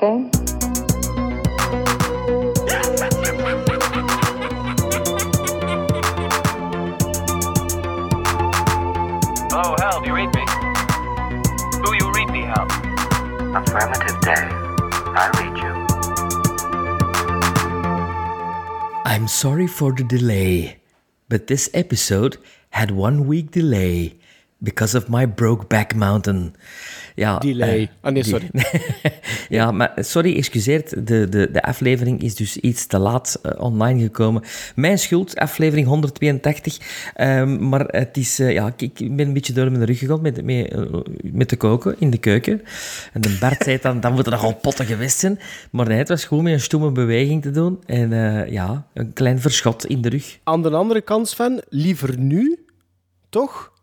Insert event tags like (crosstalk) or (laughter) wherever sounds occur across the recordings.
that okay? Oh, Hello, Hal, do you read me? Do you read me, Hal? Affirmative day. I read you. I'm sorry for the delay, but this episode had one week delay because of my Brokeback Mountain. Ja, Delay. eh, Ah, nee, sorry. (laughs) ja, maar sorry, excuseert. De, de, de aflevering is dus iets te laat eh, online gekomen. Mijn schuld, aflevering 182. Ehm, maar het is, eh, ja, ik, ik ben een beetje door mijn rug gegaan met, met, met te koken in de keuken. En de Bart zei dan, dan moeten er al potten geweest zijn. Maar nee, het was gewoon met een stomme beweging te doen. En ja, een klein verschot in de rug. Aan de andere kant, Sven, liever nu, toch?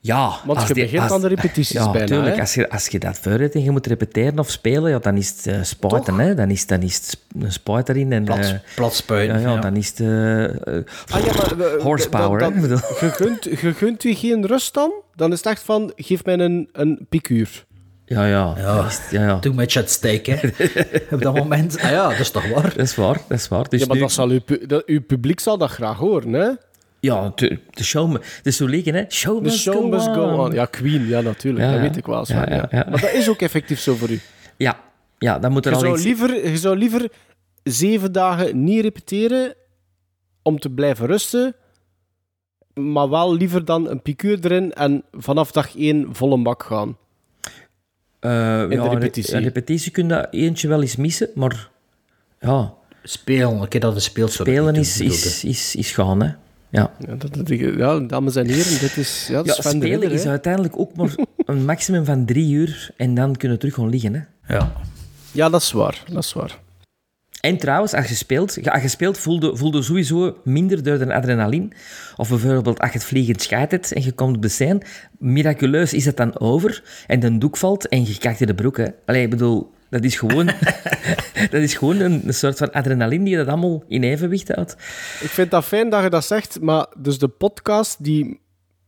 Ja, Want als je die- begint als- aan de repetities ja, bijna, tuurlijk. hè? Als je, als je dat vooruit en je moet repeteren of spelen, ja, dan is het uh, spuiten, hè. Dan is, dan is het een spuit erin en... Plat, eh, plat spuiten. ja, ja, dan is het... eh, Ah, ja, maar, Horsepower, dat- hè, ik dat- bedoel. Je gunt, je gunt u geen rust dan? Dan is het echt van, geef mij een, een piekuur. ja, ja. Ja. dan is ja, ja. Too much at stake, hè. (laughs) Op dat moment. Ah ja, dat is toch waar? Dat is waar, dat is waar. Dus Ja, maar nu- dat zal uw, dat, uw publiek zal dat graag horen, hè? Ja, de, de show... Het is zo liggen, hè. Show The must, show go, must go on. on. Ja, Queen, ja, natuurlijk. Ja, dat ja. weet ik wel. Sven, Ja, ja, ja, ja. Maar dat is ook effectief zo voor u. Ja, ja, dan moet er Je al zou, iets... liever, je zou liever zeven dagen niet repeteren om te blijven rusten, maar wel liever dan een piekuur erin en vanaf dag één vol een bak gaan. eh, de ja, een repetitie. Een repetitie kun je eentje wel eens missen, maar... Ja, Spelen, een keer dat zo dat spelen ik is, is, is, is gaan, hè. Ja. Ja, dat, dat- ja, dames en heren, dit is, ja, dat Ja, is Sven de spelen Ridder, is hè. uiteindelijk ook maar een maximum van drie uur en dan kunnen we terug gaan liggen. Hè. Ja. Ja, dat is waar. Dat is waar. En trouwens, als je speelt, als je speelt voelde, voelde sowieso minder door de adrenaline. Of bijvoorbeeld als je het vliegend schijt hebt en je komt op de scène, miraculeus is het dan over en de doek valt en je kijkt in de broek. Hè. Allee, ik bedoel, dat is gewoon, (laughs) dat is gewoon een, een soort van adrenaline die dat allemaal in evenwicht houdt. Ik vind dat fijn dat je dat zegt, maar dus de podcast die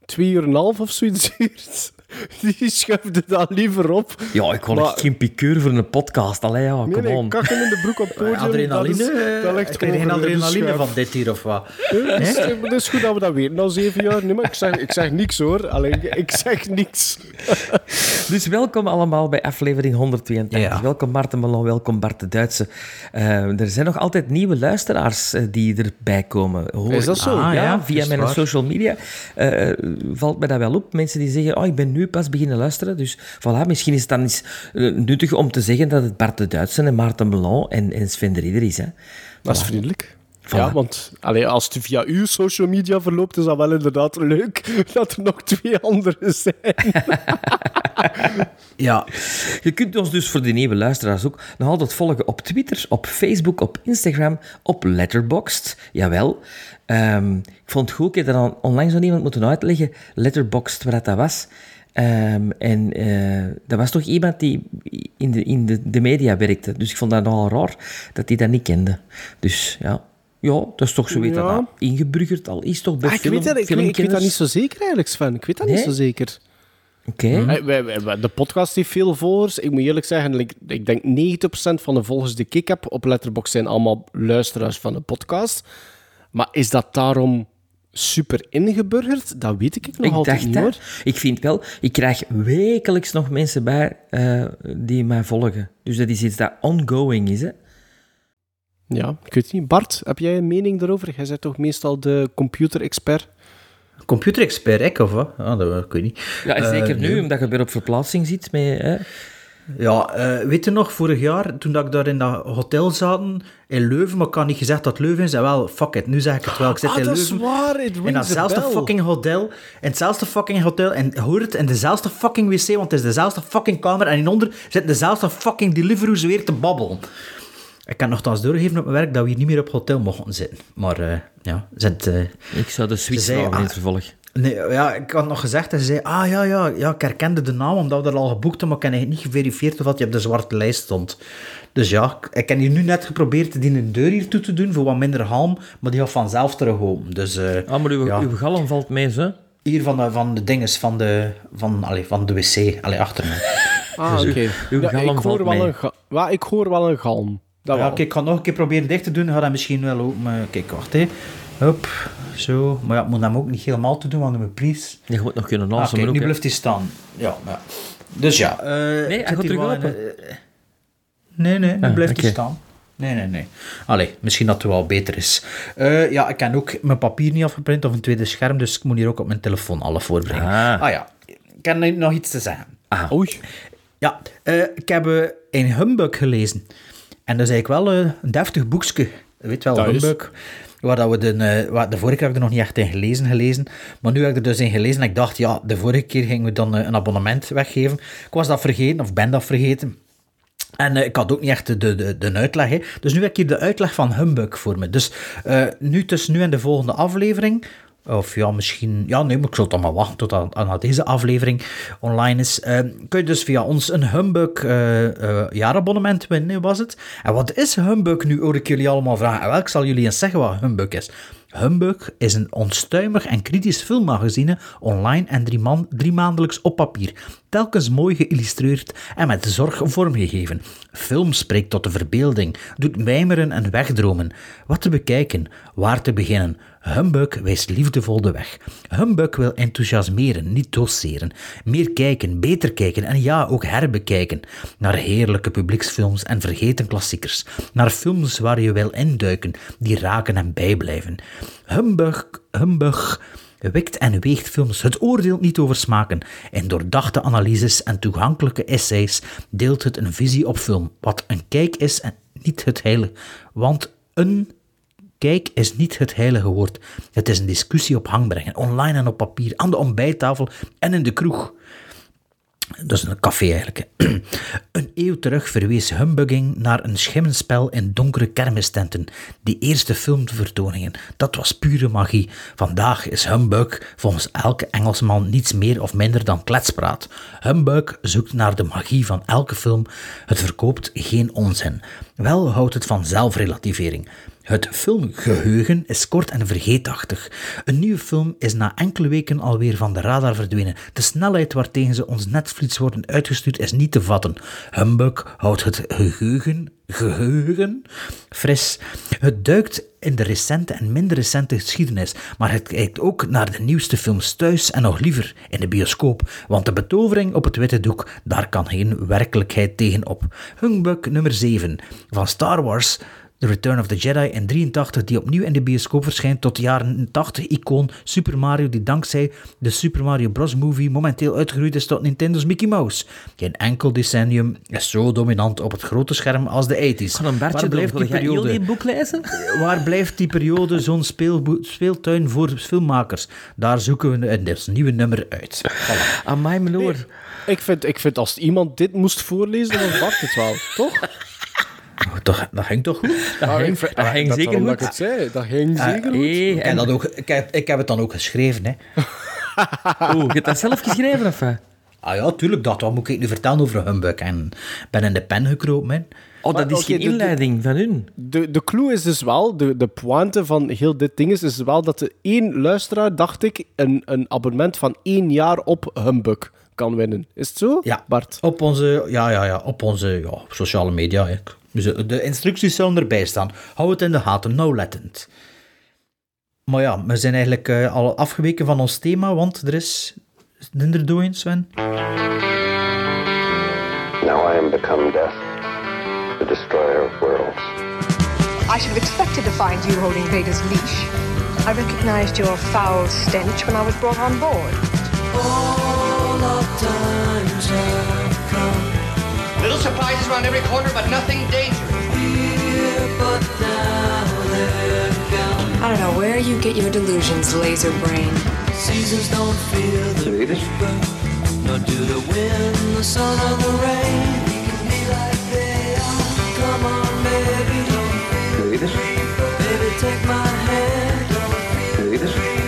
twee uur en een half of zoiets (laughs) duurt, (laughs) die schuifde dan liever op. Ja, ik wil Maar- echt geen piqueur voor een podcast. Allee, ja, Nee, come nee, on. kakken in de broek op podium. Adrenaline? dat is, dat eh, ligt ik geen adrenaline van dit hier of wat? Het is, het is goed dat we dat weten na zeven jaar. Nee, maar ik zeg, ik zeg niks hoor. Alleen, ik zeg niks. (laughs) Dus welkom allemaal bij aflevering 182. Ja. Welkom Maarten Melon, welkom Bart de Duitse. Eh, er zijn nog altijd nieuwe luisteraars eh, die erbij komen. Hoor Is dat zo? Ja, Ah, ja, via mijn waar. social media eh, valt mij dat wel op. Mensen die zeggen, oh, ik ben nu pas beginnen luisteren. Dus voilà, misschien is het dan eens eh, nuttig om te zeggen dat het Bart de Duitse en Maarten Melon en, en Sven de Ridder is. Hè. Dat is vriendelijk. Ja, want allee, als het via uw social media verloopt, is dat wel inderdaad leuk (laughs) dat er nog twee anderen zijn. (laughs) Ja. Je kunt ons dus voor de nieuwe luisteraars ook nog altijd volgen op Twitter, op Facebook, op Instagram, op Letterboxd. Jawel. Ehm, ik vond het goed, ik heb er onlangs nog iemand moeten uitleggen, Letterboxd, wat dat was. Ehm, en eh, dat was toch iemand die in, de, in de, de media werkte. Dus ik vond dat nogal raar dat hij dat niet kende. Dus ja, ja dat is toch zo weet dat Ja. dat ingebruggerd al is, toch bij Ah, ik, film, weet dat, ik, weet, ik weet dat niet zo zeker eigenlijk, Sven. Ik weet dat niet zo zeker. Oké. Hey, wij- wij- wij- de podcast heeft veel volgers. Ik moet eerlijk zeggen, ik, ik denk 90% van de volgers die ik heb op Letterboxd zijn allemaal luisteraars van de podcast. Maar is dat daarom super ingeburgerd? Dat weet ik nog Ik altijd dacht niet, dat. hoor. Ik vind wel, ik krijg wekelijks nog mensen bij eh, die mij volgen. Dus dat is iets dat ongoing is. Hè? Ja, ik weet niet. Bart, heb jij een mening daarover? Jij bent toch meestal de computer-expert? Computerexpert, ik of wat? Ah, dat ik weet niet. Ja, en Eh, zeker nu, nee. omdat je weer op verplaatsing zit. Met, hè? Ja, eh, weet je nog, vorig jaar, toen dat ik daar in dat hotel zaten, in Leuven, maar ik had niet gezegd dat Leuven is, en wel, fuck it, nu zeg ik het wel. Ik zit Ah, in dat is Leuven, waar. It in datzelfde fucking hotel, in hetzelfde fucking hotel, en hoor het, in dezelfde fucking wc, want het is dezelfde fucking kamer, en hieronder zit dezelfde fucking Deliveroo weer te babbelen. Ik kan nogthans doorgeven op mijn werk dat we hier niet meer op hotel mochten zitten. Maar uh, ja, zit, uh, Ik zou de zei, maken in ah, het vervolg. Nee, ja, ik had nog gezegd en ze zei, ah ja, ja, ja, ik herkende de naam omdat we er al geboekt hebben, maar ik heb niet geverifieerd of dat je op de zwarte lijst stond. Dus ja, ik heb hier nu net geprobeerd die een deur hier toe te doen voor wat minder halm, maar die gaat vanzelf terug open. Dus, uh, Ah, maar uw, ja. uw galm valt mee, zo. Hier van de, van de dinges, van de, van, allez, van de wc, allez, achter me. (laughs) Ah, Dus oké. uw Ja, galm ik, hoor valt wel mee. een ga- ja, ik hoor wel een galm. Dat Ja, wel. kijk, ik ga nog een keer proberen dicht te doen. Ga dat misschien wel ook. Maar kijk, wacht hè. Hop, zo. Maar ja, ik moet hem ook niet helemaal te doen, want mijn please. Je moet nog kunnen Ah, kijk, ook, nu blijft hij staan. Ja, ja. Dus ja. eh, hij zit gaat terug wel open. in, eh, nee, nee, nu Ah, blijft hij staan. Nee, nee, nee. Allee, misschien dat het wel beter is. Eh, ja, ik kan ook mijn papier niet afgeprint of een tweede scherm, dus ik moet hier ook op mijn telefoon alle voorbrengen. Ah. ah ja, ik heb nog iets te zeggen. Ah, Oei. Ja, eh, ik heb een Humbug gelezen. En dat is eigenlijk wel een deftig boekje. Je weet wel, Dat is. Humbug. Waar dat we de, eh, de vorige keer heb ik er nog niet echt in gelezen, gelezen. Maar nu heb ik er dus in gelezen en ik dacht, ja, de vorige keer gingen we dan eh, een abonnement weggeven. Ik was dat vergeten, of ben dat vergeten. En eh, ik had ook niet echt de, de, de uitleg. Hè. Dus nu heb ik hier de uitleg van Humbug voor me. Dus nu tussen nu en de volgende aflevering. Of ja, misschien... Ja, nee, maar ik zal toch maar wachten tot aan, deze aflevering online is. eh, kun je dus via ons een Humbug eh, eh, jaarabonnement winnen, was het. En wat is Humbug nu, hoor ik jullie allemaal vragen. En wel, ik zal jullie eens zeggen wat Humbug is. Humbug is een onstuimig en kritisch filmmagazine, online en drie, drie maandelijks op papier. Telkens mooi geïllustreerd en met zorg vormgegeven. Film spreekt tot de verbeelding, doet mijmeren en wegdromen. Wat te bekijken, waar te beginnen. Humbug wijst liefdevol de weg. Humbug wil enthousiasmeren, niet doseren. Meer kijken, beter kijken en ja, ook herbekijken. Naar heerlijke publieksfilms en vergeten klassiekers. Naar films waar je wil induiken, die raken en bijblijven. Humbug, humbug wikt en weegt films. Het oordeelt niet over smaken. In doordachte analyses en toegankelijke essays deelt het een visie op film. Wat een kijk is en niet het heilige. Want een Kijk is niet het heilige woord. Het is een discussie op hang brengen, online en op papier, aan de ontbijttafel en in de kroeg. Dat is een café eigenlijk. (clears throat) Een eeuw terug verwees humbugging naar een schimmenspel in donkere kermistenten. Die eerste filmvertoningen, dat was pure magie. Vandaag is humbug volgens elke Engelsman niets meer of minder dan kletspraat. Humbug zoekt naar de magie van elke film. Het verkoopt geen onzin. Wel houdt het van zelfrelativering. Het filmgeheugen is kort en vergeetachtig. Een nieuwe film is na enkele weken alweer van de radar verdwenen. De snelheid waartegen ze ons netvlies worden uitgestuurd is niet te vatten. Humbug houdt het geheugen, geheugen fris. Het duikt in de recente en minder recente geschiedenis, maar het kijkt ook naar de nieuwste films thuis en nog liever in de bioscoop, want de betovering op het witte doek, daar kan geen werkelijkheid tegenop. Humbug nummer 7 van Star Wars The Return of the Jedi in 83, die opnieuw in de bioscoop verschijnt tot de jaren 80 icoon Super Mario, die dankzij de Super Mario Bros. movie momenteel uitgegroeid is tot Nintendo's Mickey Mouse. Geen enkel decennium is zo dominant op het grote scherm als de 80s. Ik ga een Bertje Waar blijft die periode? die boek lezen? (laughs) Waar blijft die periode zo'n speeltuin voor filmmakers? Daar zoeken we een nieuwe nummer uit. Voilà. Amai, mijn oor. Ik vind, ik vind als iemand dit moest voorlezen, dan was Bart het wel, (laughs) toch? Toch, dat ging toch goed? Dat Ah, ging, ik dat ah, ging dat zeker goed. Dat ik het zei. Dat ging zeker goed. Hey, Ik heb, dat ook, ik, heb, ik heb het dan ook geschreven. Hè. (laughs) Oeh, je hebt dat zelf geschreven, of wat? Ah ja, tuurlijk, dat. Wat moet ik nu vertellen over Humbug? En ben in de pen gekropen. hè. Oh, dat Maar, is geen de- de- inleiding van hun. De, de clue is dus wel, de, de pointe van heel dit ding is, is wel dat de één luisteraar, dacht ik, een, een abonnement van één jaar op Humbug kan winnen. Is het zo, Ja, Bart? Op onze, ja, ja, ja, op onze ja, sociale media. hè. Dus de instructies zullen erbij staan. Hou het in de gaten, nauwlettend. Maar ja, we zijn eigenlijk eh, al afgeweken van ons thema, want er is... Doing, Sven? Now I am become death, the destroyer of worlds. I should have expected to find you holding Vader's leash. I recognized your foul stench when I was brought on board. Little surprises around every corner, but nothing dangerous. I don't know where you get your delusions, laser brain. Seasons don't feel the reaper, nor do the wind, the sun, or the rain. We can be like they are. Come on, baby, don't feel the reaper. Baby, take my hand, don't feel the reaper.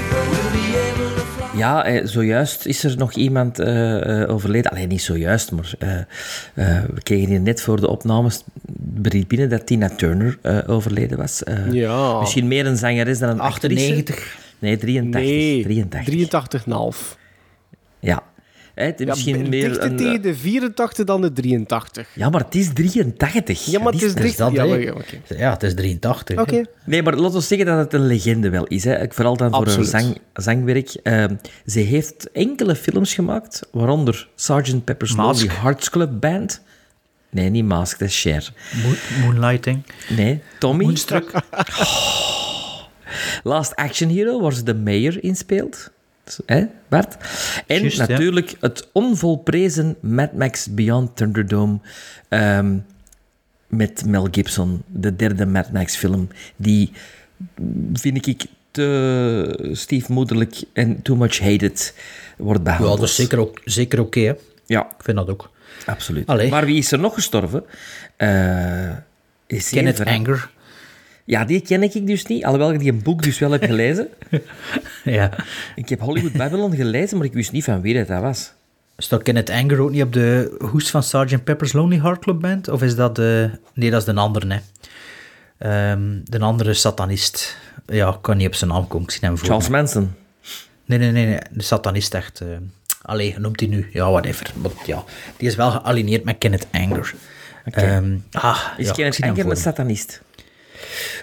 Ja, eh, zojuist is er nog iemand eh, eh, overleden. Alleen niet zojuist, maar we kregen hier net voor de opnames bericht binnen dat Tina Turner overleden was. Ja. Misschien meer een zangeres dan een actrice. 98. Nee, 83. Nee, 83. 83,5. Ja. Hè, het is Ja, misschien meer dichter een... tegen de 84 dan de 83. Ja, maar het is 83. Ja, maar het is Dat dicht. dat, ja, hè? maar- ja, oké. Ja, het is 83. hè. Oké. Nee, maar laten we zeggen dat het een legende wel is. Hè. Ik- Vooral dan voor Absoluut. haar zang, zangwerk. Ehm, ze heeft enkele films gemaakt, waaronder Sgt. Pepper's Mask. Lonely Hearts Club Band. Nee, niet Mask, dat is Cher. Mo- Moonlighting. Nee, Tommy. Moonstruck. (laughs) Last Action Hero, waar ze de mayor in speelt. Hè, Bart? En ja. natuurlijk het onvolprezen Mad Max Beyond Thunderdome ehm, met Mel Gibson, de derde Mad Max film, die vind ik te stiefmoederlijk en too much hated wordt Ja, behandeld. dat is zeker, ook, zeker oké. hè. Ja, ik vind dat ook. absoluut. Allee. Maar wie is er nog gestorven? Eh is Kenneth Anger. Ja, die ken ik dus niet, alhoewel ik die een boek dus wel heb gelezen. (laughs) Ja. Ik heb Hollywood Babylon gelezen, maar ik wist niet van wie dat, dat was. Staat Kenneth Anger ook niet op de hoes van Sgt. Pepper's Lonely Heart Club Band? Of is dat de... Nee, dat is de andere, hè. Ehm, de andere satanist. Ja, ik kan niet op zijn naam komen. Ik zie hem voor Charles me. Manson. Nee, nee, nee, nee. De satanist echt... eh allee, noemt hij nu? Ja, whatever. Maar ja, die is wel gealineerd met Kenneth Anger. Ehm, ah, Is ja, ik Kenneth Anger een satanist?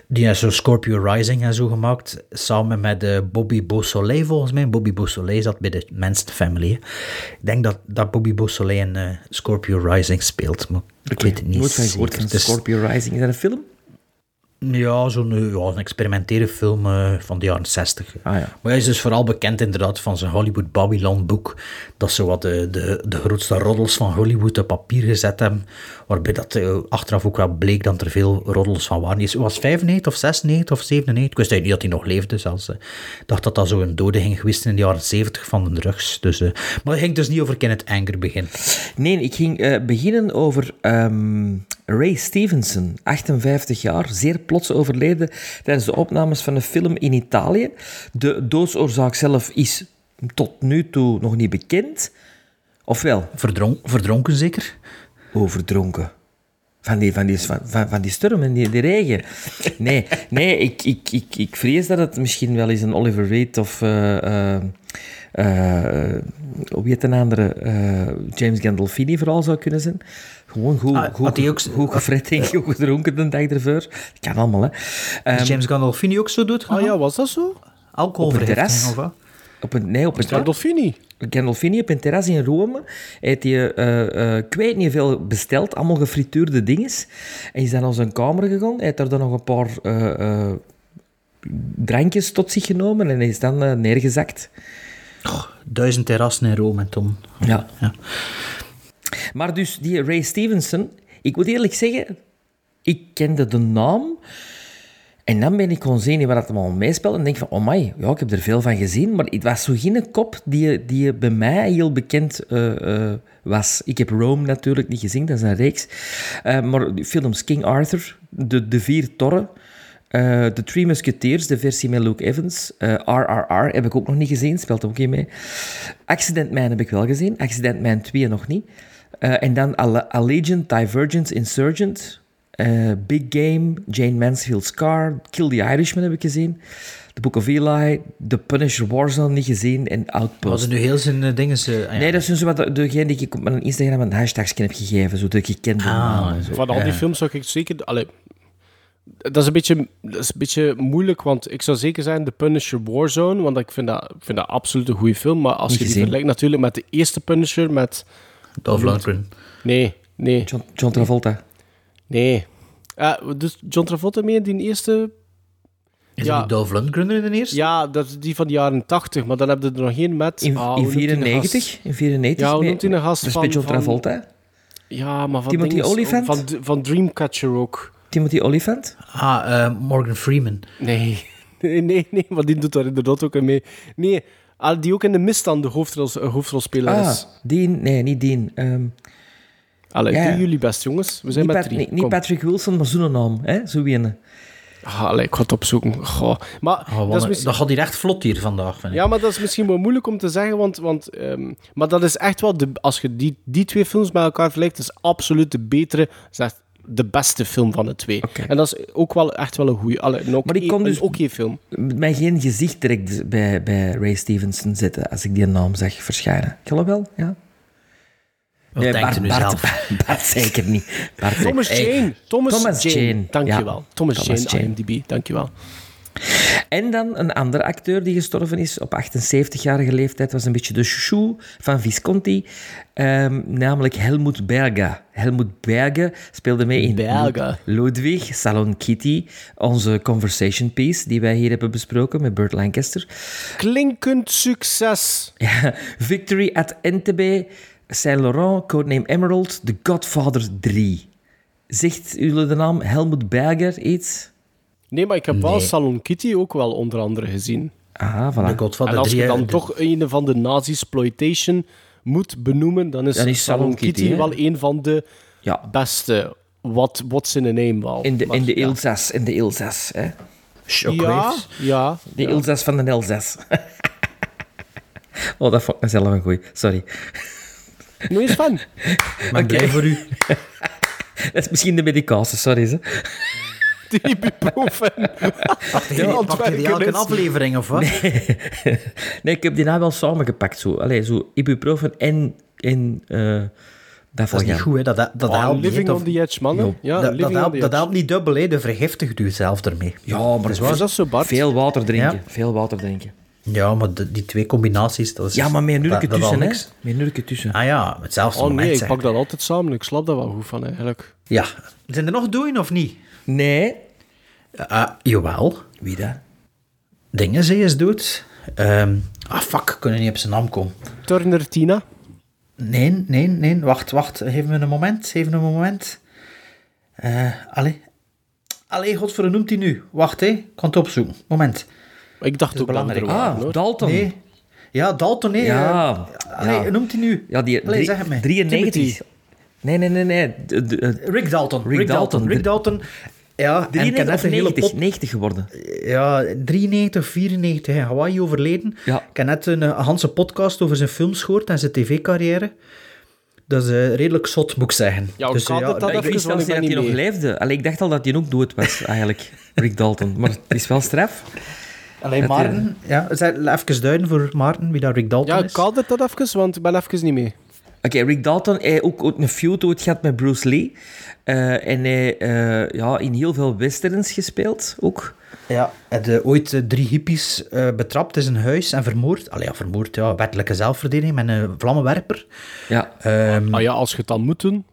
Die heeft zo Scorpio Rising en zo gemaakt, samen met eh, Bobby Beausoleil volgens mij. Bobby Beausoleil zat bij de Manson Family. hè. Ik denk dat, dat Bobby Beausoleil in eh, Scorpio Rising speelt, maar ik weet het niet Nooit van gehoord Scorpio Rising. Is dat een film? Ja, zo'n eh, ja, een experimentele film eh, van de jaren 60. Ah ja. Maar hij is dus vooral bekend inderdaad van zijn Hollywood Babylon boek. Dat ze wat de, de, de grootste roddels van Hollywood op papier gezet hebben. Waarbij dat eh, achteraf ook wel bleek dat er veel roddels van waren. Hij was 95 of 96 of 97. Ik wist eigenlijk niet dat hij nog leefde zelfs. eh. Ik dacht dat dat zo een dode ging geweest in de jaren 70 van de drugs. Dus, eh, maar het ging dus niet over Kenneth Anger beginnen. Nee, ik ging eh, beginnen over ehm, Ray Stevenson, 58 jaar, zeer plots overleden tijdens de opnames van een film in Italië. De doodsoorzaak zelf is tot nu toe nog niet bekend. Ofwel, Verdronk, verdronken zeker? overdronken. Van die, van die, van, van, die storm en die, die regen. Nee, nee ik, ik, ik, ik vrees dat het misschien wel eens een Oliver Reed of... eh eh eh, hoe heet een andere? eh, James Gandolfini vooral zou kunnen zijn. Gewoon goed, Ah, goed, ook- goed gefret en goed gedronken de dag ervoor. Dat kan allemaal, hè. Is James Gandolfini ook zo dood Ah ja, was dat zo? Alcoholvergiftiging Op een terras? of wat? Op een, nee, op een terras. Gandolfini. Gandolfini op een terras in Rome heeft hij, eh, eh, ik weet niet veel besteld, allemaal gefrituurde dinges. En is dan naar zijn kamer gegaan. Hij heeft daar dan nog een paar eh, eh, drankjes tot zich genomen en hij is dan neergezakt. Duizend terrassen in Rome, Tom. Ja. Ja. Maar dus die Ray Stevenson, ik moet eerlijk zeggen, ik kende de naam. En dan ben ik gewoon zien waar dat allemaal meespeelt en denk van, oh my, ja, ik heb er veel van gezien, maar het was zo geen kop die, die bij mij heel bekend eh, eh, was. Ik heb Rome natuurlijk niet gezien, dat is een reeks. Eh, maar films King Arthur, De, de Vier Torren, The Three Musketeers, de versie met Luke Evans, RRR heb ik ook nog niet gezien, speelt ook niet mee. Accident Man heb ik wel gezien, Accident Man 2 nog niet. En dan Alle- Allegiant, Divergent, Insurgent, eh, Big Game, Jane Mansfield's Car, Kill the Irishman heb ik gezien, The Book of Eli, The Punisher Warzone niet gezien en Was Outpost. er nu heel zijn eh, dingen... ze- ah ja. Nee, dat is zo wat de- degene die ik op mijn Instagram een hashtag heb gegeven, zo de gekende Ah, zo. Van al die films zou ik zeker... Allee, dat, is een beetje, dat is een beetje moeilijk, want ik zou zeker zijn The Punisher Warzone, want ik vind dat, ik vind dat absoluut een goede film. Maar als Niet je die vergelijkt natuurlijk met de eerste Punisher, met... Dolph Lundgren. Nee, nee, John, John Travolta. Nee. Ah, dus John Travolta mee in die eerste... Is Ja. dat niet Dolph Lundgren in de eerste? Ja, dat is die van de jaren 80, maar dan heb je er nog geen met... In, ah, hoe in noemt die een 94? gast? In 94? Ja, hoe noemt hij een gast van- John van- Travolta. Ja, maar van Timothy Olyphant? Van, van Dreamcatcher ook. Timothy Olyphant? Ah, eh, Morgan Freeman. Nee. (laughs) Nee, nee, nee, maar die doet daar inderdaad ook mee. Nee, ah, die ook in de misstand de hoofdrol, eh, hoofdrolspeler Ah, is. Dean. Nee, niet Dean. Ehm, Allee, ja. doen jullie best, jongens. We zijn niet, met Pat- drie. niet, niet Kom. Patrick Wilson, maar zo'n naam. Hè? Zo winnen. Ah, allee, ik ga het opzoeken. Goh. Maar, Oh, dat, is een- misschien, dat gaat hier echt vlot hier vandaag, vind ik. ja, maar dat is misschien wel moeilijk om te zeggen, want, want ehm, maar dat is echt wel, de, als je die, die twee films bij elkaar vergelijkt, is absoluut de betere, echt de beste film van de twee. En dat is ook wel echt wel een goede, een oké Maar ik kon dus- een oké film. Met mij geen gezicht direct bij, bij Ray Stevenson zitten als ik die naam zag verschijnen. Geloof wel? Ja. Wat Nee, denkt u Bart, nu Bart, zelf? Bart (laughs) zeker niet. Bart Thomas Jane. Thomas, Thomas Jane. Jane, Dankjewel. ja. Thomas, Thomas Jane, Jane. IMDb. Dankjewel. En dan een andere acteur die gestorven is op 78-jarige leeftijd, was een beetje de chouchou van Visconti, ehm, namelijk Helmut Berger. Helmut Berger speelde mee in Berger. Ludwig, Salon Kitty, onze conversation piece die wij hier hebben besproken met Burt Lancaster. Klinkend succes. (laughs) Ja, Victory at Entebbe, Saint Laurent, Codename Emerald, The Godfather 3. Zegt jullie de naam Helmut Berger iets? Nee, maar ik heb wel Nee. Salon Kitty ook wel onder andere gezien. Ah, De voilà. Godfather en als 3, je dan toch een van de nazi-exploitation moet benoemen, dan is, Dan is Salon Salon Kitty, wel een van de Ja, beste. Wat what's in a name wel. in de, Maar in de ja. Elzas, in de Elzas. Hè? Ja, Shockwaves. ja. De Elzas van de Elzas. (laughs) oh, dat vond ik mezelf een goeie. Sorry. Nog eens van. Ik ben blij voor u. (laughs) Dat is misschien de medicatie, sorry. Ze. (laughs) Die ibuprofen. Pakt je die elke is- aflevering, of wat? Nee, (laughs) ik heb die nou wel samengepakt. Zo. Allee, zo ibuprofen en... en eh dat Dat is niet goed, hè. Dat, dat, dat Oh, helpt niet. living hè. on the edge, mannen. Ja, dat, dat, living on helpt, the dat edge. helpt niet dubbel, hè. De vergiftigt u zelf ermee. Ja, maar Is dat zo, Bart? veel water drinken. Ja. Veel water drinken. Ja, maar de- die twee combinaties, dat is... Ja, maar meer dat tussen, hè. niks. Meer nurken tussen. Ah ja, hetzelfde Oh moment, nee, ik pak dat altijd samen. Ik slap daar wel goed van, eigenlijk. Ja. Zijn er nog doen of niet? Nee. Ah, jawel. Wie dat? Dingen, ze is dood. Ehm, ah, fuck, kunnen niet op zijn naam komen. Turner Tina. Nee, nee, nee. Wacht, wacht. Geef me een moment. Geef me een moment. Eh allee. Allee, godver, noemt hij nu? Wacht, hè. Ik kan het opzoeken. Moment. Ik dacht is ook dat belangrijk. waren, Ah. Dalton. Nee. Ja, Dalton, nee. Ja. eh, allee, Ja. noemt hij nu? Ja, die Allee, drie- zeg het mij. 93. Timothy. Nee, nee, nee, nee. De- de- de- Rick Dalton. Rick Rick, Dalton. Rick Dalton. Ja, en ik heb 93 net of een hele 90? pop... 90 geworden. Ja, 93, 94 in Hawaii overleden. Ja. Ik heb net een uh, Hanse podcast over zijn films gehoord en zijn tv-carrière. Dat is eh, redelijk zot, moet ik zeggen. Ja, dus, eh, dat dan ik- wist zelfs dat hij nog leefde. Allee, ik dacht al dat hij ook dood was, eigenlijk. (laughs) Rick Dalton. Maar het is wel straf. Alleen Maarten, ja, even duiden voor Maarten wie dat Rick Dalton Ja, is. kadert dat even, want ik ben even niet mee. Oké, Rick Dalton heeft ook, ook een feud ooit gehad met Bruce Lee. Eh, en hij eh, ja, in heel veel westerns gespeeld ook. Ja, hij had ooit eh, drie hippies eh, betrapt in zijn huis en vermoord. Allee, ja, vermoord, ja, wettelijke zelfverdediging met een vlammenwerper. Ja. Ehm, Ah ja, als je het dan moet doen.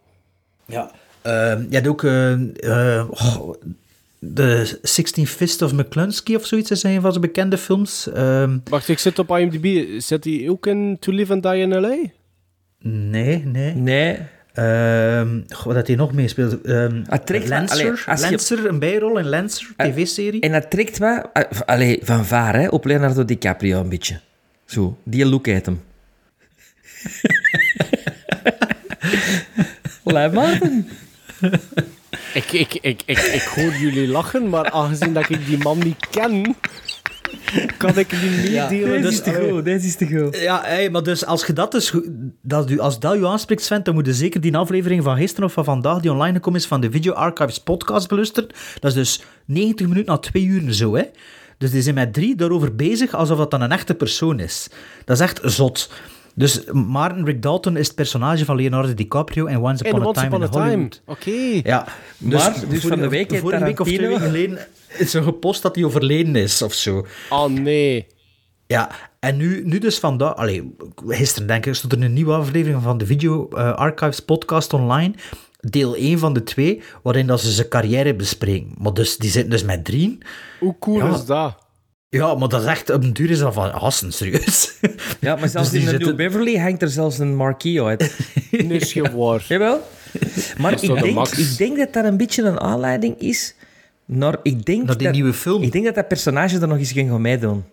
Ja. Ehm, je had ook oh, de 16 Fist of McClunsky of zoiets. Dat een van zijn bekende films. Ehm, Wacht, ik zit op IMDb. Zit hij ook in To Live and Die in L.A.? nee, nee. Nee. Ehm, goh, wat had hij nog meespeelt? Ehm trekt Lancer, allee, als je- Lancer, een bijrol in Lancer, Eh, tv-serie. En dat trekt wat... eh, Allee, van vaar, hè. Op Leonardo DiCaprio een beetje. Zo, die look uit hem. (laughs) Laat Maarten. Ik, ik, ik, ik, ik hoor jullie lachen, maar aangezien dat ik die man niet ken, kan ik niet meedelen. Deze is te goed, deze is te goed. Ja, hey, maar dus als je dat dus, dat u, als dat u aanspreekt, Sven, dan moet je zeker die aflevering van gisteren of van vandaag, die online gekomen is, van de Video Archives podcast beluisteren. Dat is dus 90 minuten na twee uur zo, hè. Dus die zijn met drie daarover bezig, alsof dat dan een echte persoon is. Dat is echt zot. Dus Martin Rick Dalton is het personage van Leonardo DiCaprio in Once In Upon a Once Time Upon a in Time. Hollywood. Oké. Ja, Maar, dus van de week heeft vorige week of twee geleden is er gepost dat hij overleden is, of zo. Oh nee. Ja, en nu, nu dus vandaag... Allee, gisteren denk ik, stond er een nieuwe aflevering van de Video eh, Archives podcast online. Deel 1 van de twee, waarin dat ze zijn carrière bespreken. Maar dus, die zitten dus met drieën. Hoe cool Ja. is dat? Ja, maar dat is echt... Op een duur is dat van... Hassen, serieus. (laughs) Ja, maar zelfs Dus die in de zitten- New Beverly hangt er zelfs een marquee uit. (laughs) Geen waar. Jawel. Maar ik de denk, max? ik denk dat dat een beetje een aanleiding is naar... Ik denk Naar die dat, nieuwe film. Ik denk dat dat personage er nog eens ging gaan meedoen.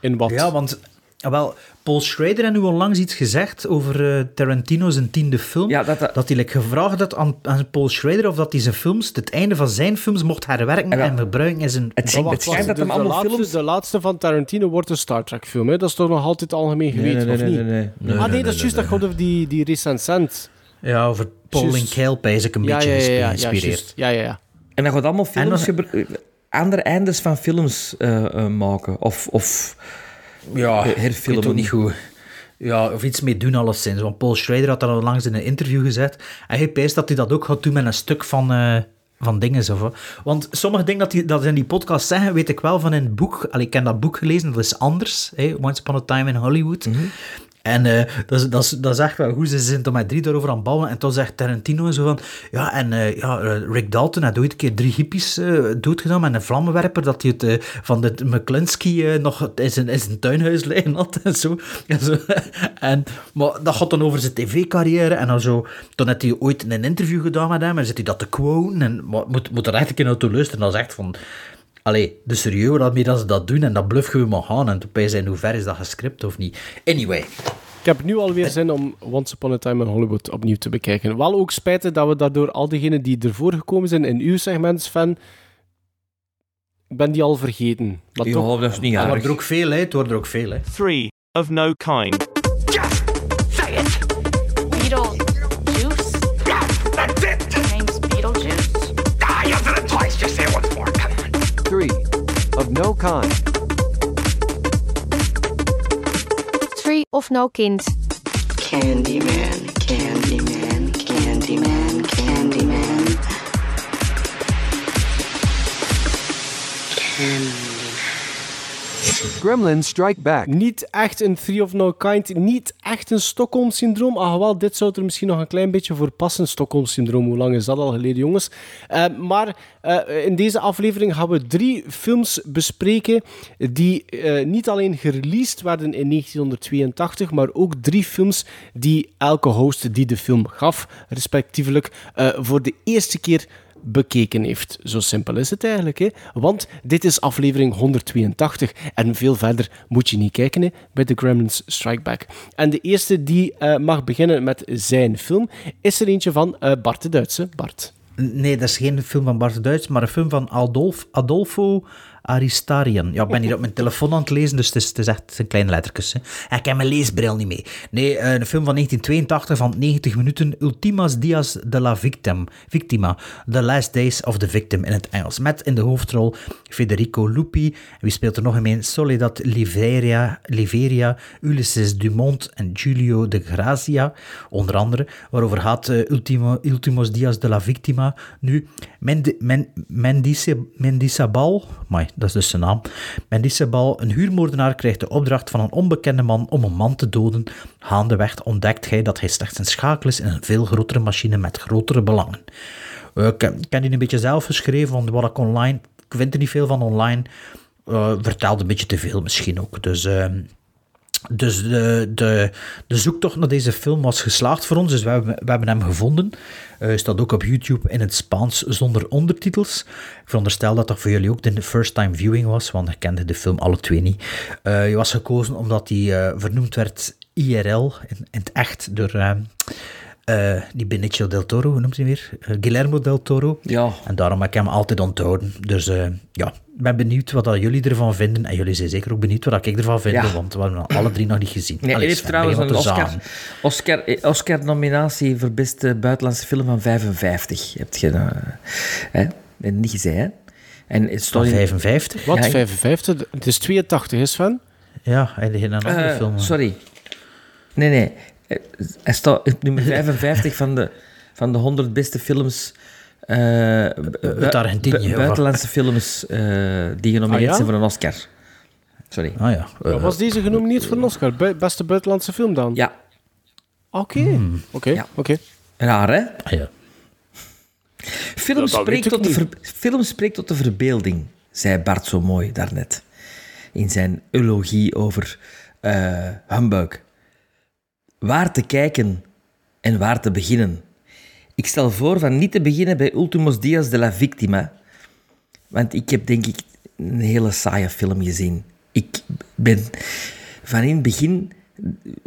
In wat? Ja, want... ah, Wel, Paul Schrader heeft nu onlangs iets gezegd over eh, Tarantino's tiende film. Ja, dat- dat- hij like, gevraagd had aan, aan Paul Schrader of dat hij zijn films, het einde van zijn films, mocht herwerken Ja, en gebruiken in zijn... Het, het schijnt dat de, hem de allemaal laatste, films... de laatste van Tarantino wordt een Star Trek film. Hè? Dat is toch nog altijd algemeen geweten, of niet? nee, ah nee, dat is juist dat gaat over die, die recensent. Ja, over Pauline Juist. Kael is ik een Ja, beetje ja, ja, ja, ja, geïnspireerd. ja, ja, ja. En dan gaat allemaal films nog- gebru- andere eindes van films eh, eh, maken. Of, of Ja, ik herfilmen. ook niet goed. Ja, of iets mee doen alleszins. Want Paul Schrader had dat al langs in een interview gezet. En hij peest dat hij dat ook gaat doen met een stuk van, eh, van dingen. Wat. want sommige dingen dat, die, dat ze in die podcast zeggen, weet ik wel van in het boek. Allee, ik heb dat boek gelezen, dat is anders. Once Upon a Time in Hollywood. En eh, dat, is, dat, echt wel goed. Ze toch met drie daarover aan het ballen. En toen zegt Tarantino zo van... Ja, en eh, ja, eh, Rick Dalton had ooit een keer drie hippies eh doodgedaan met een vlammenwerper. Dat hij het van de McClunsky eh, nog in zijn, in zijn tuinhuis liggen had. En zo. En zo. (laughs) En, maar dat gaat dan over zijn tv-carrière. En dan zo... Toen had hij ooit een interview gedaan met hem. En zit hij dat te quoten. En moet, moet er echt een keer naar toe luisteren. Dat is echt van... Allee, de serieus waarmee dat ze dat doen en dat bluff we maar gaan. En toen zijn hoe ver is dat gescript of niet. Anyway, Ik heb nu alweer zin om Once Upon a Time in Hollywood opnieuw te bekijken. Wel ook spijtig dat we daardoor al diegenen die ervoor gekomen zijn in uw segment, Sven, ik ben die al vergeten. Maar Ja, toch, dat is niet het wordt er ook veel, hè. Het wordt er ook veel, hè. Three of no kind. No kind. Tree of no kind. Candyman, Candyman, Candyman, Candyman. Gremlins Strike Back. niet echt een Three of No Kind, niet echt een Stockholm-syndroom. Ah, wel, dit zou er misschien nog een klein beetje voor passen, Stockholm-syndroom. Hoe lang is dat al geleden, jongens? Eh, maar eh, in deze aflevering gaan we drie films bespreken die eh, niet alleen gereleased werden in 1982, maar ook drie films die elke host die de film gaf, respectievelijk, voor de eerste keer bekeken heeft. Zo simpel is het eigenlijk. Hè? Want dit is aflevering 182 en veel verder moet je niet kijken hè, bij The Gremlins Strike Back. En de eerste die eh, mag beginnen met zijn film is er eentje van eh, Bart de Duitse. Bart. Nee, dat is geen film van Bart Duits, maar een film van Adolf, Adolfo Aristarian. Ja, ik ben hier op mijn telefoon aan het lezen, dus het is, het is echt een kleine lettertjes. Hè. En ik heb mijn leesbril niet mee. Nee, eh, een film van 1982 van 90 minuten. Ultimas Dias de la Victim, Victima. The Last Days of the Victim in het Engels. Met in de hoofdrol Federico Lupi. Wie speelt er nog in mee? Soledad Liveria Ulysses Dumont en Giulio de Grazia, onder andere. Waarover gaat eh, Ultimo, Ultimos Dias de la Victima nu? Mendi, men, Mendice, Mendisabal, Amai, dat is dus zijn naam. Mendisabal, een huurmoordenaar, krijgt de opdracht van een onbekende man om een man te doden. Gaandeweg ontdekt hij dat hij slechts een schakel is in een veel grotere machine met grotere belangen. Eh, ik, heb die een beetje zelf geschreven, want wat ik online... Ik vind er niet veel van online. eh vertelt een beetje te veel misschien ook. Dus... ehm, dus de, de, de zoektocht naar deze film was geslaagd voor ons, dus we hebben, we hebben hem gevonden. Hij staat ook op YouTube in het Spaans zonder ondertitels. Ik veronderstel dat dat voor jullie ook de first time viewing was, want ik kende de film alle twee niet. Eh hij was gekozen omdat hij eh, vernoemd werd IRL, in het echt, door eh, die Benicio del Toro, hoe noemt hij weer? Eh, Guillermo del Toro. Ja. En daarom heb ik hem altijd onthouden. Dus eh, ja, ik ben benieuwd wat dat jullie ervan vinden. En jullie zijn zeker ook benieuwd wat ik ervan vind, Ja. want we hebben hem alle drie nog niet gezien. Nee, hij Allee, heeft trouwens een te Oscar, Oscar-nominatie voor beste buitenlandse film van 55. Heb je dat hè? Niet gezegd, hè? En het Van stond in- 55? Wat? Ja, ik- 55? Het is 82, is Sven? Ja, hij heeft een andere film. Sorry. Nee, nee. Eh, Hij staat op nummer (laughs) 55 van de, van de 100 beste films. eh, bu- uit Argentinië, bu- buitenlandse films eh, die genomineerd Ah, ja? zijn voor een Oscar. Sorry. Ah ja. Ja, was deze genomineerd voor een Oscar? Bu- Beste buitenlandse film dan? Ja, Oké. Oké, Ja. oké. raar hè? Ah, ja. Film, Dat- dat spreekt tot de film spreekt tot de verbeelding, zei Bart zo mooi daarnet. In zijn eulogie over eh humbug. Waar te kijken en waar te beginnen. Ik stel voor van niet te beginnen bij Ultimos Dias de la Victima. Want ik heb denk ik een hele saaie film gezien. Ik ben... Van in het begin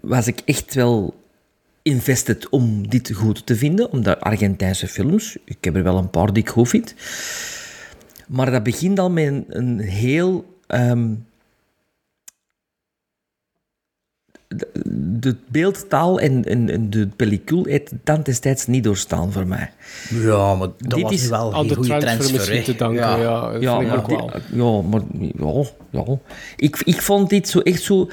was ik echt wel invested om dit goed te vinden, omdat Argentijnse films, ik heb er wel een paar die ik goed vind, maar dat begint al met een, heel... ehm, de, de beeldtaal en, en, en de pellicule heeft de tand destijds niet doorstaan voor mij. Ja, maar dat Dit was is wel een de goede transfer te danken, ja. Ja, ik maar, ja, maar ja, ja. Ik, ik vond dit zo echt zo...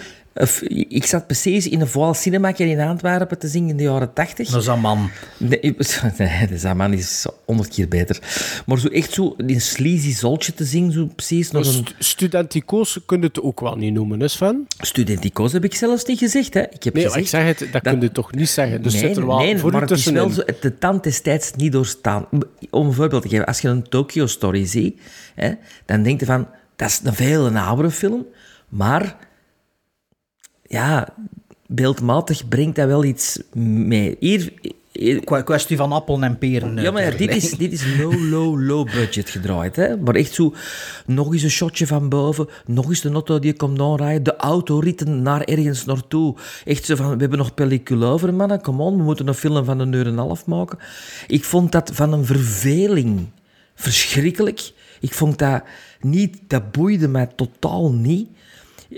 Ik zat precies in een voile cinema in Antwerpen te zingen in de jaren tachtig. Dat is een man. Nee, (laughs) nee de Zaman is honderd keer beter. Maar zo echt zo in een sleazy zoltje te zingen, zo precies nog een... St- Studentico's kun je het ook wel niet noemen, hè Sven? Studentico's heb ik zelfs niet gezegd, hè. Ik heb Nee, gezegd... ik zeg het, dat, kun je toch niet zeggen. Dus nee, zit er wel nee, voor maar het is wel zo, de tand destijds niet doorstaan. Om een voorbeeld te geven, als je een Tokyo Story ziet, hè, dan denk je van, dat is een veel een oudere film, maar ja, beeldmatig brengt dat wel iets mee. Hier, hier- Qua kwestie van appelen en peren. ja, maar ja, dit is, dit is low, low, low budget gedraaid. Hè? Maar echt zo, nog eens een shotje van boven, nog eens de auto die komt aanrijden, de autoritten naar ergens naartoe. Echt zo van, we hebben nog pellicule over, mannen, come on, we moeten een film van een uur en een half maken. Ik vond dat van een verveling verschrikkelijk. Ik vond dat niet, dat boeide mij totaal niet.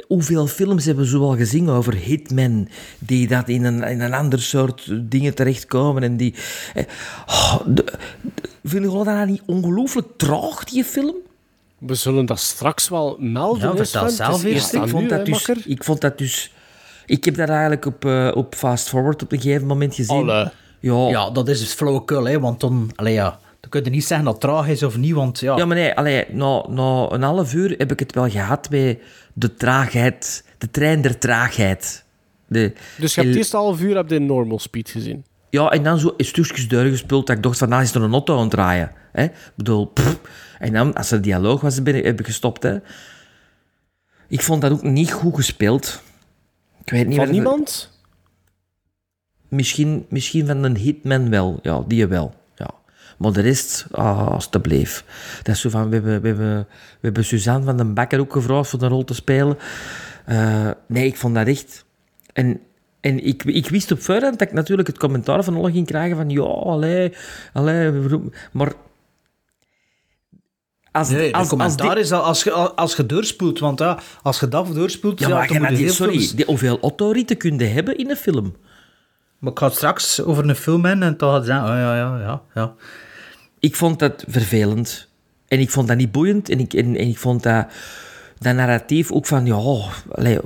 Hoeveel films hebben we zo al gezien over hitmen die dat in een, in een ander soort dingen terechtkomen en die... eh, oh, de, de- vinden jullie dat niet ongelooflijk traag, die film? We zullen dat straks wel melden. Ja, vertel zelf eerst. ik, vond dat dus, ik vond dat dus... Ik heb dat eigenlijk op, eh, op Fast Forward op een gegeven moment gezien. Alle. Ja, Ja, dat is het flauwekul, hè. Want dan... Allee, ja. Dan kun je niet zeggen dat het traag is of niet, want ja... Ja, maar nee, allee, na, na een half uur heb ik het wel gehad bij de traagheid, de trein der traagheid. De, Dus je hebt eerst half uur heb je in normal speed gezien. Ja, en dan zo stukjes doorgespeeld dat ik dacht van, nou is er een auto aan het draaien. Hè? Ik bedoel, pff. En dan, als er dialoog was, ben ik, heb ik gestopt. Hè? Ik vond dat ook niet goed gespeeld. Ik weet niet Van het- niemand? Misschien, misschien van een hitman wel. Ja, die wel. Maar de rest, ah, alstublieft. Dat is zo van, we hebben, we, hebben, we hebben Suzanne van den Bakker ook gevraagd voor de rol te spelen. Eh, nee, ik vond dat echt... En, en ik, ik wist op voorhand dat ik natuurlijk het commentaar van alle ging krijgen van ja, allee, allee, maar... Als, Nee, als, als is dat als je, als je doorspoelt. Want ja, als je dat doorspoelt, Ja, ja, maar dan je moet je die, heel sorry, die, hoeveel autoritten kun je hebben in een film? Maar ik ga straks over een film hebben en dan gaat het zeggen, oh ja, ja, ja, ja. Ik vond dat vervelend. En ik vond dat niet boeiend. En ik, en, en ik vond dat, dat narratief ook van, ja, allee,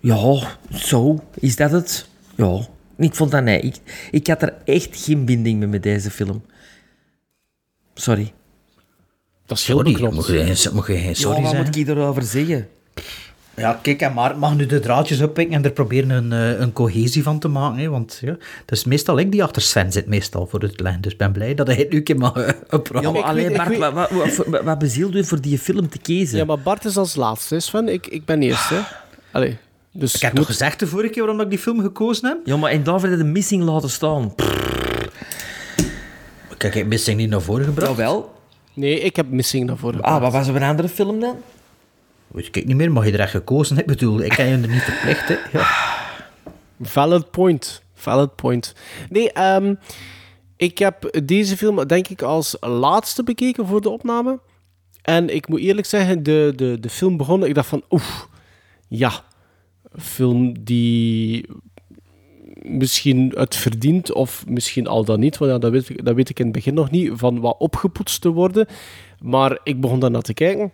ja, zo, is dat het? Ja, ik vond dat, nee, ik, ik had er echt geen binding mee met deze film. Sorry. Dat is heel Sorry, moet je, sorry ja, wat moet ik erover zeggen? Ja, kijk, en Maarten mag nu de draadjes oppikken en er proberen een, eh, een cohesie van te maken. Hè, want ja, het is meestal ik die achter Sven zit, meestal, voor het leggen. Dus ik ben blij dat hij het nu een keer mag opraken. Ja, maar alleen, Bart, weet- wat, wat, wat, bezielt u voor die film te kiezen? Ja, maar Bart is als laatste, Sven. Ik, ik ben eerst, hè. Allee. Dus Ik heb moet- toch gezegd de vorige keer waarom ik die film gekozen heb? Ja, maar en daarvoor de missing laten staan. Kijk, ik heb Missing niet naar voren gebracht. Jawel. Nee, ik heb Missing naar voren Ah, wat was er een andere film dan? Weet ik niet meer, maar je er echt gekozen. Ik bedoel, ik kan je er niet verplicht, hè. Ja. Valid point. Valid point. Nee, ehm, ik heb deze film denk ik als laatste bekeken voor de opname. En ik moet eerlijk zeggen, de, de, de film begon, ik dacht van, oef, ja, film die misschien het verdient, of misschien al dan niet, want ja, dat, weet ik, dat weet ik in het begin nog niet, van wat opgepoetst te worden. Maar ik begon daarnaar te kijken.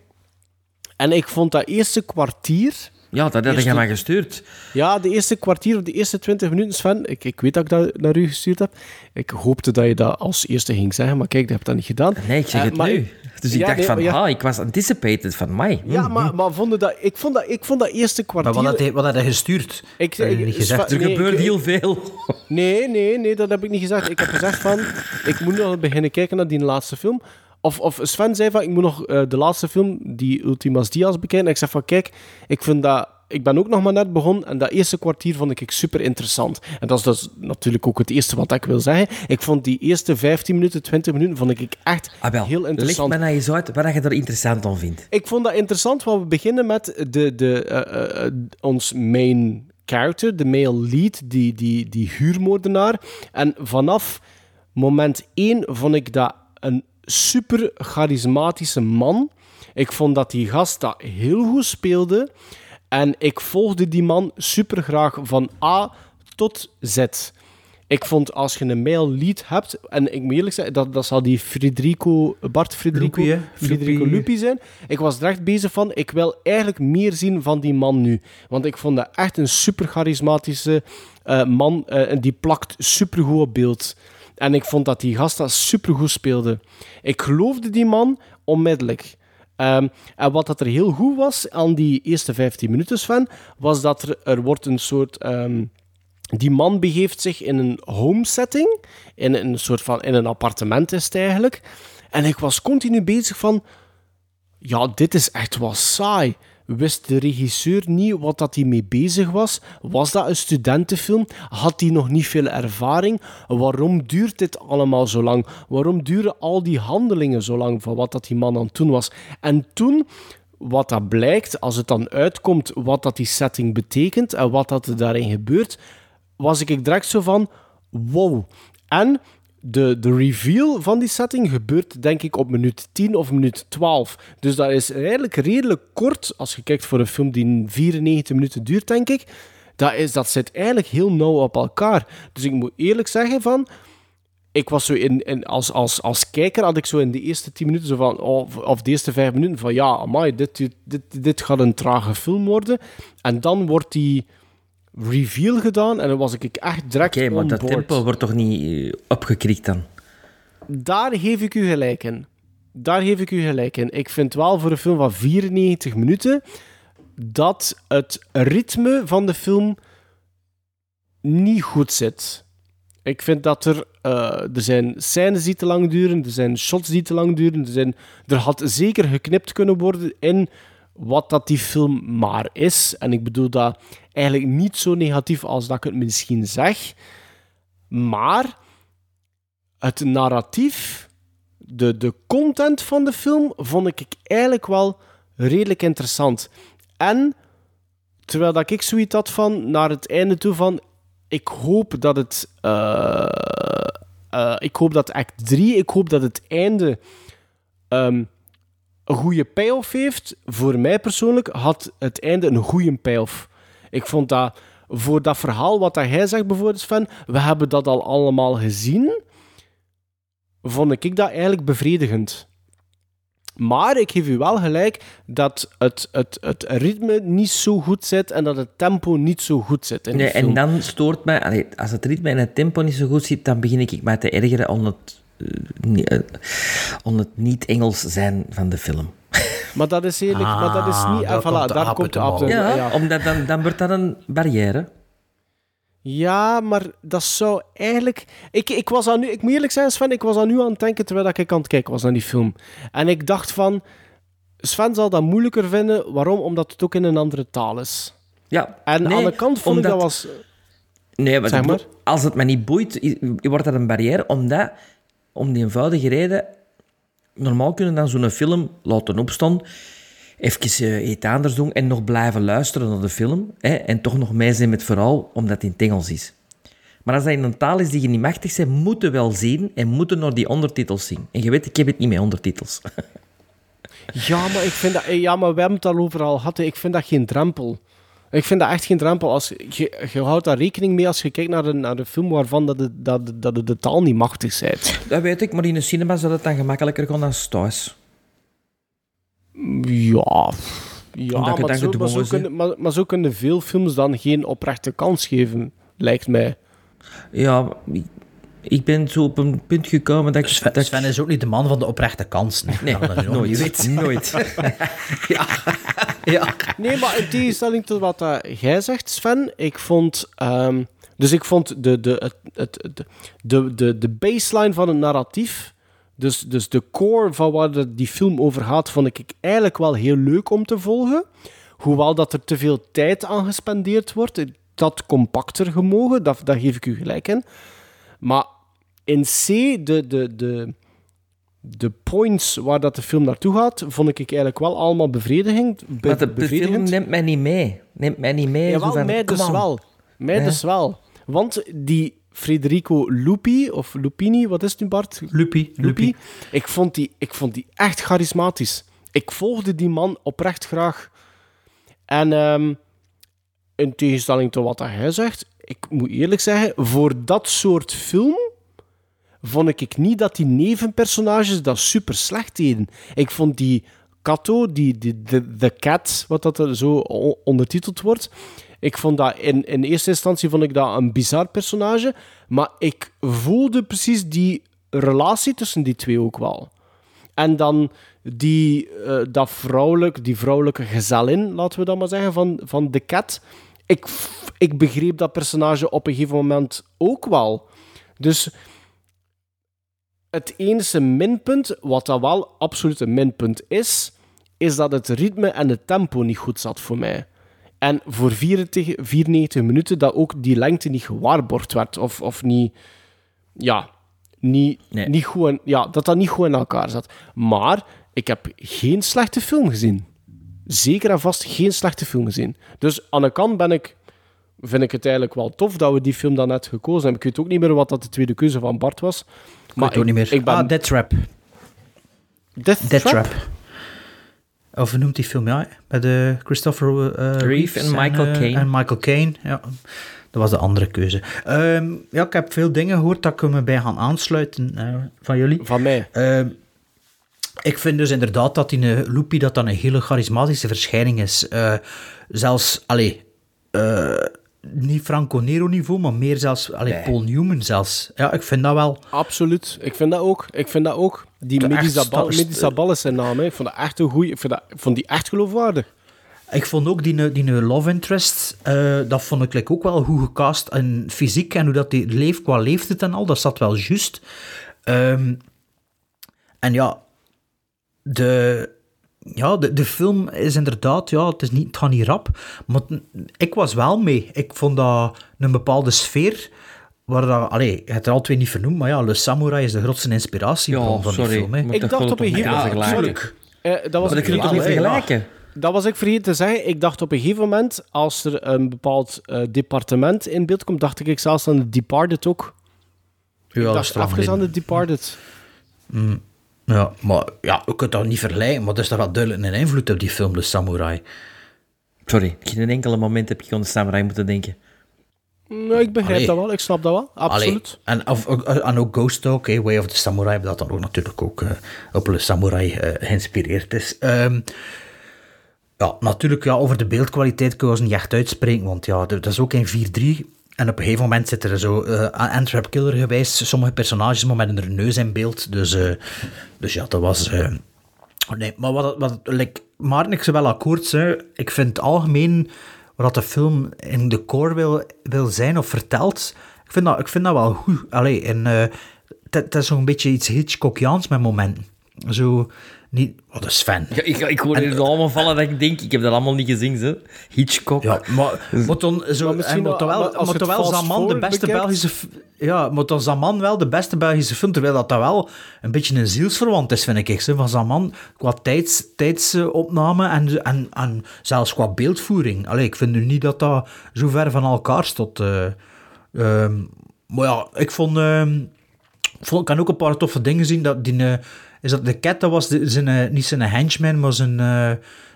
En ik vond dat eerste kwartier... Ja, dat had je mij gestuurd. Ja, de eerste kwartier of de eerste 20 minuten, Sven. Ik, ik weet dat ik dat naar u gestuurd heb. Ik hoopte dat je dat als eerste ging zeggen, maar kijk, dat heb je dat niet gedaan. Nee, ik zeg Eh, het maar- nu. Dus ik dacht nee, van, ja. ah, ik was anticipated van mij. Ja, maar, maar vonden dat, ik, vond dat, ik vond dat eerste kwartier... Maar wat had hij, wat had hij gestuurd? Ik, Heb niet gezegd? Er nee, gebeurt ik- heel veel. Nee, nee, nee, dat heb ik niet gezegd. Ik heb gezegd van, ik moet nog beginnen kijken naar die laatste film. Of, of Sven zei van, ik moet nog eh, de laatste film, die Ultimas Diaz, bekijken. En ik zeg van, kijk, ik vind dat... Ik ben ook nog maar net begonnen en dat eerste kwartier vond ik super interessant. En dat is dus natuurlijk ook het eerste wat ik wil zeggen. Ik vond die eerste 15 minuten, 20 minuten, vond ik echt Ah, heel Leg interessant. me nou eens uit wat je er interessant aan vindt. Ik vond dat interessant, want we beginnen met de, de, eh, eh, ons main character, de male lead, die, die, die huurmoordenaar. En vanaf moment één vond ik dat een super charismatische man. Ik vond dat die gast dat heel goed speelde. En ik volgde die man super graag van A tot Z. Ik vond als je een male lead hebt, en ik moet eerlijk zeggen, dat, dat zal die Federico, Bart Federico, Lupi? Federico Lupi. Lupi zijn. Ik was er echt bezig van, ik wil eigenlijk meer zien van die man nu. Want ik vond dat echt een super charismatische eh, man, eh, en die plakt super goed op beeld. En ik vond dat die gast dat super goed speelde. Ik geloofde die man onmiddellijk. Ehm, en wat dat er heel goed was aan die eerste 15 minuten van, was dat er, er wordt een soort. ehm, die man begeeft zich in een home setting, in een soort van in een appartement is het eigenlijk. En ik was continu bezig van, ja, dit is echt wel saai. Wist de regisseur niet wat dat hij mee bezig was? Was dat een studentenfilm? Had hij nog niet veel ervaring? Waarom duurt dit allemaal zo lang? Waarom duren al die handelingen zo lang van wat dat die man aan het doen was? En toen, wat dat blijkt, als het dan uitkomt wat dat die setting betekent en wat dat er daarin gebeurt, was ik direct zo van, wow. En de, de reveal van die setting gebeurt denk ik op minuut 10 of minuut 12. Dus dat is eigenlijk redelijk kort, als je kijkt voor een film die 94 minuten duurt, denk ik. Dat, is, dat zit eigenlijk heel nauw op elkaar. Dus ik moet eerlijk zeggen van... Ik was zo in, in, als, als, als kijker had ik zo in de eerste 10 minuten zo van... Of, of de eerste 5 minuten van... Ja, amai, dit, dit, dit gaat een trage film worden. En dan wordt die reveal gedaan en dan was ik echt direct Oké, maar dat tempo wordt toch niet eh, opgekrikt dan? Daar geef ik u gelijk in. Daar geef ik u gelijk in. Ik vind wel voor een film van 94 minuten dat het ritme van de film niet goed zit. Ik vind dat er... eh, er zijn scènes die te lang duren, er zijn shots die te lang duren, er, zijn, er had zeker geknipt kunnen worden in wat dat die film maar is. En ik bedoel dat eigenlijk niet zo negatief als dat ik het misschien zeg. Maar het narratief, de, de content van de film, vond ik eigenlijk wel redelijk interessant. En terwijl dat ik zoiets had van naar het einde toe van. Ik hoop dat het. eh, eh, ik hoop dat act 3, ik hoop dat het einde. ehm, een goede payoff heeft. Voor mij persoonlijk had het einde een goede payoff. Ik vond dat voor dat verhaal wat dat hij zegt bijvoorbeeld, Sven, we hebben dat al allemaal gezien, vond ik dat eigenlijk bevredigend. Maar ik geef u wel gelijk dat het, het, het ritme niet zo goed zit en dat het tempo niet zo goed zit in Nee, en dan stoort mij, als het ritme en het tempo niet zo goed zit, dan begin ik mij te ergeren om het, eh, niet- eh, om het niet-Engels zijn van de film. (laughs) Maar dat is eerlijk, maar dat is niet... Ah, daar voilà, komt de daar komt de. Ja, ja. omdat dan, dan wordt dat een barrière. Ja, maar dat zou eigenlijk... Ik, ik, was aan nu, ik moet eerlijk zijn, Sven, ik was aan nu aan het denken terwijl ik aan het kijken was naar die film. En ik dacht van... Sven zal dat moeilijker vinden. Waarom? Omdat het ook in een andere taal is. Ja, En nee, aan de kant vond ik dat was... Nee, maar, Zeg ik maar. bedoel, als het me niet boeit, wordt dat een barrière, omdat, om die eenvoudige reden, normaal kunnen dan zo'n film laten opstaan, even eh, iets anders doen en nog blijven luisteren naar de film, hè, en toch nog mee zijn met het verhaal, omdat het in het Engels is. Maar als dat in een taal is die je niet machtig bent, moeten wel zien en moeten naar die ondertitels zien. En je weet, ik heb het niet met ondertitels. (laughs) Ja, maar ik vind dat... eh, Ja, maar we hebben het al overal gehad. Ik vind dat geen drempel. Ik vind dat echt geen drempel. Als, je, je houdt daar rekening mee als je kijkt naar een, naar een film waarvan dat de, dat, de- dat de, de taal niet machtig bent. Dat weet ik, maar in de cinema zou dat dan gemakkelijker gaan dan thuis. Ja... Ja, Omdat maar dan zo, maar, kunnen, maar, maar zo kunnen veel films dan geen oprechte kans geven, lijkt mij. Ja, ik- ben zo op een punt gekomen dat ik... Sven, dat Sven is ook niet de man van de oprechte kansen. hè. Nee, is ook nooit. Nooit. (laughs) (laughs) ja. (laughs) ja. Nee, maar in tegenstelling tot wat dat jij zegt, Sven, ik vond... ehm, dus ik vond de, de, het, het, de, de, de, baseline van het narratief, dus, dus de core van waar die film over gaat, vond ik eigenlijk wel heel leuk om te volgen. Hoewel dat er te veel tijd aan gespendeerd wordt, dat compacter gemogen, dat, daar geef ik u gelijk in. Maar in C, de, de, de, de points waar dat de film naartoe gaat, vond ik eigenlijk wel allemaal bevredigend. be- Maar de, de film bevredigend. neemt mij niet mee. Neemt mij niet mee. Jawel, van, mij dus wel. Mij Ja. dus wel. Want die Federico Lupi, of Lupini, wat is het nu Bart? Lupi. Lupi. Ik vond, die, ik vond die echt charismatisch. Ik volgde die man oprecht graag. En ehm, in tegenstelling tot wat hij zegt, ik moet eerlijk zeggen, voor dat soort film vond ik niet dat die nevenpersonages dat super slecht deden. Ik vond die Kato, die, die, de, de Cat, wat dat er zo ondertiteld wordt, ik vond dat in, in eerste instantie vond ik dat een bizar personage, maar ik voelde precies die relatie tussen die twee ook wel. En dan die, eh, dat vrouwelijk, die vrouwelijke gezellin, laten we dat maar zeggen, van, van de cat. Ik, ik begreep dat personage op een gegeven moment ook wel. Dus het enige minpunt, wat dat wel absoluut een minpunt is, is dat het ritme en het tempo niet goed zat voor mij. En voor 94, 94 minuten dat ook die lengte niet gewaarborgd werd. Of, of niet... Ja, niet, niet goed in- ja, dat dat niet goed in elkaar zat. Maar ik heb geen slechte film gezien. Zeker en vast geen slechte film gezien. Dus aan de kant ben ik, vind ik het eigenlijk wel tof dat we die film dan net gekozen hebben. Ik weet ook niet meer wat dat de tweede keuze van Bart was. Maar ik ook niet meer. Ik ben, Ah, Death Trap. Death, Death Trap? Trap. Of hoe noemt die film? Ja, met de Christopher eh, Reeves en Michael Caine. En Michael Caine, ja. Dat was de andere keuze. Ehm, ja, ik heb veel dingen gehoord dat ik me bij gaan aansluiten van jullie. Van mij. Ehm, ik vind dus inderdaad dat die Loopy dat dan een hele charismatische verschijning is. Zelfs, allee, niet Franco Nero niveau, maar meer zelfs, allee, Nee. Paul Newman zelfs. Ja, ik vind dat wel... Absoluut. Ik vind dat ook. Ik vind dat ook. Die Zabal is zijn naam. Hè. Ik vond dat echt een goeie. Ik vind, dat, ik vond die echt geloofwaardig. Ik vond ook die, die love interest, eh, dat vond ik like, ook wel goed gecast. En fysiek en hoe dat die leeft qua leeftijd en al, dat zat wel juist. Ehm, en ja, de, ja de, de film is inderdaad, ja, het, is niet, het gaat niet rap. Maar ik was wel mee. Ik vond dat een bepaalde sfeer. Waar dat, allee, je hebt er al twee niet vernoemd, maar ja, Le Samurai is de grootste inspiratiebron Ja, van sorry, die film. hè. Ik dacht op een gegeven moment... Eh, dat was ik niet vergelijken? Dat was ik vergeten te zeggen. Ik dacht op een gegeven moment, als er een bepaald eh, departement in beeld komt, dacht ik zelfs aan The Departed ook. Ja, ik dat dacht even aan. The Departed. Mm, ja, maar ja, je kunt dat niet vergelijken, maar er is toch wel duidelijk een invloed op die film, de Samurai. Sorry, geen enkele moment heb ik aan de samurai moeten denken. Nou, ik begrijp Allee. dat wel. Ik snap dat wel. Absoluut. Allee, en, of, en ook Ghost Talk, Way of the Samurai, dat dan ook natuurlijk ook eh, op Le Samurai eh, geïnspireerd is. Ehm, ja, natuurlijk, ja, over de beeldkwaliteit kun je ons niet echt uitspreken, want ja, dat is ook in 4-3. En op een gegeven moment zitten er zo, eh Antwerp Killer gewijs, sommige personages met een neus in beeld. Dus, eh, dus ja, dat was... eh, nee, maar wat, wat like, zou wel akkoord zijn. Ik vind het algemeen wat de film in de core wil, wil zijn of vertelt, ik vind dat, ik vind dat wel goed. Allee, en het is zo'n beetje iets Hitchcockiaans met momenten. Zo, niet... Wat is Sven? Ja, ik, ik hoor En- er allemaal vallen dat ik denk, ik heb dat allemaal niet gezien, ze. Hitchcock. Ja, maar, (laughs) maar dan zo, Maar misschien wel- toch wel, als maar wel Zaman de beste bekijkt- Belgische... Ja, maar dan Zaman wel de beste Belgische film, terwijl dat, dat wel een beetje een zielsverwant is, vind ik. Zo, van Zaman, qua tijds, tijdsopname en, en, en zelfs qua beeldvoering. Allee, ik vind nu niet dat dat zo ver van elkaar stond. eh. Ehm, maar ja, ik vond... ehm, ik vond- ik kan ook een paar toffe dingen zien. Dat die, eh, is dat de cat, dat was de, zijn, eh, niet zijn henchman, maar zijn, eh,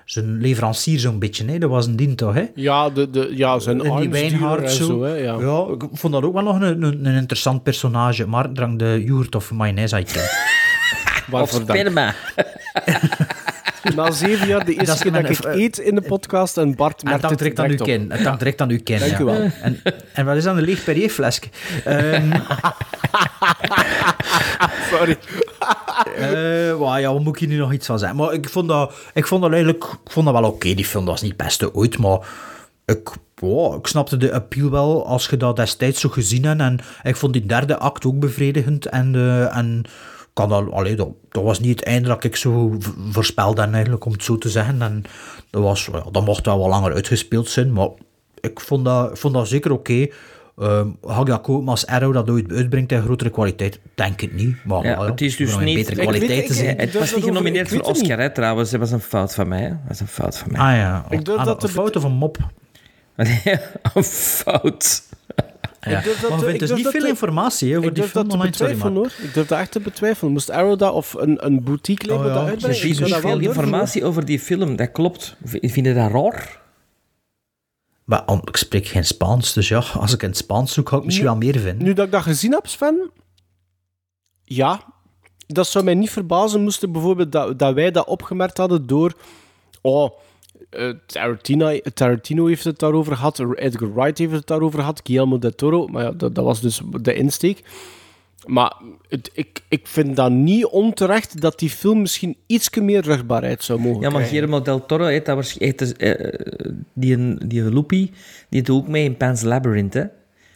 zijn leverancier zo'n beetje. Nee? Dat was een dien toch, hè? Ja, de, de, ja zijn En die zo. zo. hè, ja. ja. ik vond dat ook wel nog een, een, een interessant personage. Maar drank de yoghurt of mayonaise uit. Of Waarvoor sperma. (laughs) (laughs) Na zeven jaar, de eerste Dat keer dat ik eet in de podcast en Bart merkt het direct aan op. kin. Het hangt direct aan uw kin, Dank ja. u wel. En, en wat is dan een leeg Perrier-flesje? Ehm, (laughs) Sorry. Eh, wauw, ja, wat moet ik hier nu nog iets van zeggen? Maar ik vond dat, ik vond dat eigenlijk ik vond dat wel oké. Die film dat was niet het beste ooit, maar ik, wow, ik snapte de appeal wel als je dat destijds zo gezien hebt. En ik vond die derde act ook bevredigend. En, eh, en kan dat, allee, dat, dat was niet het einde dat ik zo voorspelde, eigenlijk, om het zo te zeggen. En dat, was, ja, dat mocht wel wat langer uitgespeeld zijn, maar ik vond dat, ik vond dat zeker oké. Ehm, ga ik dat kopen als Arrow dat ooit uitbrengt in grotere kwaliteit? Denk het niet. Maar Ja, het is dus niet... betere Ik weet- kwaliteit te ik- zien. ik- Het was niet genomineerd voor Oscar, hè, trouwens. Dat was een fout van mij. Dat was een fout van mij. Ah ja, Ik Ah, dat een fout of een mop? (laughs) een fout. Ja. Ik durf dat maar vindt dus niet veel te- informatie hè, over die film online. Sorry, hoor. Ik durf dat echt te betwijfelen. Moest Arrow dat of een, een boutique label Oh, ja. dat Er Er uitbrengen? is veel informatie over die film, dat klopt. Vind je dat raar? Maar om- ik spreek geen Spaans, dus ja, als ik in het Spaans zoek, ga ik misschien Nu- wel meer vinden. Nu dat ik dat gezien heb, Sven, ja, dat zou mij niet verbazen moesten bijvoorbeeld dat, dat wij dat opgemerkt hadden door, oh, eh, Tarantino, Tarantino heeft het daarover gehad, Edgar Wright heeft het daarover gehad, Guillermo del Toro, maar ja, dat, dat was dus de insteek. Maar het, ik, ik vind dat niet onterecht dat die film misschien iets meer rugbaarheid zou mogen Ja, maar krijgen. Guillermo del Toro heeft dat waarschijnlijk... heeft dus, eh, die, die Loopy, die doet ook mee in Pan's Labyrinth, hè?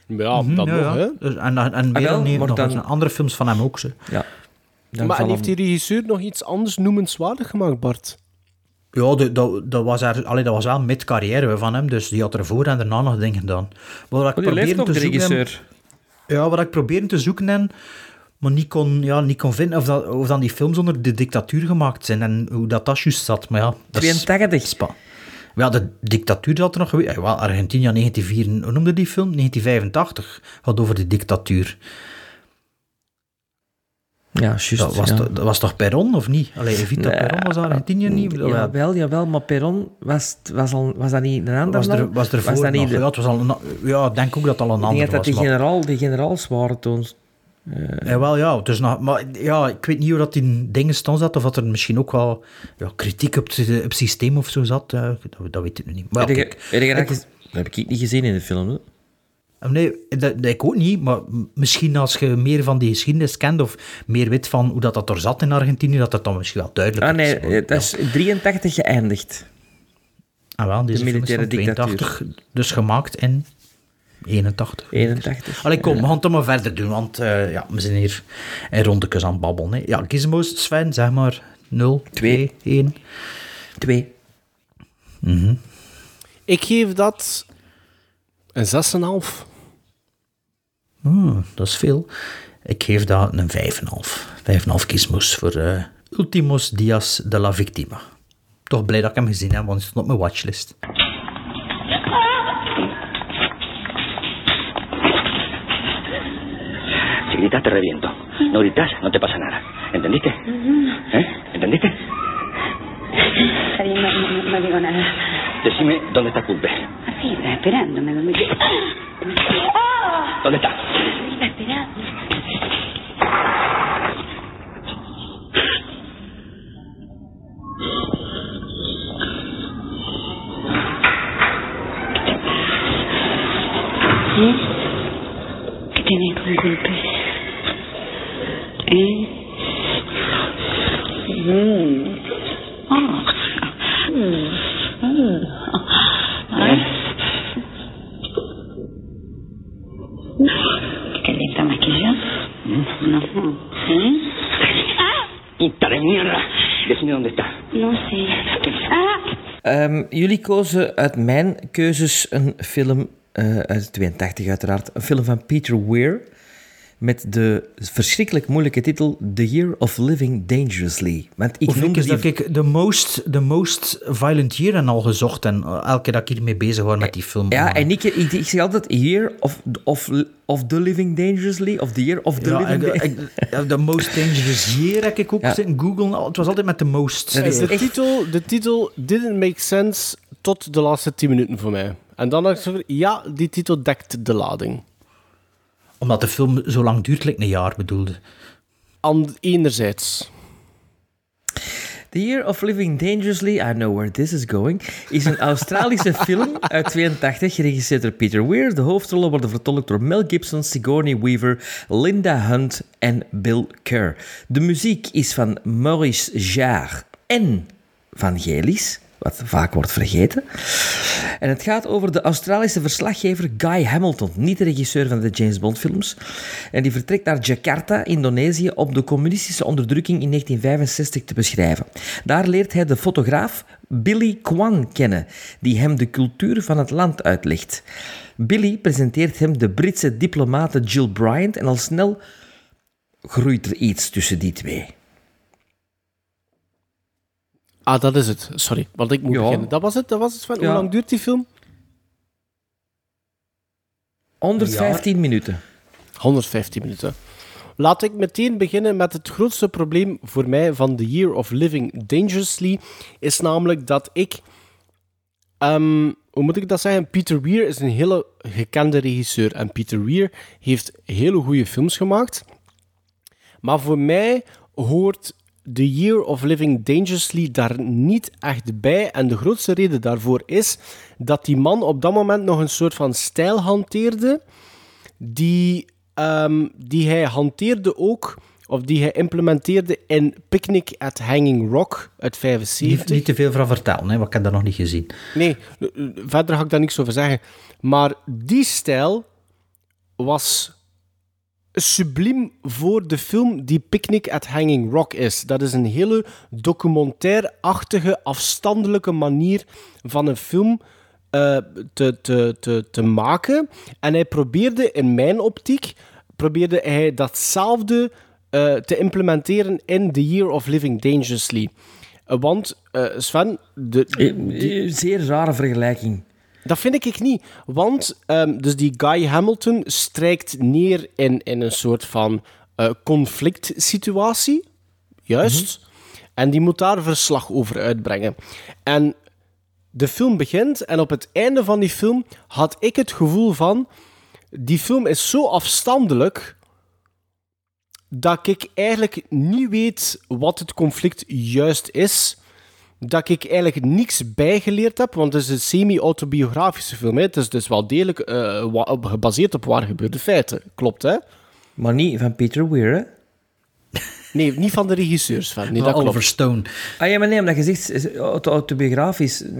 Ja, Mhm, dat ja, nog, ja. hè. Dus, en en, en meer wel, dan, nog andere films van hem ook. Zo. Ja. Dan Maar en heeft die regisseur nog iets anders noemenswaardig gemaakt, Bart? Ja, dat, dat, was er, allee, dat was wel mid-carrière van hem, dus die had ervoor en daarna nog dingen gedaan. Wat ik Oh, probeerde te zoeken. Ja, wat ik probeerde te zoeken en maar niet kon, ja, niet kon vinden of, dat, of dan die films onder de dictatuur gemaakt zijn en hoe dat, dat juist zat. Maar ja, dat is 82. Spa. Ja, de dictatuur zat er nog geweest. Ja, Argentinië 1904, hoe noemde die film? 1985 gaat over de dictatuur. Ja, juist. Dat was, ja. toch- dat was toch Perón, of niet? Allee, Evita Nee, Perón was Argentinië niet? Dat Ja, wel, jawel, maar Perron was, was, al, was dat niet een ander was er, was er voor dat niet de- Ja, het was al een, ja, ik denk ook dat het al een ik ander denk dat was. die, generaal, die generaals waren toen. Ja, wel ja. Is nog, maar ja, ik weet niet hoe dat in dingen stond zat, of dat er misschien ook wel ja, kritiek op het, op het systeem of zo zat. eh, dat, dat weet ik nu niet. Maar ja, kijk, dat ik- dat heb ik niet gezien in de film. Hè? Nee, dat, dat ik ook niet, maar misschien als je meer van die geschiedenis kent of meer weet van hoe dat, dat er zat in Argentinië, dat dat dan misschien wel duidelijk Ah nee, is. Maar, het is in 83 geëindigd. Ah, wel, deze de film is van militaire dictatuur. 82, dus gemaakt in 81. 81. Allee, kom, we gaan het maar verder doen, want eh, ja, we zijn hier in rondekes aan het babbelen. Hè. Ja, gizmos, Sven, zeg maar 0, 2, 1. 2. Ik geef dat een 6,5. Hmm, dat is veel. Ik geef dat een 5,5. 5,5 gizmos voor eh, Ultimos Dias de la Victima. Toch blij dat ik hem gezien heb, want hij stond op mijn watchlist. Si gritas te reviento. No gritas, no te pasa nada. ¿Entendiste? ¿Eh? ¿Entendiste? Bien, no, no- no digo nada. Decime dónde está Culpe. Así, esperándome. ¿Dónde, ¿Dónde está? ¿Qué tenés con golpe? Jullie kozen uit mijn keuzes een film eh, uit 82 uiteraard. Een film van Peter Weir met de verschrikkelijk moeilijke titel The Year of Living Dangerously. Want ik is die... dat ik de most, de most violent year en al gezocht en eh, elke keer dat ik hiermee bezig was met die film. Ja, en ik, ik, ik zeg altijd Year of, of, of The Living Dangerously, of The Year of The Ja, Living ik- Dangerously. (laughs) de most dangerous year heb ik ook Ja. zitten googlen. Het was altijd met de most. Dat is de, titel, de titel didn't make sense tot de laatste 10 minuten voor mij. En dan dacht ik zo van, ja, die titel dekt de lading. Omdat de film zo lang duurt, like een jaar bedoelde. An, enerzijds. The Year of Living Dangerously, I know where this is going, is een Australische (laughs) film uit 82, geregisseerd door Peter Weir. De hoofdrollen worden vertolkt door Mel Gibson, Sigourney Weaver, Linda Hunt en Bill Kerr. De muziek is van Maurice Jarre en van Gelis, wat vaak wordt vergeten. En het gaat over de Australische verslaggever Guy Hamilton, niet de regisseur van de James Bond films. En die vertrekt naar Jakarta, Indonesië, om de communistische onderdrukking in 1965 te beschrijven. Daar leert hij de fotograaf Billy Kwan kennen, die hem de cultuur van het land uitlegt. Billy presenteert hem de Britse diplomate Jill Bryant en al snel groeit er iets tussen die twee. Ah, dat is het. Sorry, want ik moet Ja. beginnen. Dat was het, dat was het van. Ja. Hoe lang duurt die film? 115 minuten. 115 minuten. Laat ik meteen beginnen met het grootste probleem voor mij van The Year of Living Dangerously. Is namelijk dat ik. ehm, hoe moet ik dat zeggen? Peter Weir is een hele gekende regisseur. En Peter Weir heeft hele goede films gemaakt. Maar voor mij hoort The Year of Living Dangerously daar niet echt bij. En de grootste reden daarvoor is dat die man op dat moment nog een soort van stijl hanteerde. Die, ehm, die hij hanteerde ook, of die hij implementeerde in Picnic at Hanging Rock uit 75. Niet, niet te veel van vertellen, hè, want ik heb dat nog niet gezien. Nee, eh, eh, verder ga ik daar niks over zeggen. Maar die stijl was subliem voor de film die Picnic at Hanging Rock is. Dat is een hele documentaire-achtige, afstandelijke manier van een film eh, te, te, te, te maken. En hij probeerde, in mijn optiek, probeerde hij datzelfde eh, te implementeren in The Year of Living Dangerously. Want, eh, Sven... De, Zeer rare vergelijking. Dat vind ik niet. Want ehm, dus die Guy Hamilton strijkt neer in, in een soort van eh, conflict situatie. Juist. En die moet daar verslag over uitbrengen. En de film begint en op het einde van die film had ik het gevoel van... Die film is zo afstandelijk dat ik eigenlijk niet weet wat het conflict juist is dat ik eigenlijk niks bijgeleerd heb, want het is een semi-autobiografische film. Hè. Het is dus wel degelijk eh, gebaseerd op waar gebeurde feiten. Klopt, hè? Maar niet van Peter Weir, hè? Nee, niet van de regisseurs. Van. Nee, dat klopt. Oliver Stone. Ah ja, maar nee, omdat je zegt is auto- autobiografisch. eh,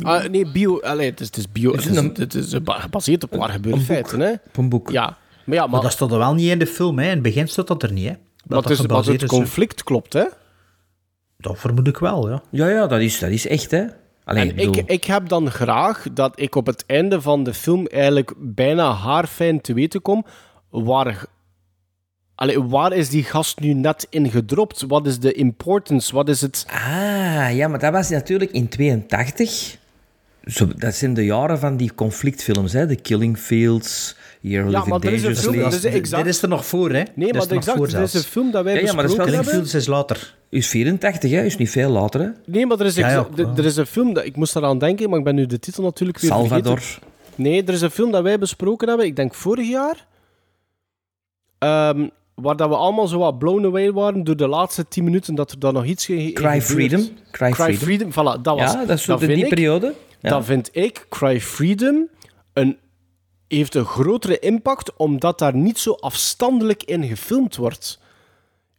Ah, nee, bio... Allee, het is, het is bio... Het is, het is ba- gebaseerd op waar gebeurde een feiten, hè? Op een boek. Ja. Maar ja, Maar, maar, dat staat er wel niet in de film, hè. In het begin staat dat er niet, hè. Dat maar het, dat is, maar het conflict klopt, hè? Dat vermoed ik wel, ja. Ja, ja, dat is, dat is echt, hè? Alleen, En ik bedoel, ik, ik heb dan graag dat ik op het einde van de film eigenlijk bijna haarfijn te weten kom waar, allee, waar is die gast nu net in gedropt? Wat is de importance? Wat is het... Ah, ja, maar dat was natuurlijk in 82. Zo, dat zijn de jaren van die conflictfilms, hè? The Killing Fields, Year of Ja, Living maar er is een film- Dangerously. dat is exact- Dit is er nog voor, hè. Nee, maar is er nog exact, dit is een film dat wij Ja, ja, maar dat is wel besproken een hebben. Killing Fields is later. Is 84, hè? Is niet veel later, hè? Nee, maar er is, Ja, er is een film, dat, ik moest eraan denken, maar ik ben nu de titel natuurlijk weer Salvador. vergeten. Nee, er is een film dat wij besproken hebben, ik denk vorig jaar, ehm, waar dat we allemaal zo wat blown away waren door de laatste 10 minuten dat er dan nog iets ge- Cry. Freedom. Cry, Cry Freedom. Freedom, voilà, dat was Ja, dat is zo de, vind die ik- periode. Ja. Dan vind ik Cry Freedom een, heeft een grotere impact, omdat daar niet zo afstandelijk in gefilmd wordt.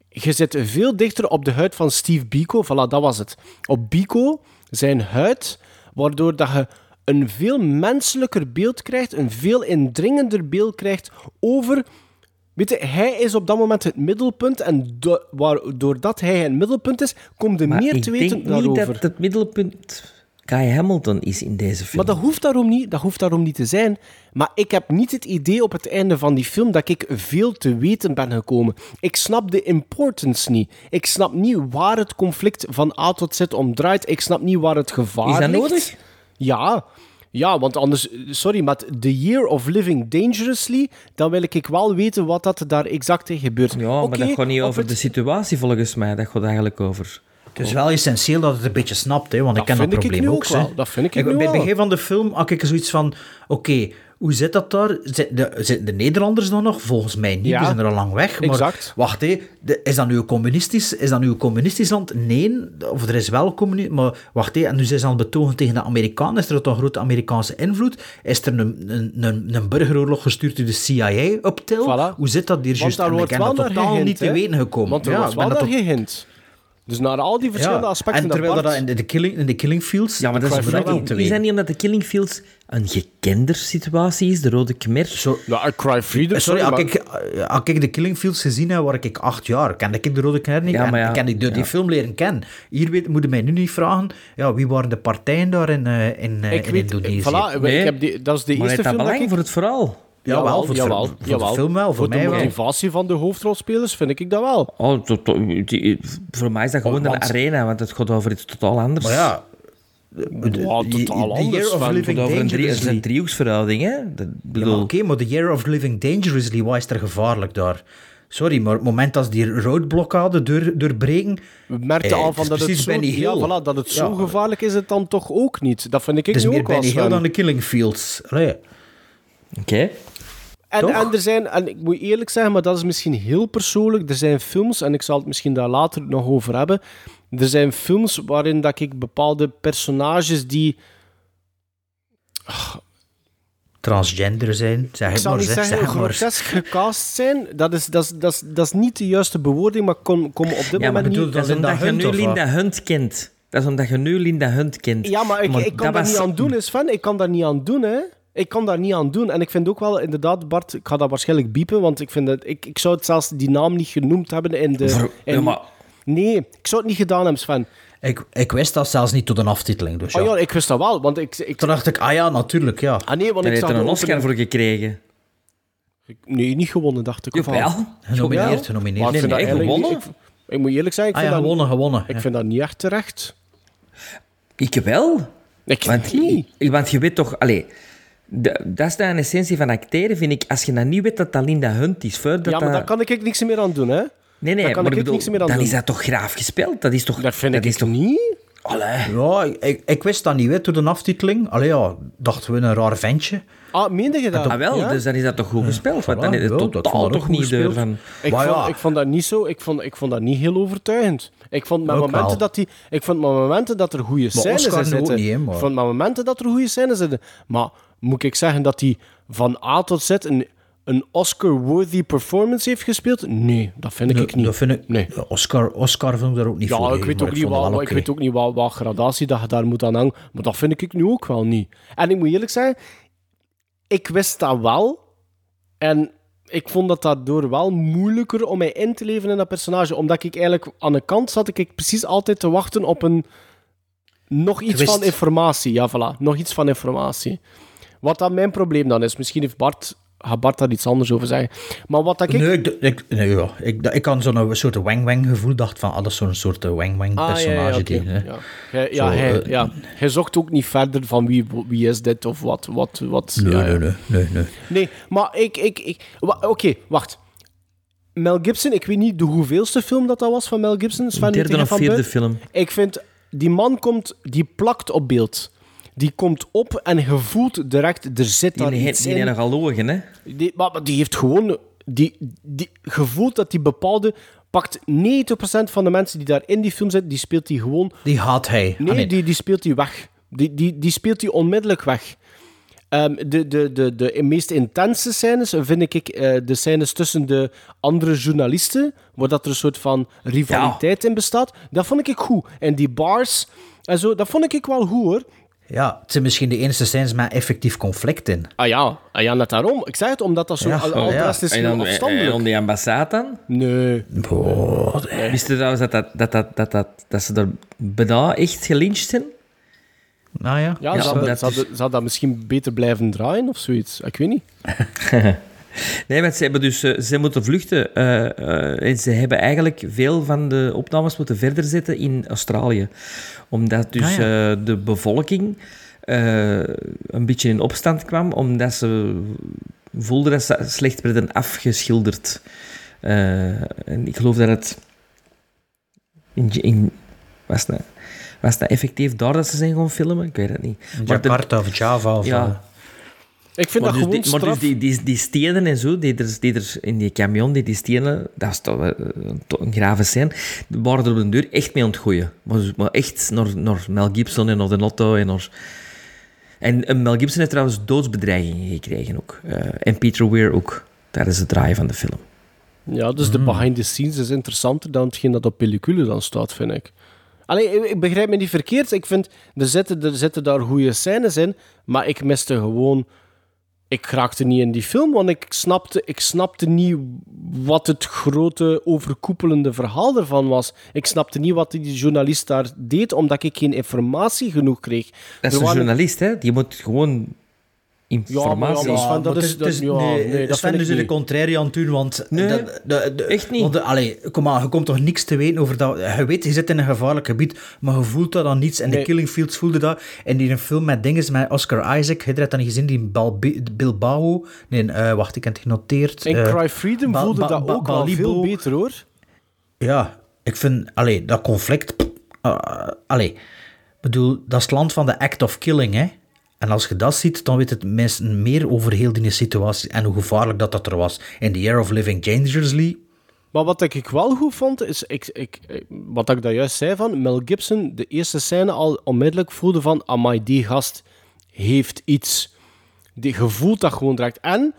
Je zit veel dichter op de huid van Steve Biko, voilà, dat was het. Op Biko, zijn huid, waardoor dat je een veel menselijker beeld krijgt, een veel indringender beeld krijgt over... Weet je, hij is op dat moment het middelpunt en do- waar, doordat hij het middelpunt is, komt er Maar meer ik te weten denk niet daarover. dat het middelpunt Guy Hamilton is in deze film. Maar dat hoeft, daarom niet, dat hoeft daarom niet te zijn. Maar ik heb niet het idee op het einde van die film dat ik veel te weten ben gekomen. Ik snap de importance niet. Ik snap niet waar het conflict van A tot Z om draait. Ik snap niet waar het gevaar Is dat ligt. nodig? Ja. Ja, want anders... Sorry, maar The Year of Living Dangerously, dan wil ik wel weten wat dat daar exact in gebeurt. Ja, maar dat gaat niet over het- de situatie volgens mij. Dat gaat eigenlijk over... Het is wel essentieel dat het een beetje snapt, hè, want Dat ik ken dat ik probleem nu ook. ook wel. Dat vind ik nu bij het begin van de film had ik zoiets van: oké, hoe zit dat daar? Zitten de, zitten de Nederlanders dan nog? Volgens mij niet, Ja. die zijn er al lang weg. Maar Exact. wacht, hè, de- is dat nu een communistisch, is dat nu een communistisch land? Nee, of er is wel communisme. Maar wacht, hè, en nu zijn ze aan het betogen tegen de Amerikanen. Is er toch een grote Amerikaanse invloed? Is er een, een, een, een burgeroorlog gestuurd door de CIA op til? Voilà. Hoe zit dat hier juist? ik wordt ben dat totaal niet te weten gekomen. Want er Ja, wordt ik wel dat tot- gehint. Dus naar al die verschillende aspecten en terwijl apart- dat in de, de killing, in de killing Fields... Ja, maar dat is, vooral- te is dat niet omdat de Killing Fields een gekender situatie is, de Rode Khmer? Zo, Ja, Cry Freedom, sorry, sorry, maar- ik, eh, als ik de Killing Fields gezien heb, waar ik acht jaar. Kende ik de Rode Khmer niet? Ja, maar en ja, ken ik door die ja. film leren kennen. Hier weet, moet je mij nu niet vragen, ja, wie waren de partijen daar in, eh, in, eh, Ik in weet, Indonesië? voilà, ik heb die, dat is de maar eerste film dat belang ik... voor het verhaal? Jawel, voor, het jawel, voor jawel. de film wel, voor, mij de wel. motivatie van de hoofdrolspelers vind ik dat wel. Oh, to- to- die- voor mij is dat gewoon Oh, want- een arena, want het gaat over iets totaal anders. Maar ja... Ja, totaal the anders, Year of Sven. Living het gaat over een, drie, het is Dangerously. een driehoeksverhouding, hè? Dat, Ja, bedoel, maar Oké, maar The Year of Living Dangerously, wat is er gevaarlijk daar? Sorry, maar het moment als die roodblokkade door, doorbreken... We merkten eh, al van is dat het, precies zo, Benny ja, Hill. voilà, dat het zo Ja. gevaarlijk is, het dan toch ook niet. Dat vind ik, ik Het is nu meer ook wel Benny Hill Sven. dan de Killing Fields. Oké. En, er zijn, en ik moet eerlijk zeggen, maar dat is misschien heel persoonlijk. Er zijn films, en ik zal het misschien daar later nog over hebben. Er zijn films waarin dat ik bepaalde personages die. Transgender zijn, zeg Ik het zal maar. niet zeg, zeggen zeg maar. grotesk gecast zijn. Dat is, dat, is, dat, is, dat is niet de juiste bewoording, maar kom, kom op dit Ja, maar moment bedoel niet. dat Dat is omdat je nu? Linda Hunt kent. Dat is omdat je nu Linda Hunt kent. Ja, maar ik, ik kan dat daar was- niet aan doen, is Sven. Ik kan daar niet aan doen, hè. Ik kan daar niet aan doen. En ik vind ook wel, inderdaad, Bart, ik ga dat waarschijnlijk biepen, want ik vind dat... Ik, ik zou het zelfs die naam niet genoemd hebben in de... Voor- in- ja, maar- Nee, ik zou het niet gedaan hebben, Sven. Ik, ik wist dat zelfs niet tot een aftiteling. Dus ja. Oh ja, ik wist dat wel, want ik... ik Toen dacht ik, ah ja, natuurlijk, ja. ah nee, want Daar ik heeft zag er een Oscar voor gekregen. Nee, niet gewonnen, dacht ik. of wel? Jawel. Genomineerd, genomineerd. Maar ik vind Nee, dat nee, gewonnen. Ik, ik moet eerlijk zijn, ik Ah vind, ja, dat, gewonnen, gewonnen. ik ja. vind dat niet echt terecht. Ik wel. Ik Want, niet. want je weet toch... Allee, de- dat is de essentie van acteren, vind ik. Als je dan niet weet dat dat Linda Hunt is, Ja, maar dat... daar kan ik niks meer aan doen, hè. Nee, nee, daar kan maar ik bedoel, niks meer aan dan doen. is dat toch graaf gespeeld? Dat is toch... Dat vind ik is toch... niet. Allee. Ja, ik, ik wist dat niet, door de aftiteling. Allee ja, dachten we een raar ventje. Ah, meende je dat? Ah, wel, Ja? dus dan is dat toch goed gespeeld? Want dan is het ja, dat totaal toch niet deur gespeeld. van... Ik, Maar vond, ja. ik vond dat niet zo. Ik vond, ik vond dat niet heel overtuigend. Ik vond met Ook momenten wel. dat die, ik vond met momenten dat er goede scènes in ook zitten. niet, hè, maar- Ik vond met momenten dat er goede scènes zitten. Maar moet ik zeggen dat hij van A tot Z een, een Oscar-worthy performance heeft gespeeld? Nee, dat vind ik niet. Dat vind ik... Nee. Oscar, Oscar vind ik daar ook niet voor. Ja, ik weet, ook niet dat wat, wel ik weet ook niet wat, wat gradatie dat je daar moet aan hangen. Maar dat vind ik nu ook wel niet. En ik moet eerlijk zijn, ik wist dat wel. En ik vond dat daardoor wel moeilijker om mij in te leven in dat personage. Omdat ik eigenlijk aan de kant zat, ik precies altijd te wachten op een... Nog iets Twist. van informatie. Ja, voilà. Nog iets van informatie. Wat dan mijn probleem dan is. Misschien heeft Bart... Gaat Bart daar iets anders over zeggen. Maar wat dat ik... Nee, ik, ik, nee, ja. ik, ik had zo'n soort wang-wang gevoel. dacht van, ah, dat is zo'n soort wang-wang Ah, ja, personage. ja, oké. die, hè. ja. Hij, ja, Zo, hij, eh, ja. hij zocht ook niet verder van wie, wie is dit of wat. wat, wat Nee, ja, ja. nee, nee, nee, nee. Nee, maar ik... ik, ik wa- Oké, wacht. Mel Gibson, ik weet niet de hoeveelste film dat dat was van Mel Gibson. Sven, Derde of Van vierde film. Ik vind, die man komt, die plakt op beeld. Die komt op en je voelt direct, er zit Die, daar die, iets die, in. nogal logen, hè? Die, maar, die heeft gewoon... Die, die, gevoeld dat die bepaalde... Pakt 90% van de mensen die daar in die film zitten, die speelt die gewoon... Die haat hij. Nee, Ah, nee. Die, die speelt die weg. Die, die, die speelt die onmiddellijk weg. Ehm, de, de, de, de meest intense scènes vind ik eh, de scènes tussen de andere journalisten, waar dat er een soort van rivaliteit in bestaat. Dat vond ik goed. En die bars en zo, dat vond ik wel goed hoor. Ja, het zijn misschien de enige scènes met effectief conflict in. Ah ja, ah ja net daarom. Ik zeg het, omdat dat zo Ja, al, ja. is En heel dan, en, afstandelijk. en die ambassade dan? Nee. Wist je trouwens dat, dat, dat, dat, dat, dat, dat ze er bijna echt gelyncht zijn? Nou ja. Ja, omdat zou, dus- zou dat misschien beter blijven draaien of zoiets? Ik weet niet. (laughs) Nee, want ze hebben dus eh, ze moeten vluchten. eh, eh, en ze hebben eigenlijk veel van de opnames moeten verder zetten in Australië. Omdat dus Ah, ja. de bevolking een beetje in opstand kwam, omdat ze voelden dat ze slecht werden afgeschilderd. En ik geloof dat het in, in was, dat, was dat effectief daar dat ze zijn gaan filmen? Ik weet het niet. Maar de- Jakarta of Java of... ja, Ik vind maar dat dus, gewoon die, maar straf. dus die, die, die stenen en zo, die er, die er in die camion, die, die stenen, dat is toch eh, toch een grave scène, waren er op de deur echt mee aan het gooien. Maar, maar echt naar, naar Mel Gibson en naar de Lotto en naar... En Mel Gibson heeft trouwens doodsbedreigingen gekregen ook. Eh, en Peter Weir ook, tijdens het draaien van de film. Ja, dus de behind the scenes is interessanter dan hetgeen dat op pellicule dan staat, vind ik. Allee, ik- ik begrijp me niet verkeerd. Ik vind, er zitten, er zitten daar goede scènes in, maar ik miste gewoon... Ik raakte niet in die film, want ik snapte, ik snapte niet wat het grote overkoepelende verhaal ervan was. Ik snapte niet wat die journalist daar deed, omdat ik geen informatie genoeg kreeg. Dat is Er een waren- journalist, hè? Die moet gewoon informatie. Ja, maar dat is- dat- het ja, nee, nee, dat Sven is er de contraire aan het doen, want... Nee, dat, dat- dat- echt niet. Want, de- allee, kom maar, je komt toch niks te weten over dat... Je weet, je zit in een gevaarlijk gebied, maar je voelt dat dan niets. En Nee. de Killing Fields voelde dat. En die een film met dingen met Oscar Isaac, je hebt dat niet gezien, die Balbi- Bilbao... Nee, eh, wacht, ik heb het genoteerd. In Eh, Cry Freedom Ba- voelde Ba- dat Ba- ook wel veel beter, hoor. Ja, ik vind... Allee, dat conflict... Uh, allee, bedoel, dat is het land van de act of killing, hè. En als je dat ziet, dan weet het mensen meer over heel die situatie en hoe gevaarlijk dat, dat er was. In The Year of Living Dangerously... Maar wat ik wel goed vond, is ik, ik, wat ik daar juist zei van Mel Gibson, de eerste scène al onmiddellijk voelde van, amai, die gast heeft iets. Die gevoelt dat gewoon direct. En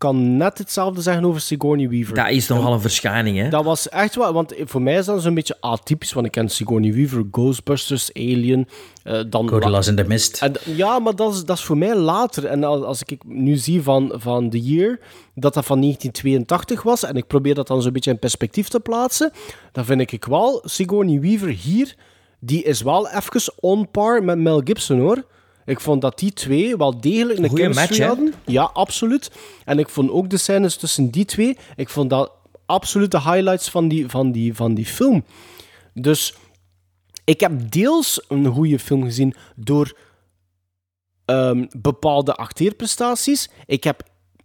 kan net hetzelfde zeggen over Sigourney Weaver. Dat is nogal een verschijning, hè? Dat was echt wel, want voor mij is dat zo'n beetje atypisch, want ik ken Sigourney Weaver, Ghostbusters, Alien, eh, dan... Gorillas in the Mist. En, ja, maar dat is, dat is voor mij later. En als, als ik nu zie van, van The Year, dat dat van 1982 was, en ik probeer dat dan zo'n beetje in perspectief te plaatsen, dan vind ik wel, Sigourney Weaver hier, die is wel even on par met Mel Gibson, hoor. Ik vond dat die twee wel degelijk een Goeie chemistry match, hè? hadden. Ja, absoluut. En ik vond ook de scènes tussen die twee, ik vond dat absoluut de highlights van die, van die, van die film. Dus ik heb deels een goede film gezien door ehm, bepaalde acteerprestaties. Ik heb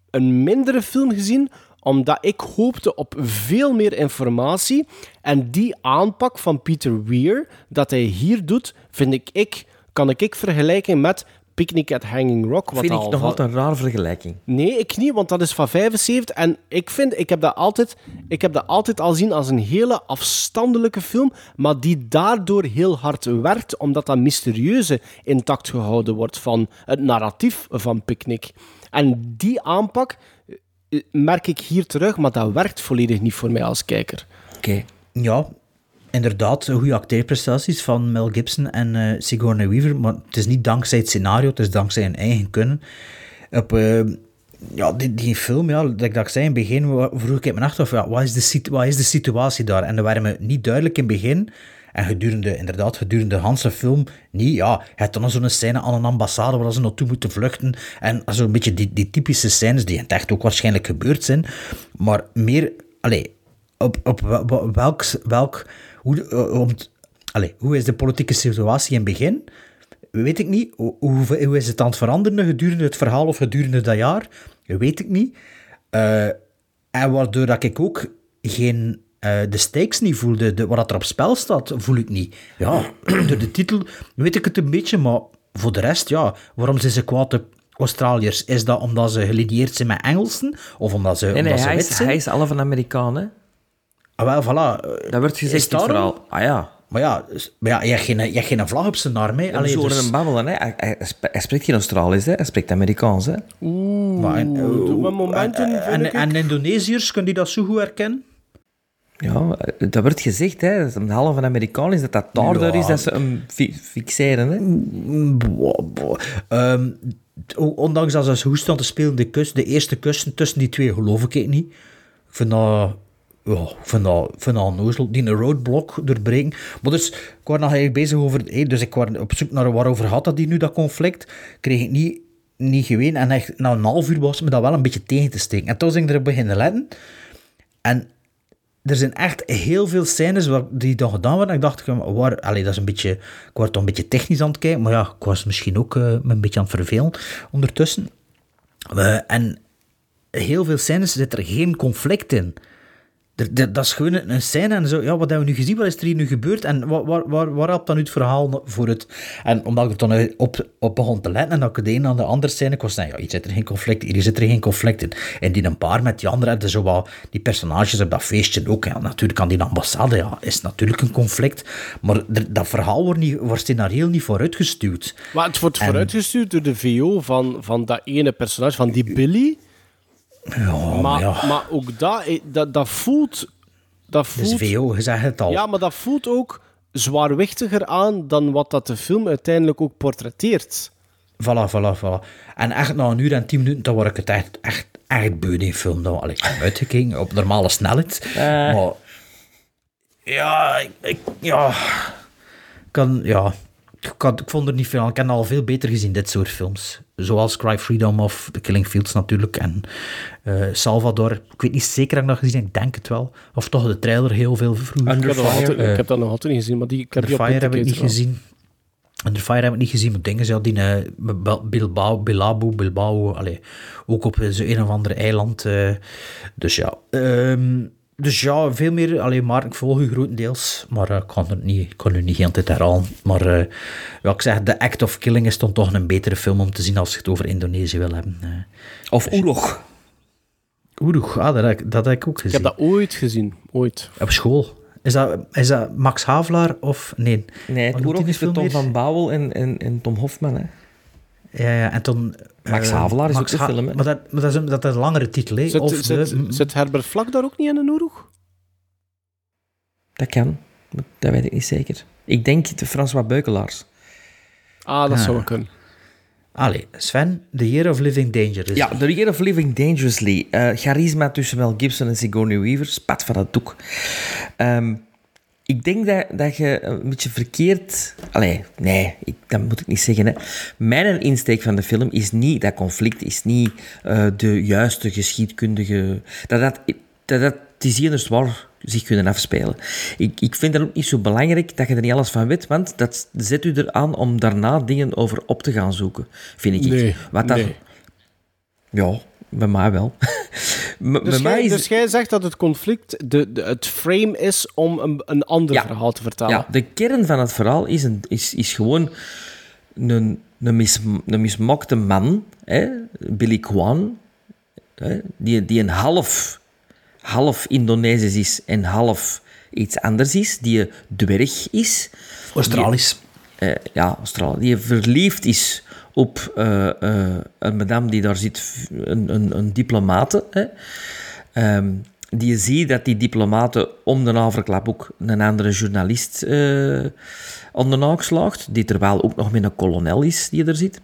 een mindere film gezien omdat ik hoopte op veel meer informatie. En die aanpak van Peter Weir, dat hij hier doet, vind ik, ik kan ik, ik vergelijken met Picnic at Hanging Rock. Wat Vind ik al nog altijd een rare vergelijking. Nee, ik niet, want dat is van 75. En ik vind, ik heb dat altijd, ik heb dat altijd al zien als een hele afstandelijke film, maar die daardoor heel hard werkt, omdat dat mysterieuze intact gehouden wordt van het narratief van Picnic. En die aanpak eh, merk ik hier terug, maar dat werkt volledig niet voor mij als kijker. Oké. Ja, inderdaad, goede acteerprestaties van Mel Gibson en eh, Sigourney Weaver, maar het is niet dankzij het scenario, het is dankzij hun eigen kunnen. Op, eh, ja, die, die film, ja, dat ik, dat ik zei in het begin, vroeg ik me af, ja, wat, is de, situatie daar? En dat waren me niet duidelijk in het begin. En gedurende, inderdaad, gedurende de hele film, niet, ja, je hebt dan zo'n scène aan een ambassade waar ze naartoe moeten vluchten. En zo'n beetje die, die typische scènes die in het echt ook waarschijnlijk gebeurd zijn. Maar meer, allee, op, op wel- wel- welk, welk hoe, eh, om allee, hoe is de politieke situatie in het begin? Weet ik niet. Hoe, hoe, hoe is het aan het veranderen gedurende het verhaal of gedurende dat jaar? Weet ik niet. Eh, en waardoor dat ik ook geen... eh, de stakes niet voelde, de, wat er op spel staat, voel ik niet. Ja, door de titel weet ik het een beetje, maar voor de rest, ja, waarom zijn ze kwaad op Australiërs? Is dat omdat ze gelineerd zijn met Engelsen? Of omdat ze, Nee, nee, omdat ze hij wit is, zijn? hij is half een Amerikaan, hè? Ah, wel, voilà. Dat wordt gezegd Is in het verhaal. Ah ja. Maar ja, maar ja je, hebt geen, je hebt geen vlag op zijn arm. Hè. Allee, Allee, zo horen dus- hem babbelen, hè? Hij, hij, sp- hij spreekt geen Australisch, hè? Hij spreekt Amerikaans, hè? Oeh, maar, en, maar momenten, ik. en Indonesiërs, kunnen die dat zo goed herkennen? Ja, eh, dat wordt gezegd, hè? Dat een half een Amerikaan is, dat dat daardoor Ja. is dat ze hem fi- fixeren, hè? Boah, boah. Ehm, ondanks dat ze goed staan te spelen, de, kus, de eerste kussen tussen die twee, geloof ik het niet. Ik vind dat... Ja, vind dat, onnozel. Die een roadblock doorbreken. Maar dus, ik was eigenlijk bezig over... dus ik was op zoek naar waarover had dat die nu, dat conflict. Kreeg ik niet, niet geweten. En echt, na een half uur was me dat wel een beetje tegen te steken. En toen ben ik erop beginnen letten. En er zijn echt heel veel scènes waar, die dan gedaan worden. En ik dacht, waar, allee, dat is een beetje, ik word toch een beetje technisch aan het kijken. Maar ja, ik was misschien ook eh, een beetje aan het vervelen ondertussen. En heel veel scènes zit er geen conflict in. Dat is gewoon een scène en zo. Ja, wat hebben we nu gezien? Wat is er hier nu gebeurd? En waar, waar, waar, waar helpt dan nu het verhaal voor het... En omdat ik er dan op, op begon te letten en dat ik de een aan de andere scène... Was nee, ja, hier zit er geen conflict hier zit er geen conflict in. En die een paar met die andere hebben zo wat... Die personages op dat feestje ook. Ja, natuurlijk aan die ambassade, ja, is natuurlijk een conflict. Maar dat verhaal wordt, niet, wordt scenario niet vooruitgestuurd. Maar het wordt En- vooruitgestuurd door de VO van, van dat ene personage, van die Billy. Ja, maar, ja. maar ook dat, eh, dat, dat voelt... Dat voelt VO, je zegt het al. Ja, maar dat voelt ook zwaarwichtiger aan dan wat dat de film uiteindelijk ook portretteert. Voilà, voilà, voilà. En echt na een uur en tien minuten, dan word ik het echt, echt, echt beu, die film. Dan, allee, ik uitgekeken op normale snelheid. Maar ja, ik, ik- ja, kan, ja. Ik, had- ik vond er niet veel aan. Ik heb al veel beter gezien, dit soort films. Zoals Cry Freedom of The Killing Fields natuurlijk. En eh, Salvador. Ik weet niet zeker dat ik nog gezien heb. Ik denk het wel. Of toch de trailer heel veel vroeger. Ik heb, dat nog altijd, Eh, ik heb dat nog altijd niet gezien, maar die, ik heb Under die op Fire heb ik niet wel. gezien. Under Fire heb ik niet gezien, maar dingen zijn die eh, Bil- Bilbao, Bilbao, Bilbao, allee, ook op zo'n een of ander eiland. eh, dus ja, Ehm, dus ja, veel meer. Alleen maar ik volg u grotendeels, maar eh, ik kan het niet, ik kan u niet heel de tijd herhalen. Maar eh, ja, ik zeg, The Act of Killing is dan toch een betere film om te zien als je het over Indonesië wil hebben. eh. Of Oerog. Oerog, ah, dat, heb ik- dat heb ik ook Ik gezien. heb dat ooit gezien, ooit. Op school. Is dat, is dat Max Havelaar of nee? Nee, Wat Oerog is met film Tom van Bouwel en, en, en Tom Hofman. Hè. Ja, ja, en toen... Max eh, Havelaar is Max ook de Ha- film, hè? Maar, dat, maar dat, is een, dat is een langere titel, hè? Zit, of zit, de- zit Herbert Vlak daar ook niet in een oeroeg? Dat kan, maar dat weet ik niet zeker. Ik denk de François Beukelaars. Ah, dat Ah. zou wel kunnen. Allee, Sven, The Year of Living Dangerously. Ja, The Year of Living Dangerously. Eh, charisma tussen Mel Gibson en Sigourney Weaver. Spat van dat doek. Ehm, ik denk dat, dat je een beetje verkeerd... Allee, nee, ik, dat moet ik niet zeggen. Hè. Mijn insteek van de film is niet... Dat conflict is niet eh, de juiste geschiedkundige... Dat dat, dat, dat die zinnen zwaar zich kunnen afspelen. Ik, ik vind het ook niet zo belangrijk dat je er niet alles van weet, want dat zet u eraan om daarna dingen over op te gaan zoeken, vind ik. Nee, Wat dat, nee. ja, bij mij wel. (laughs) Bij Dus mij is dus jij zegt dat het conflict de, de, het frame is om een, een ander Ja. verhaal te vertellen. ja, de kern van het verhaal is, een, is, is gewoon een, een, mis, een mismokte man, hè, Billy Kwan, hè, die, die een half, half Indonesisch is en half iets anders is, die een dwerg is. Australisch. Die, eh, ja, Australië. Die verliefd is op eh, eh, een madame die daar zit, een, een, een diplomate. Hè. Ehm, die je ziet dat die diplomaten om de naverklap ook een andere journalist de naak slaagt, die terwijl ook nog met een kolonel is die er zit.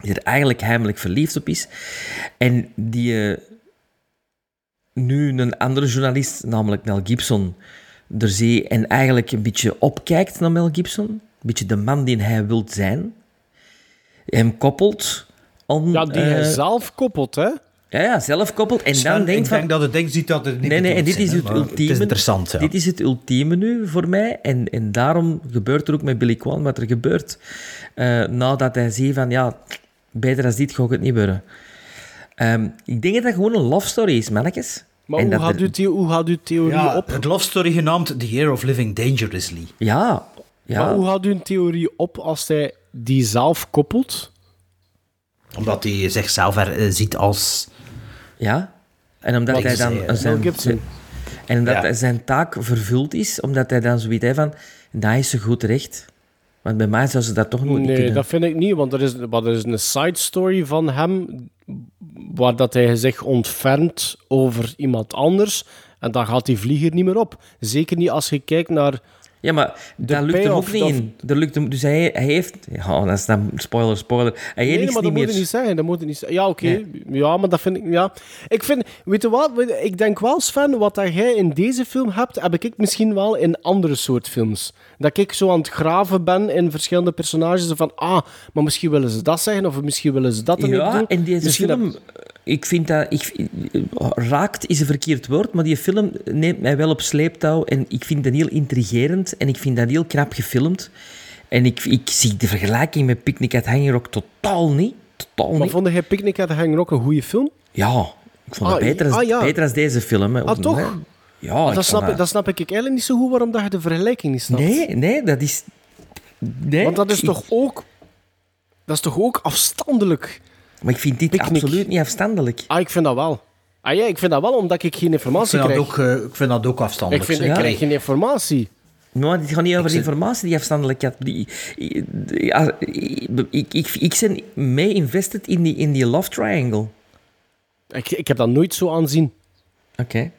Die er eigenlijk heimelijk verliefd op is. En die nu een andere journalist, namelijk Mel Gibson, er zie en eigenlijk een beetje opkijkt naar Mel Gibson. Een beetje de man die hij wilt zijn. Hem koppelt. Om, Ja, die hij eh, zelf koppelt, hè? ja, ja, zelf koppelt. En Sven, dan denkt ik van... denk dat het ding ziet dat het niet Nee, nee, en dit is het ultieme. Het is interessant, ja. Dit is het ultieme nu voor mij. En, en daarom gebeurt er ook met Billy Kwan wat er gebeurt. Eh, nadat hij ziet van, ja, beter als dit ga ik het niet worden. Ehm, ik denk dat dat gewoon een love story is, mannetjes. Maar En hoe er- uw theo- hoe gaat uw theorie Ja, op? het love story genaamd The Year of Living Dangerously. Ja, ja. Maar hoe gaat uw theorie op als hij die zelf koppelt? Omdat hij zichzelf er, eh, ziet als... Ja. En omdat Wat hij dan eh, zijn, en omdat Ja. hij zijn taak vervuld is, omdat hij dan zoiets heeft van, dat is zo goed recht. Want bij mij zou ze dat toch nooit niet Nee, kunnen. dat vind ik niet, want er is, wat er is een side story van hem waar dat hij zich ontfermt over iemand anders en dan gaat die vlieger niet meer op. Zeker niet als je kijkt naar... Ja, maar dat lukt hem ook niet dat- in. Dat lukt hem, dus hij, hij heeft... Ja, dat is dan spoiler, spoiler. Hij heeft Nee, niks maar niet dat moet meer... niet zeggen. Dat moet niet zeggen. Ja, oké. Ja, maar dat vind ik... Ja. Ik vind... Weet je wat? Ik denk wel, Sven, wat dat jij in deze film hebt, heb ik misschien wel in andere soort films. Dat ik zo aan het graven ben in verschillende personages. Van, ah, maar misschien willen ze dat zeggen, of misschien willen ze dat Ja, en deze Misschien film... Ik vind dat... Ik, raakt is een verkeerd woord, maar die film neemt mij wel op sleeptouw en ik vind dat heel intrigerend en ik vind dat heel knap gefilmd. En ik, ik zie de vergelijking met Picnic at Hanging Rock totaal niet. Totaal Maar niet. vond jij Picnic at the Hanging Rock een goede film? Ja, ik vond het Ah, beter, als, ah, ja. beter als deze film. Hè, Ah, toch? hè. Ja, dat, snap ik, dat snap ik eigenlijk niet zo goed waarom dat je de vergelijking niet snapt. Nee, nee, dat is... Nee, Want dat is ik- toch ook... Dat is toch ook afstandelijk? Maar ik vind dit Picnic. absoluut niet afstandelijk. Ah, ik vind dat wel. Ah ja, ik vind dat wel, omdat ik geen Ik informatie vind, dat krijg. ook, eh, ik vind dat ook ik afstandelijk. vind, ik krijg geen informatie. Maar dit gaat niet over informatie die afstandelijkheid. Die, ja, ik, ik, ik ben mee invested in die, in die love triangle. Ik, ik heb dat nooit zo aanzien. Oké.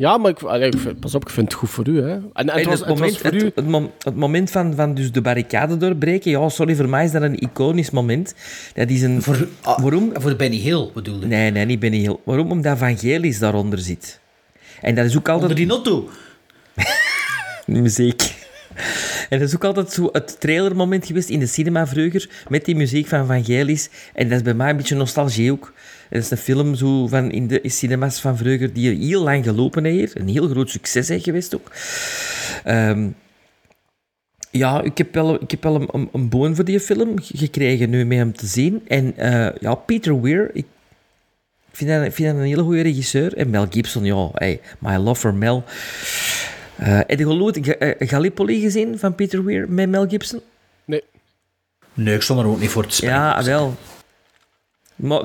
Ja, maar ik, allee, ik vind- pas op, ik vind het goed voor u. Hè. En, en het, En was, het, het was moment, voor het, u... het, mom- het moment van, van dus de barricade doorbreken, ja, sorry, voor mij is dat een iconisch moment. Dat is een... Voor, ah, waarom? Voor Benny Hill bedoelde ik. Nee, nee, niet Benny Hill. Waarom? Omdat Vangelis daaronder zit. En dat is ook altijd... Onder die notto. (laughs) muziek. En dat is ook altijd zo het trailermoment geweest in de cinema vroeger, met die muziek van Vangelis. En dat is bij mij een beetje nostalgie ook. Dat is een film zo van in de cinemas van vroeger die heel lang gelopen heeft. Een heel groot succes is geweest ook. Ehm, ja, ik heb wel, ik heb wel een, een, een boon voor die film gekregen nu met hem te zien. En eh, ja, Peter Weir, ik vind dat, vind dat een hele goede regisseur. En Mel Gibson, ja, hey, my love for Mel. Eh heb je eh, Gallipoli gezien van Peter Weir met Mel Gibson? Nee. Nee, ik stond er ook niet voor te springen. Ja, wel. Maar,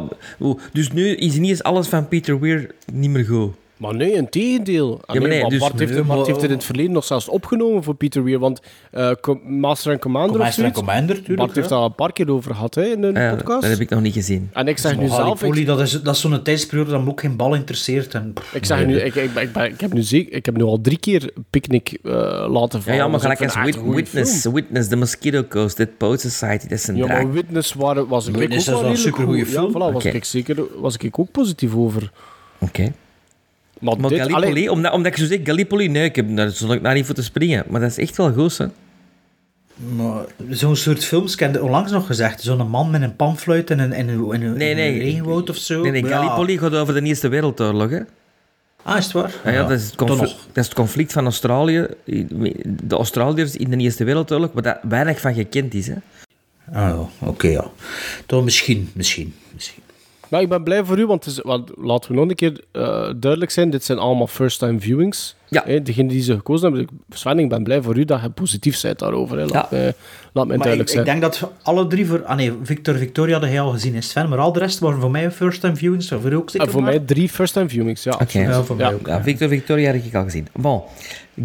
dus nu is niet eens alles van Peter Weir niet meer goed. Maar nee, in tegendeel. Ah, Ja, maar nee, nee, maar dus- Bart, heeft, Nee, Bart maar- heeft het in het verleden nog zelfs opgenomen voor Peter Weir, want eh, Co- Master and Commander of Master and zoiets, Commander, tuurlijk. Bart heeft ja. daar een paar keer over gehad hè, in een ja, podcast. dat heb ik nog niet gezien. En ik zeg nu zelf... Gallipoli, Ik, dat is, dat is zo'n tijdsperiode dat me ook geen bal interesseert. En, ik, zeg nee, nu, ik, ik, ik, ben- ik heb nu zeker, ik heb nu al drie keer Picnic eh, laten vallen. ja maar gelijk als Wit- een Witness, film. Witness, The Mosquito Coast, Dead Poet Society, dat is een Ja, maar Witness waren, was ik Witness ook is wel een supergoeie film. Ja, voilà, was, ik zeker, was ik ook positief over. Oké. Maar, Maar dit, Gallipoli, allee, omdat, omdat ik zo zeg, Gallipoli, nee, ik heb daar zal ik daar niet voor te springen. Maar dat is echt wel goed, hè. Maar zo'n soort films, ik heb het onlangs nog gezegd, zo'n man met een panfluit en een, en een, en een, Nee, en een nee. regenwoud of zo. Nee, nee, ja. Gallipoli gaat over de Eerste Wereldoorlog, hè. Ah, is het waar? Ja, ja, dat, is het conflict, dat is het conflict van Australië, de Australiërs in de Eerste Wereldoorlog, waar daar weinig van gekend is, hè. Ah, ja, oké, ja. Toch misschien, misschien. Maar ik ben blij voor u, want, het is, want laten we nog een keer eh, duidelijk zijn, dit zijn allemaal first-time viewings. Ja. Hè, degene die ze gekozen hebben. Ik- Sven, ik ben blij voor u dat je positief bent daarover. Hè. Laat, Ja. mij, laat mij Maar ik, duidelijk ik zijn. denk dat alle drie voor... Ah nee, Victor Victoria hadden jij al gezien in Sven, maar al de rest waren voor mij first time viewings. Voor u ook zeker En voor maar? mij drie first-time viewings, ja. Oké. Ja, voor mij Ja. ook. Ja, Victor Victoria heb ik al gezien. Bon,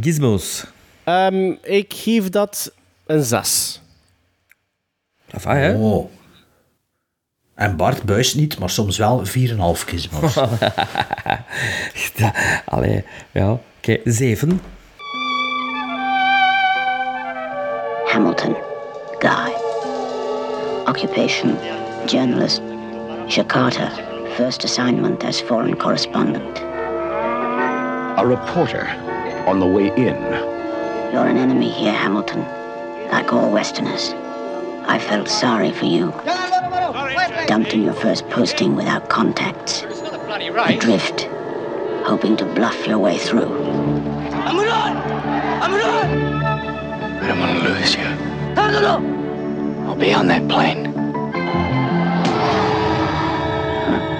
Gizmos. Ehm, ik geef dat een 6. Enfin, hè. Oh. En Bart buist niet, maar soms wel 4,5 gizmos. (laughs) Ja, Allee, ja. Oké, zeven. Hamilton. Guy. Occupation. Journalist. Jakarta. First assignment as foreign correspondent. A reporter on the way in. You're an enemy here, Hamilton. Like all Westerners. I felt sorry for you. Dumped in your first posting without contacts. Adrift. Hoping to bluff your way through. I don't want to lose you. I'll be on that plane.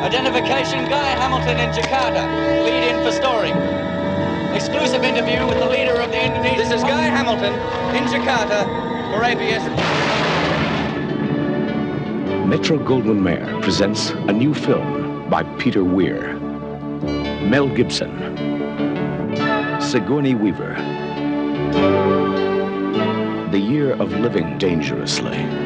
Identification Guy Hamilton in Jakarta. Lead in for story. Exclusive interview with the leader of the Indonesian. This is Guy Hamilton in Jakarta for ABS. Metro Goldwyn Mayer presents a new film by Peter Weir. Mel Gibson. Sigourney Weaver. The Year of Living Dangerously.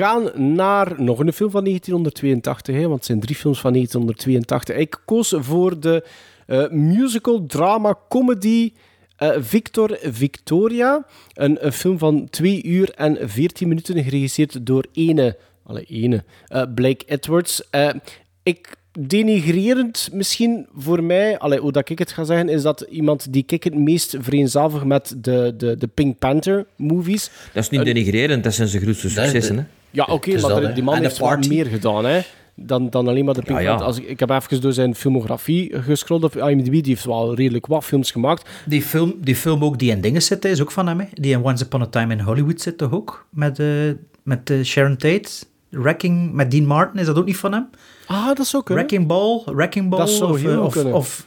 Gaan naar nog een film van 1982, hè, want het zijn drie films van 1982. Ik koos voor de eh, musical drama comedy eh, Victor Victoria. Een, een film van 2 uur en 14 minuten, geregisseerd door ene, alle ene, eh, Blake Edwards. Eh, ik denigrerend misschien voor mij, allee, hoe dat ik het ga zeggen, is dat iemand die ik het meest vereenzelvig met de, de, de Pink Panther movies. Dat is niet denigrerend, dat zijn zijn grootste successen, hè. Ja, oké, is maar dat, die man heeft wat meer gedaan hè, dan, dan alleen maar de Pink Ja. Als ik, ik heb even door zijn filmografie gescrolld op IMDb. Die heeft wel redelijk wat films gemaakt. Die film, die film ook die in dingen zit, is ook van hem. Hè? Die in Once Upon a Time in Hollywood zit toch ook? Met, eh, met eh, Sharon Tate. Wrecking met Dean Martin, is dat ook niet van hem? Ah, dat is ook kunnen. Wrecking Ball, Wrecking Ball Dat zou of, eh, of, of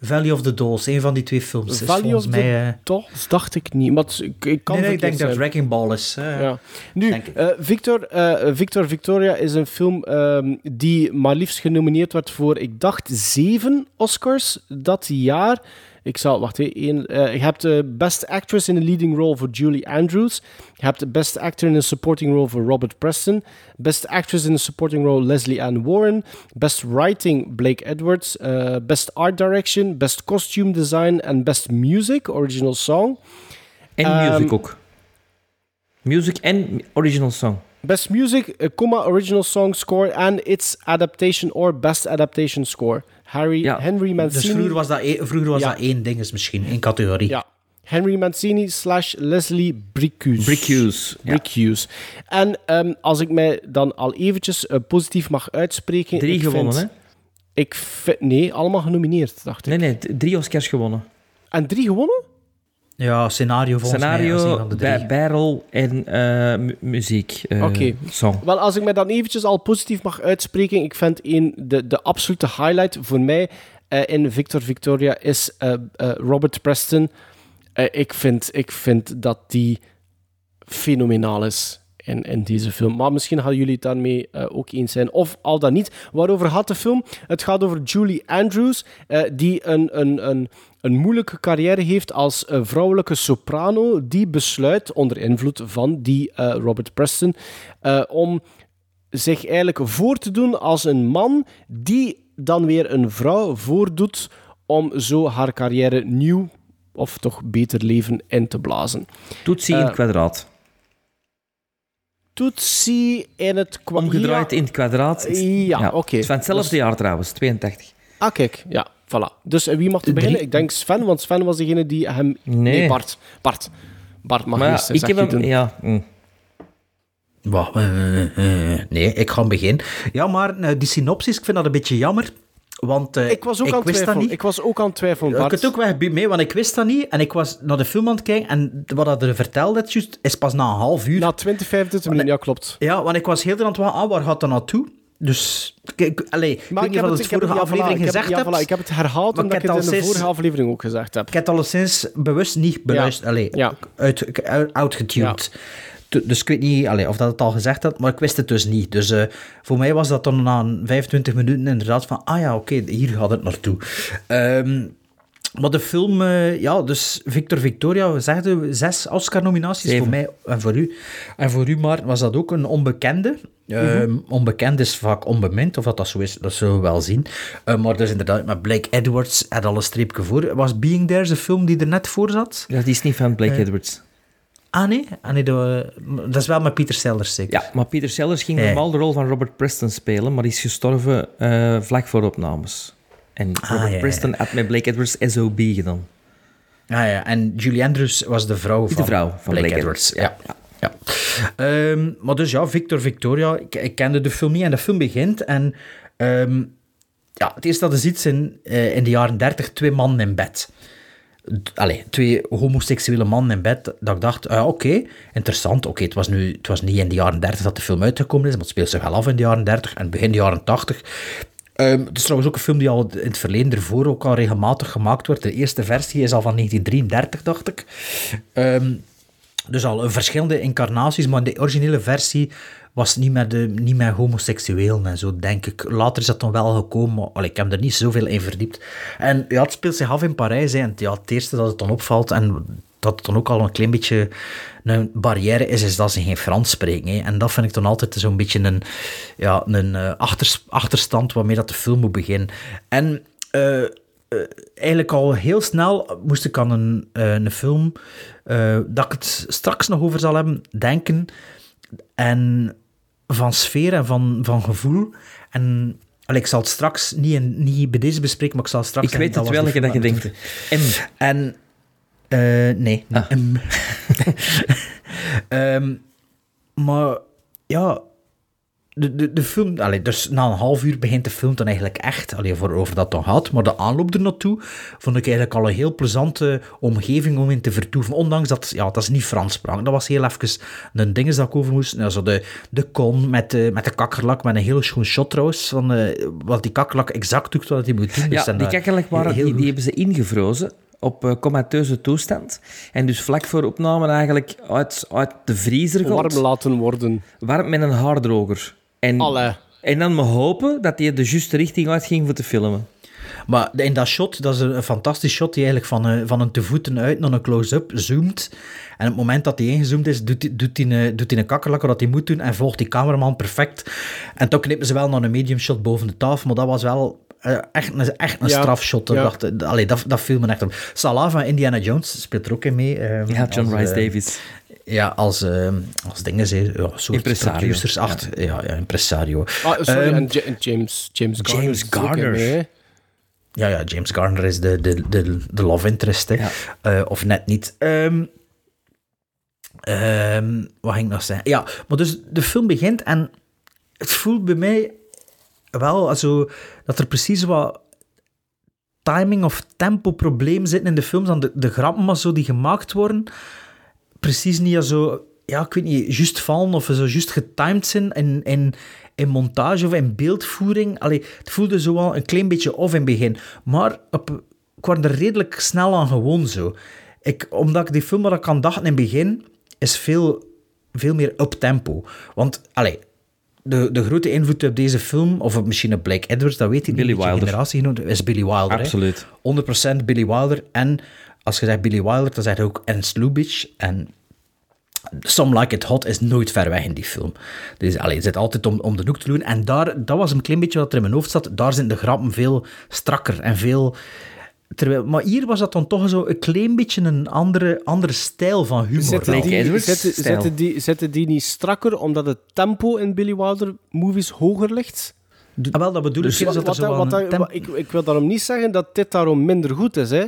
Valley of the Dolls. Een van die twee films. is Valley the mij, eh, Dolls dacht ik niet. Maar het- ik, ik kan nee, nee, ik denk dat zijn. Wrecking Ball is. eh. Ja. Nu, eh, Victor, Victor Victoria is een film ehm, die maar liefst genomineerd werd voor, ik dacht, zeven Oscars dat jaar. Ik zal, wacht even. je hebt de Best Actress in a Leading Role voor Julie Andrews. Je hebt de Best Actor in a Supporting Role voor Robert Preston. Best Actress in a Supporting Role Leslie Ann Warren. Best Writing Blake Edwards. eh, Best Art Direction. Best Costume Design. En Best Music, Original Song. En Ehm, music ook. Music en original song. Best Music, eh, comma, Original Song Score and Its Adaptation or Best Adaptation Score. Harry, Henry Mancini. Dus vroeger was dat, e- vroeger was Ja. dat één ding, is misschien één categorie. Ja. Henry Mancini slash Leslie Bricus. Bricus, ja. Bricus. En ehm, als ik mij dan al eventjes eh, positief mag uitspreken... Drie ik gewonnen, vind- Ik vind... Nee, allemaal genomineerd, dacht ik. Nee, nee, drie Oscars gewonnen. En drie gewonnen? Ja, scenario volgens mij. Scenario, drie. ba- barrel en eh, mu- muziek. eh, Oké. Song. Wel, als ik mij dan eventjes al positief mag uitspreken, ik vind een, de, de absolute highlight voor mij eh, in Victor Victoria is eh, eh, Robert Preston. Ik, vind, ik vind dat die fenomenaal is in, in deze film. Maar misschien gaan jullie het daarmee eh, ook eens zijn. Of al dan niet. Waarover gaat de film? Het gaat over Julie Andrews, eh, die een, een, een, een moeilijke carrière heeft als eh, vrouwelijke soprano, die besluit, onder invloed van die Robert Preston, om zich eigenlijk voor te doen als een man die dan weer een vrouw voordoet om zo haar carrière nieuw of toch beter leven in te blazen. Toetsie in het kwadraat. Toetsie in het kwa- Omgedraaid in het kwadraat. Ja, oké. Het is van hetzelfde Dus- jaar trouwens, 82. Ah, kijk, ja, voilà. Dus eh, wie mag er beginnen? Ik denk Sven, want Sven was degene die hem... Nee. Bart. Bart. Bart mag Maar ik heb hem... doen. Ja, mm. Wacht, eh, eh, nee, ik ga beginnen. Ja, maar die synopsis, ik vind dat een beetje jammer. Want eh, Ik was ook aan wist dat twijfelen. niet. Ik was ook aan het twijfelen, Ik Bart. het ook weg mee, want ik wist dat niet. En ik was naar de film aan het kijken. En wat dat er vertelde, juist, is pas na een half uur. Na 20, 25 minuten, ja, klopt. Ja, want ik was heel aan het wachten, ah, waar gaat dat naartoe? Dus, kijk, allee, ik weet niet of het ik heb vorige ja, aflevering ik heb- gezegd ja, hebt. voilà, ik heb het herhaald Maar omdat ik ik heb het in al de sinds- vorige aflevering ook gezegd heb. Ik heb het alleszins bewust niet beluisterd. Allee, Ja. uit, uit, outgetuned. Dus ik weet niet allee, of dat het al gezegd had, maar ik wist het dus niet. Dus eh, voor mij was dat dan na een 25 minuten inderdaad van, ah ja, oké, hier gaat het naartoe. Ehm maar de film, eh, ja, dus Victor Victoria, we zegden zes Oscar-nominaties voor mij en voor u. En voor u, maar was dat ook een onbekende. Ehm, Onbekend is vaak onbemind, of dat dat zo is, dat zullen we wel zien. Eh, maar dus inderdaad, met Blake Edwards had al een streepje voor. Was Being There de film die er net voor zat? ja, die is niet van Blake Edwards. Ah nee, ah, nee de- dat is wel met Peter Sellers zeker. Ja, maar Peter Sellers ging Eh. normaal de rol van Robert Preston spelen, maar die is gestorven eh, vlak voor opnames. En Ah, Robert ja, ja. Preston had met Blake Edwards SOB gedaan. Ah ja, en Julie Andrews was de vrouw De van, vrouw van Blake Edwards, Ja. ja. Ehm, maar dus ja, Victor Victoria, ik, ik kende de film niet en de film begint en ehm, ja, het eerste dat je ziet zijn eh, in de jaren 30 twee mannen in bed. Allee, twee homoseksuele mannen in bed, dat ik dacht, ah, oké, interessant. Oké, het was nu het was niet in de jaren 30 dat de film uitgekomen is, maar het speelt zich wel af in de jaren 30 en begin de jaren 80. Ehm, het is trouwens ook een film die al in het verleden ervoor ook al regelmatig gemaakt wordt. De eerste versie is al van 1933, dacht ik. Ehm, dus al verschillende incarnaties, maar de originele versie was niet met, de, niet met homoseksueel en zo, denk ik. Later is dat dan wel gekomen, maar ik heb er niet zoveel in verdiept. En ja, het speelt zich af in Parijs. Ja, het eerste dat het dan opvalt, en dat het dan ook al een klein beetje een barrière is, is dat ze geen Frans spreken. Hè. En dat vind ik dan altijd zo'n beetje een, ja, een eh, achters- achterstand waarmee dat de film moet beginnen. En... eh, eh, eigenlijk al heel snel moest ik aan een, een film, dat ik het straks nog over zal hebben, denken. En van sfeer en van, van gevoel. En allee, ik zal het straks niet, in, niet bij deze bespreken, maar ik zal straks Ik weet het welke dat je denkt. M. En... eh, nee, Ah. M. (laughs) Ehm, maar ja, de, de, de film, allee, dus na een half uur begint de film dan eigenlijk echt, allee, voor over dat dan gaat, maar de aanloop er naartoe vond ik eigenlijk al een heel plezante omgeving om in te vertoeven, ondanks dat, ja, dat is niet Frans sprak, dat was heel even een ding dat ik over moest, nou, zo de, de kon met de, met de kakkerlak, met een heel schoon shot trouwens, van eh, wat die kakkerlak exact doet wat hij moet doen. Dus Ja, die eh, kakkerlak waren, heel die, die hebben ze ingevrozen op eh, comateuze toestand. En dus vlak voor opname eigenlijk uit, uit de vriezer. Warm laten worden. Warm met een haardroger. En, Allee. en dan maar hopen dat hij de juiste richting uitging voor te filmen. Maar in dat shot, dat is een, fantastisch shot die eigenlijk van, een- van een te voeten uit naar een close-up zoomt. En op het moment dat hij ingezoomd is, doet hij, doet hij, een, doet hij een kakkerlak wat hij moet doen en volgt die cameraman perfect. En toen knippen ze wel naar een medium shot boven de tafel, maar dat was wel eh, echt, een- echt een Ja, strafshot. Ja. dacht, eh, allee, dat, dat viel me echt op. Salah van Indiana Jones speelt er ook in mee. eh, Ja, John als, Rice eh, Davis. Ja, als, ehm, als dingen, ze, ja, soort Impresario. producers achter. Ja. Ja, impresario. Ah, sorry, Ehm, en Ja- en James, James Garner. James er Garner. Ja, ja, James Garner is de, de, de, de love interest, hè. Eh, of net niet. Ehm, ehm, wat ging ik nog zeggen? Ja, maar dus de film begint en het voelt bij mij wel also, dat er precies wat timing of tempo probleem zitten in de films. Dan de, de grappen maar zo die gemaakt worden, precies niet zo, ja, ik weet niet, juist vallen of zo juist getimed zijn in, in, in montage of in beeldvoering. Allee, het voelde zo wel een klein beetje off in het begin. Maar op, ik word er redelijk snel aan gewoon zo. Ik, omdat ik die film wat ik aan dacht in het begin, is veel, veel meer up tempo. Want, allee, de, de grote invloed op deze film, of op misschien op Blake Edwards, dat weet ik Billy niet, beetje Wilder. generatie genoemd, is Billy Wilder. hè. Absoluut. 100% Billy Wilder. En als je zegt Billy Wilder, dan zeg je ook Ernst Lubitsch. En Some Like It Hot is nooit ver weg in die film. Dus allee, het zit altijd om, om de hoek te doen. En daar, dat was een klein beetje wat er in mijn hoofd zat. Daar zijn de grappen veel strakker en veel... Terwijl, maar hier was dat dan toch zo een klein beetje een andere, andere stijl van humor. Zetten die, zetten, zetten, die, zetten die niet strakker omdat het tempo in Billy Wilder movies hoger ligt? Ah, wel, dat bedoel ik. Dus wat, ik, ik wil daarom niet zeggen dat dit daarom minder goed is, hè.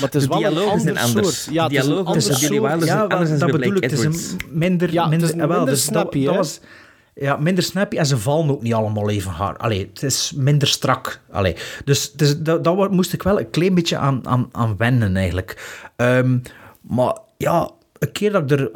Maar het is De wel een dialogen zijn anders. soort. Ja, De is dialogen tussen Billy Wilder ja, anders dan dat bedoel ik. Het is een minder... Ja, minder, ah, wel, minder dus dat- snappy, dat hè? was- Ja, minder snappy en ze vallen ook niet allemaal even hard. Allee, het is minder strak. Allee. Dus, dus dat, dat moest ik wel een klein beetje aan, aan, aan wennen, eigenlijk. Ehm, maar ja, een keer dat ik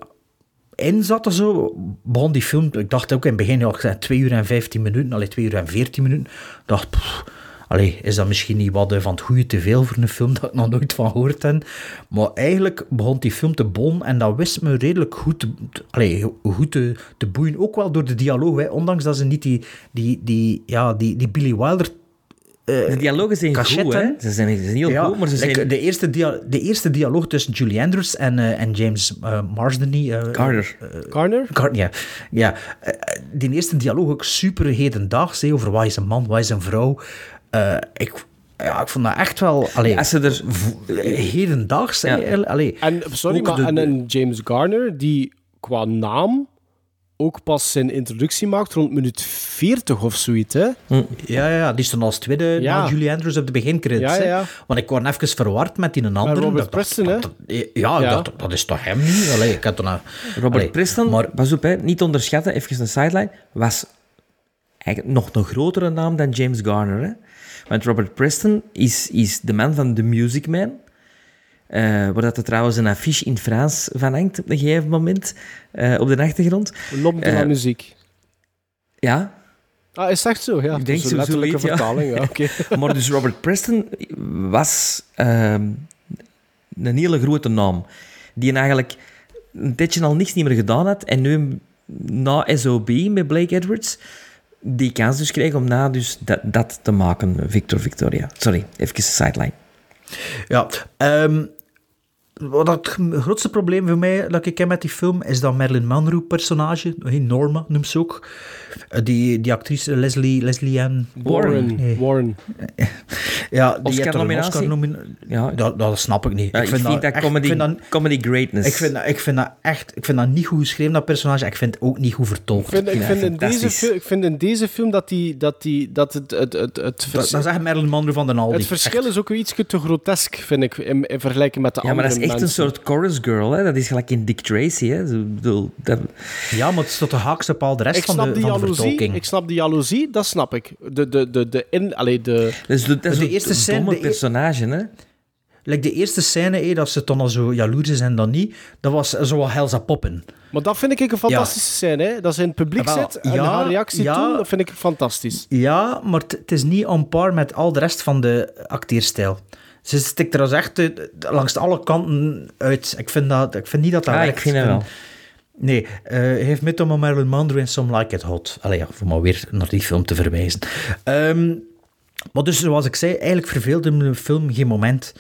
erin zat of zo, begon die film... Ik dacht ook in het begin, ja, ik zei 2 uur en 15 minuten, allee, 2 uur en 14 minuten. Ik dacht, pff, allee, is dat misschien niet wat eh, van het goede te veel voor een film dat ik nog nooit van gehoord heb? Maar eigenlijk begon die film te bon en dat wist me redelijk goed allee, goed te, te boeien. Ook wel door de dialoog, hè, ondanks dat ze niet die, die, die, ja, die, die Billy Wilder De dialogen zijn goed, hè. cachetten. Ze zijn, ze zijn heel Ja, goed, maar ze like, zijn... de, eerste dia- de eerste dialoog tussen Julie Andrews en, eh, en James eh Marsden. eh, Garner. Garner? Gar- ja. ja. Eh, eh, die eerste dialoog ook super hedendaags, hè, over wat is een man, wat is een vrouw. Eh, ik, ja, ik vond dat echt wel... Allee, Als ze er... hedendaags, Ja. allee. En, sorry, maar de- en een James Garner die qua naam ook pas zijn introductie maakt rond minuut 40 of zoiets, hè? Ja, ja, ja, die stond als tweede Ja. na Julie Andrews op de begincredits. Ja, ja. Want ik word even verward met die een andere. Robert Dat- dat- Preston, hè? dat- Ja, ik Ja. dacht, dat is toch hem niet? Allee, ik had toen een- Robert allee, Preston, Maar pas op, hè, niet onderschatten, even een sideline, was eigenlijk nog een grotere naam dan James Garner. Hè? Want Robert Preston is, is de man van The Music Man. eh, waar dat er trouwens een affiche in Frans van hangt op een gegeven moment eh, op de achtergrond. L'homme de la Eh, muziek. Ja, Ah, is echt zo? Ja, ik denk zo, ja. vertaling. Ja. oké. (laughs) maar dus Robert Preston was ehm, een hele grote naam. Die eigenlijk een tijdje al niks niet meer gedaan had. En nu, na SOB met Blake Edwards, die kans dus kreeg om na dus dat, dat te maken, Victor Victoria. Sorry, even een sideline. Ja, ehm, wat het grootste probleem voor mij dat ik heb met die film is dat Marilyn Monroe-personage, hey, Norma noemt ze ook, eh, die, die actrice Leslie, Leslie Ann Warren. Nee. Warren. (laughs) Ja, die heeft een? Oscar nominatie. Ja, Dat, dat snap ik niet. Ja, ik vind dat, echt- comedy, ik vind dat- comedy greatness. Ik vind, dat, ik vind dat echt ik vind dat niet goed geschreven, dat personage. Ik vind het ook niet goed vertolkt. Ik vind, ik, vind in deze ik vind in deze film dat, die, dat, die, dat het, het, het, het, dat, dat zegt Marilyn Monroe van den Aldi. het verschil is ook weer iets te grotesk, vind ik, in, in vergelijking met de ja, maar andere dat is echt mensen. een soort chorus girl. Hè? Dat is gelijk in Dick Tracy. Hè? Zo, ik bedoel, dat, Ja, maar het is tot de haakse paal de rest Ik van snap, de, die van de jaloezie, vertolking. ik snap die jaloezie, dat snap ik. De, de, de, de in, allee, de, dus de, dat is De een eerste scène- domme de personage. Hè? Like de eerste scène, hé, dat ze dan al zo jaloers is en dan niet, dat was zo wat Helza Poppen. maar dat vind ik een fantastische scène, hè? Dat ze in het publiek Ah, wel, zit en ja, haar reactie ja. toen, dat vind ik fantastisch. Ja, maar het- het is niet on par met al de rest van de acteerstijl. Ze stikt er als echt langs alle kanten uit. Ik vind, dat, ik vind niet dat dat Ah, werkt. ik vind het wel. Nee, eh heeft met om Marilyn Monroe Some Like It Hot. Allee, ja, voor maar weer naar die film te verwijzen. Ehm, maar dus, zoals ik zei, eigenlijk verveelde me de film geen moment.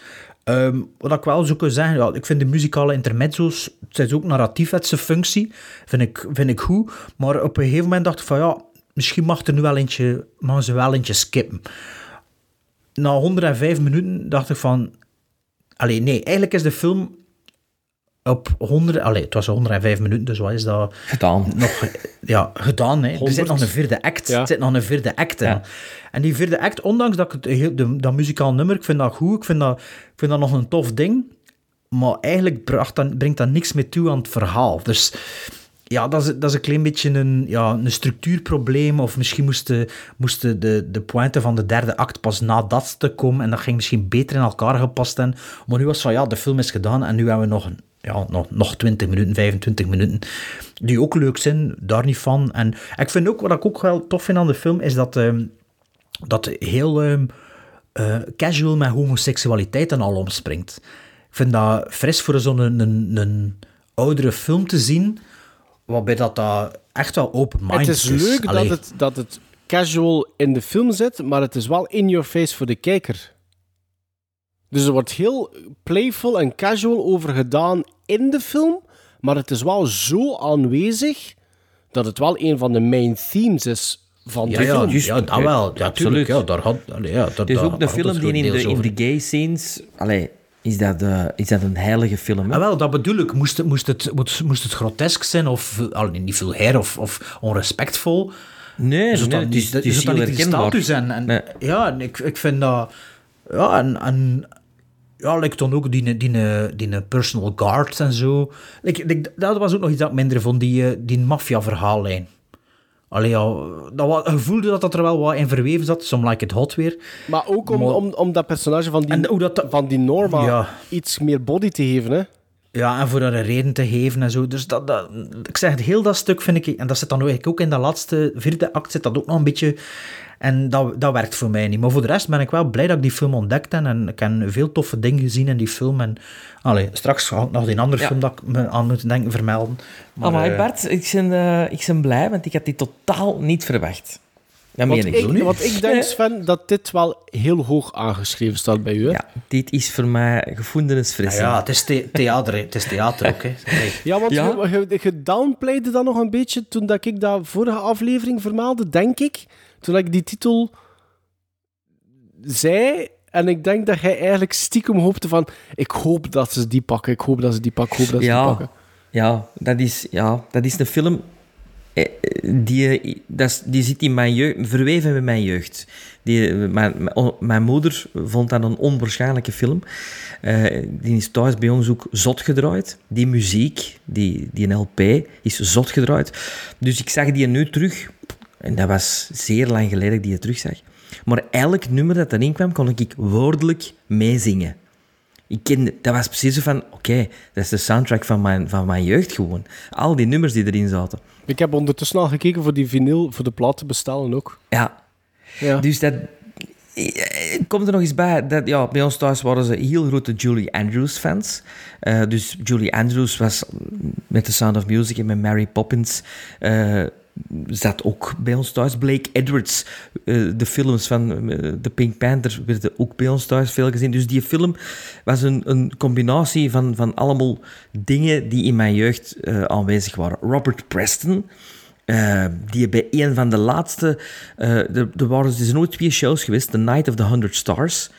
Ehm, wat ik wel zou kunnen zeggen, ja, ik vind de muzikale intermezzo's, het is ook narratief zijn functie, vind ik, vind ik goed. Maar op een gegeven moment dacht ik van, ja, misschien mag er nu wel eentje, mag ze wel eentje skippen. Na 105 minuten dacht ik van, allee, nee, eigenlijk is de film op 100... Allee, het was 105 minuten, dus wat is dat? Gedaan. Nog, ja, gedaan. Hè. Er 100. zit nog een vierde act. Ja. Er zit nog een vierde act in. Ja. En die vierde act, ondanks dat ik het, heel- de, dat muzikaal nummer, ik vind dat goed, ik vind dat, ik vind dat nog een tof ding, maar eigenlijk bracht dat, brengt dat niks meer toe aan het verhaal. Dus ja, dat is, dat is een klein beetje een, ja, een structuurprobleem. Of misschien moesten moesten de, de pointen van de derde act pas na dat stuk komen. En dat ging misschien beter in elkaar gepast zijn. Maar nu was van, ja, de film is gedaan. En nu hebben we nog, ja, nog, nog 20 minuten, 25 minuten. Die ook leuk zijn, daar niet van. En ik vind ook, wat ik ook wel tof vind aan de film, is dat... ehm, dat heel ehm, eh, casual met homoseksualiteit en al omspringt. Ik vind dat fris voor zo'n een, een, een oudere film te zien, waarbij dat, dat echt wel open-minded Het is leuk dat het, dat het casual in de film zit, maar het is wel in your face voor de kijker. Dus er wordt heel playful en casual over gedaan in de film, maar het is wel zo aanwezig dat het wel een van de main themes is van Ja, de ja, film. juist, ja, dat wel. Ja. Ja, daar had, allee, ja, daar, Het is daar- ook de film die in de, in de gay scenes... Allee, is dat, eh, is dat een heilige film? hè? Ah, wel, dat bedoel ik. Moest het, moest het, moest, moest het grotesk zijn of allee, niet vulgair of, of onrespectvol? Nee, is het nee, dan het is- niet, het is is het dan heel status? En, en, Nee. Ja, en ik, ik vind dat... Ja, en... en ja, like dan ook die, die, die personal guards en zo. Like, like, dat was ook nog iets dat ik minder vond, die, eh, die maffia-verhaallijn. Allee, ja, dat je voelde dat dat er wel wat in verweven zat, some like it hot weer. Maar ook om, Maar- om, om dat personage van die, dat- van die Norma Ja. iets meer body te geven. Hè? Ja, en voor haar een reden te geven en zo. Dus dat, dat, ik zeg het, heel dat stuk vind ik... En dat zit dan eigenlijk ook in dat laatste vierde act, zit dat ook nog een beetje... En dat, dat werkt voor mij niet. Maar voor de rest ben ik wel blij dat ik die film ontdekt heb. En ik heb veel toffe dingen gezien in die film. En allee, straks ga ik nog die andere Ja. film dat ik me aan moet denken vermelden. Maar, Amai, eh, Bart, ik ben, eh, ik ben blij, want ik had die totaal niet verwacht. Dat meen ik. ik, want ik denk, Sven, dat dit wel heel hoog aangeschreven staat bij u. Hè? Ja, dit is voor mij gevoelens ja, fris. ja, het is the- theater, het is theater ook. Hè. Ja, want Ja? Je, je, je downplayde dat nog een beetje toen dat ik dat vorige aflevering vermaalde, denk ik. Toen ik die titel zei. En ik denk dat jij eigenlijk stiekem hoopte van... Ik hoop dat ze die pakken, ik hoop dat ze die pakken, ik hoop dat ze die pakken. ja, dat is, ja, dat is een film die, dat die zit in mijn jeugd, verweven met mijn jeugd. Die, mijn, mijn- mijn moeder vond dat een onwaarschijnlijke film. Eh, die is thuis bij ons ook zot gedraaid. Die muziek, die, die LP, is zot gedraaid. Dus ik zag die nu terug. En dat was zeer lang geleden dat ik die terug zag. Maar elk nummer dat erin kwam, kon ik woordelijk meezingen. Ik kende, dat was precies zo van, oké, dat is de soundtrack van mijn, van mijn jeugd gewoon. Al die nummers die erin zaten. Ik heb ondertussen al gekeken voor die vinyl, voor de plaat te bestellen ook. Ja. Ja. Dus dat... eh, Komt er nog eens bij, dat, ja, bij ons thuis waren ze heel grote Julie Andrews fans. Eh, dus Julie Andrews was met The Sound of Music en met Mary Poppins... eh, zat ook bij ons thuis. Blake Edwards, eh, de films van eh, de Pink Panther werden ook bij ons thuis veel gezien. Dus die film was een, een combinatie van, van allemaal dingen die in mijn jeugd eh, aanwezig waren. Robert Preston, eh, die bij een van de laatste... eh, er, er waren zijn nooit twee shows geweest, The Night of the Hundred Stars,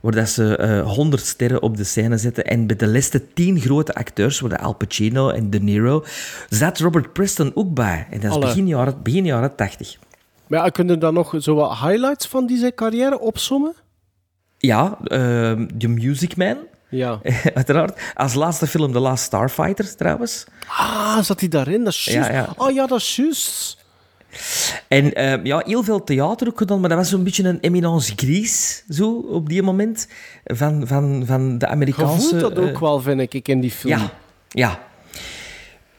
waar dat ze eh 100 sterren op de scène zetten. En bij de laatste tien grote acteurs, waar de Al Pacino en De Niro, zat Robert Preston ook bij. En dat is Alle. begin jaren, begin jaren 80. Maar ja, kunnen dan nog zo wat highlights van die zijn carrière opsommen? Ja, ehm The Music Man, Ja. (laughs) uiteraard. Als laatste film The Last Starfighter, trouwens. Ah, zat hij daarin? Dat is juist. Ja, ja. Oh ja, dat is juist. En ehm, ja, heel veel theater ook gedaan, maar dat was zo'n beetje een eminence grise, zo, op die moment, van, van, van de Je Amerikaanse... voelt dat ook eh, wel, vind ik, in die film. Ja, ja.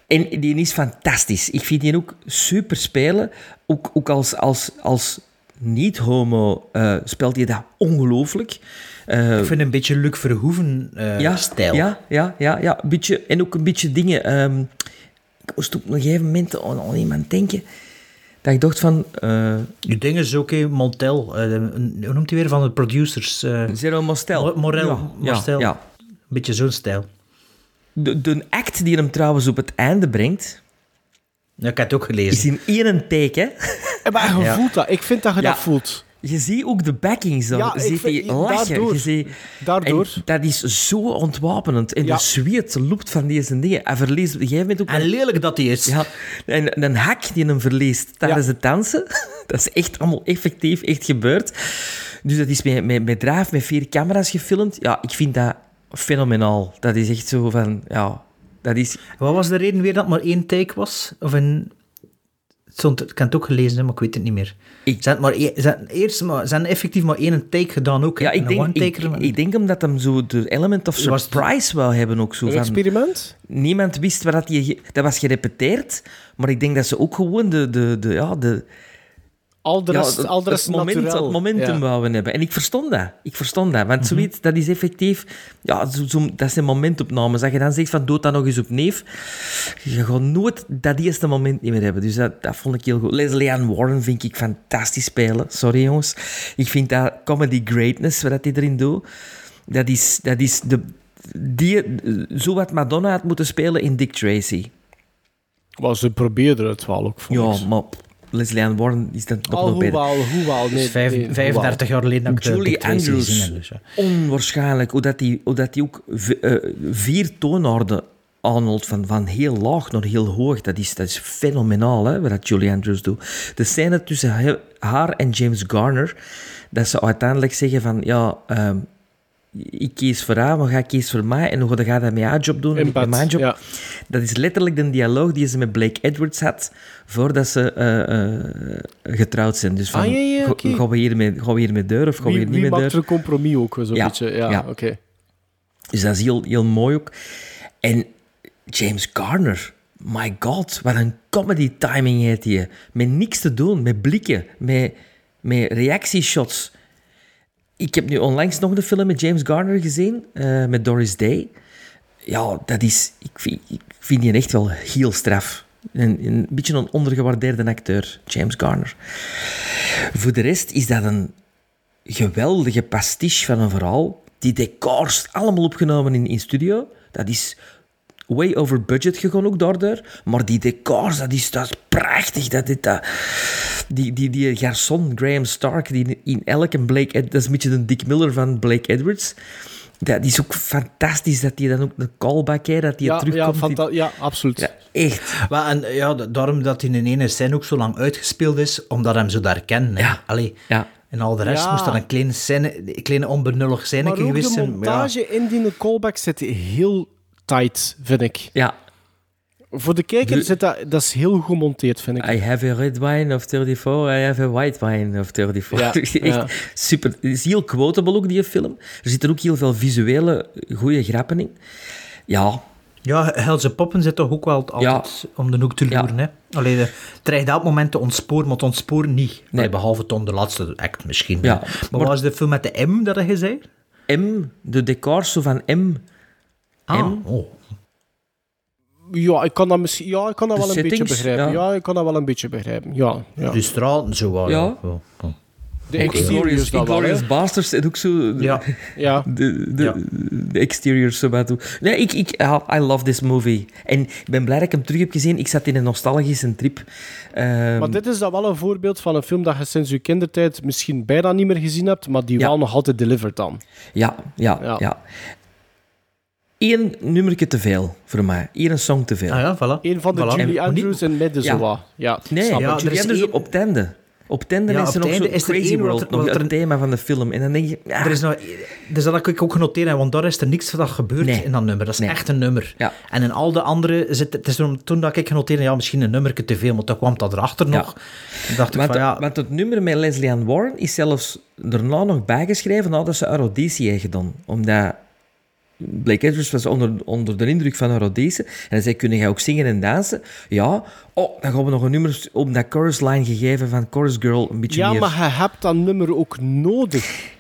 En die is fantastisch. Ik vind die ook super spelen. Ook, ook als, als, als niet-homo eh, speelt hij dat ongelooflijk. Eh, Ik vind een beetje Luc Verhoeven eh, ja, stijl. Ja, ja, ja, ja. Een beetje, en ook een beetje dingen. ehm, ik moest op een gegeven moment aan, aan iemand denken. Dat ik dacht van. eh, Die dingen is ook, Montel. eh, hoe noemt hij weer van de producers? eh Zero Mostel. Mo- Morel, Ja, ja, Mostel. ja. Beetje zo'n stijl. De, de act die hem trouwens op het einde brengt. Ja, ik heb het ook gelezen. Is in één take, hè? Maar je Ja. voelt dat. Ik vind dat je Ja. dat voelt. Je ziet ook de backings dan. Ja, ziet die lachen. daardoor. Je ziet, Daardoor. En dat is zo ontwapenend. En Ja. de zweet loopt van deze dingen. Hij verliest op een gegeven moment ook... En lelijk dat die is. Ja, en een hak die hem verliest tijdens Ja. het dansen. (laughs) Dat is echt allemaal effectief, echt gebeurd. Dus dat is met, met, met draaf, met vier camera's gefilmd. Ja, ik vind dat fenomenaal. Dat is echt zo van... Ja, dat is... Wat was de reden weer dat het maar één take was? Of een... Stond, ik heb het ook gelezen, maar ik weet het niet meer. Ik- Ze maar ze hadden eerst maar, ze hadden effectief maar één take gedaan ook. Ja, ik denk, ik, denk omdat hem zo de element of surprise wou hebben ook zo Een van... experiment? Niemand wist waar dat je... Dat was gerepeteerd, maar ik denk dat ze ook gewoon de... de, de, ja, de Al de ja, rest, het, al de rest het, moment, naturel. het momentum Ja. wouden hebben. En ik verstond dat. Ik verstond dat. Want zoiets, dat is effectief... Ja, zo, zo- dat zijn momentopnames. Als je dan zegt van, doe dat nog eens opnieuw. Je gaat nooit dat eerste moment niet meer hebben. Dus dat, dat vond ik heel goed. Leslie Ann Warren vind ik fantastisch spelen. Sorry, jongens. Ik vind dat comedy greatness, wat hij erin doet, dat is, dat is de... Die, zo wat Madonna had moeten spelen in Dick Tracy. Maar ze probeerden het wel ook. Ja, maar Leslie Ann Warren is dan nog beter. hoewel, hoewel, nee. Dat is vijf- nee, 35 jaar geleden dat Julie Andrews, gezien dus, ja. onwaarschijnlijk hoe dat die, hoe dat die ook eh, vier toonaarden aanhaalt, van, van heel laag naar heel hoog. Dat is, dat is fenomenaal, hè, wat dat Julie Andrews doet. De scène tussen haar en James Garner, dat ze uiteindelijk zeggen van, ja, ehm, ik kies voor haar, maar jij kiest voor mij, en hoe ga je dat met haar job doen en met mijn job? ja. Dat is letterlijk de dialoog die ze met Blake Edwards had, voordat ze eh, eh, getrouwd zijn. Dus van, Ah, ja, ja, ga- oké. gaan, we hiermee, gaan we hiermee deur of gaan we Wie, hier niet wie mee maakt deur? er een compromis ook, zo'n beetje? Ja, ja. oké. Dus dat is heel, heel mooi ook. En James Garner, my god, wat een comedy timing heeft hij. Met niks te doen, met blikken, met, met reactieshots. Ik heb nu onlangs nog de film met James Garner gezien, eh, met Doris Day. Ja, dat is... Ik vind, ik vind die echt wel heel straf. Een, een beetje een ondergewaardeerde acteur, James Garner. Voor de rest is dat een geweldige pastiche van een verhaal. Die decors, allemaal opgenomen in, in studio. Dat is way over budget gegaan ook daardoor. Maar die decors, dat is, dat is prachtig. Dat, dit, dat, die, die, die garçon, Graham Stark, die in elke Blake... Ed- Dat is een beetje de Dick Miller van Blake Edwards. Dat is ook fantastisch dat hij dan ook een callback heeft, dat hij Ja, ja, terugkomt. fanta- ja, absoluut. Ja, echt. Maar en, ja, da- daarom dat hij in ene scène ook zo lang uitgespeeld is, omdat hem zo daar kennen. Ja. Allee. Ja. En al de rest Ja. moest dan een kleine, scène, een kleine onbenullig scène Maar ook geweest de zijn. montage in die callback zit heel tight, vind ik. Ja. Voor de kijker zit dat, dat is heel goed gemonteerd, vind ik. I have a red wine of 34, I have a white wine of 34. Ja, (laughs) Echt ja. super. Het is heel quotable ook, die film. Er zitten ook heel veel visuele goede grappen in. Ja, Ja, Helse Poppen zit toch ook wel altijd om de hoek te Ja. loeren. Hè? Allee, de, het dreigt dat moment te ontsporen, maar het ontsporen niet. Nee. Allee, behalve dan de laatste act misschien. Ja, Maar, maar- wat was de film met de M dat je zei? M, de decors zo van M. Ah, M. oh. Ja, ik kan dat, misschien, ja, ik kan dat De wel een beetje begrijpen. ja. Ja. ik kan dat wel een beetje begrijpen. Ja, ja. De straten zo wel. Ja. De Inglourious hè. Basterds en ook zo... Ja. (laughs) Ja. De, de, Ja. de exteriors zo. Nee, ik, ik, I love this movie. En ik ben blij dat ik hem terug heb gezien. Ik zat in een nostalgische trip. Ehm, Maar dit is dan wel een voorbeeld van een film dat je sinds je kindertijd misschien bijna niet meer gezien hebt, maar die Ja. wel nog altijd delivert dan. Ja, ja, Ja. Eén nummertje te veel voor mij. Eén song te veel. Ah ja, voilà. Een van de Voilà. Julie En Andrews in midden Ja. zo wat. Ja, Nee, Ja, er Julie is Andrews één- op, einde. Op Ja, is er het nog einde zo is er Crazy één World, er- nog wat er- het thema van de film. En dan denk je... Ja, Er is nou, dus dat heb ik ook genoteerd, hè, want daar is er niks van dat gebeurt Nee. in dat nummer. Dat is Nee. echt een nummer. Ja. En in al de andere zit het is toen dat ik genoteerd ja, misschien een nummerke te veel, maar toen kwam dat erachter nog. Dacht ik van ja, want het nummer met Leslie Ann Warren is zelfs daarna nog bijgeschreven nadat ze auditie heeft gedaan. Omdat Blake Edwards was onder, onder de indruk van auditie. En hij zei, kun jij ook zingen en dansen? Ja. Oh, dan gaan we nog een nummer op dat chorus line gegeven van Chorus Girl een beetje Ja, meer... maar je hebt dat nummer ook nodig.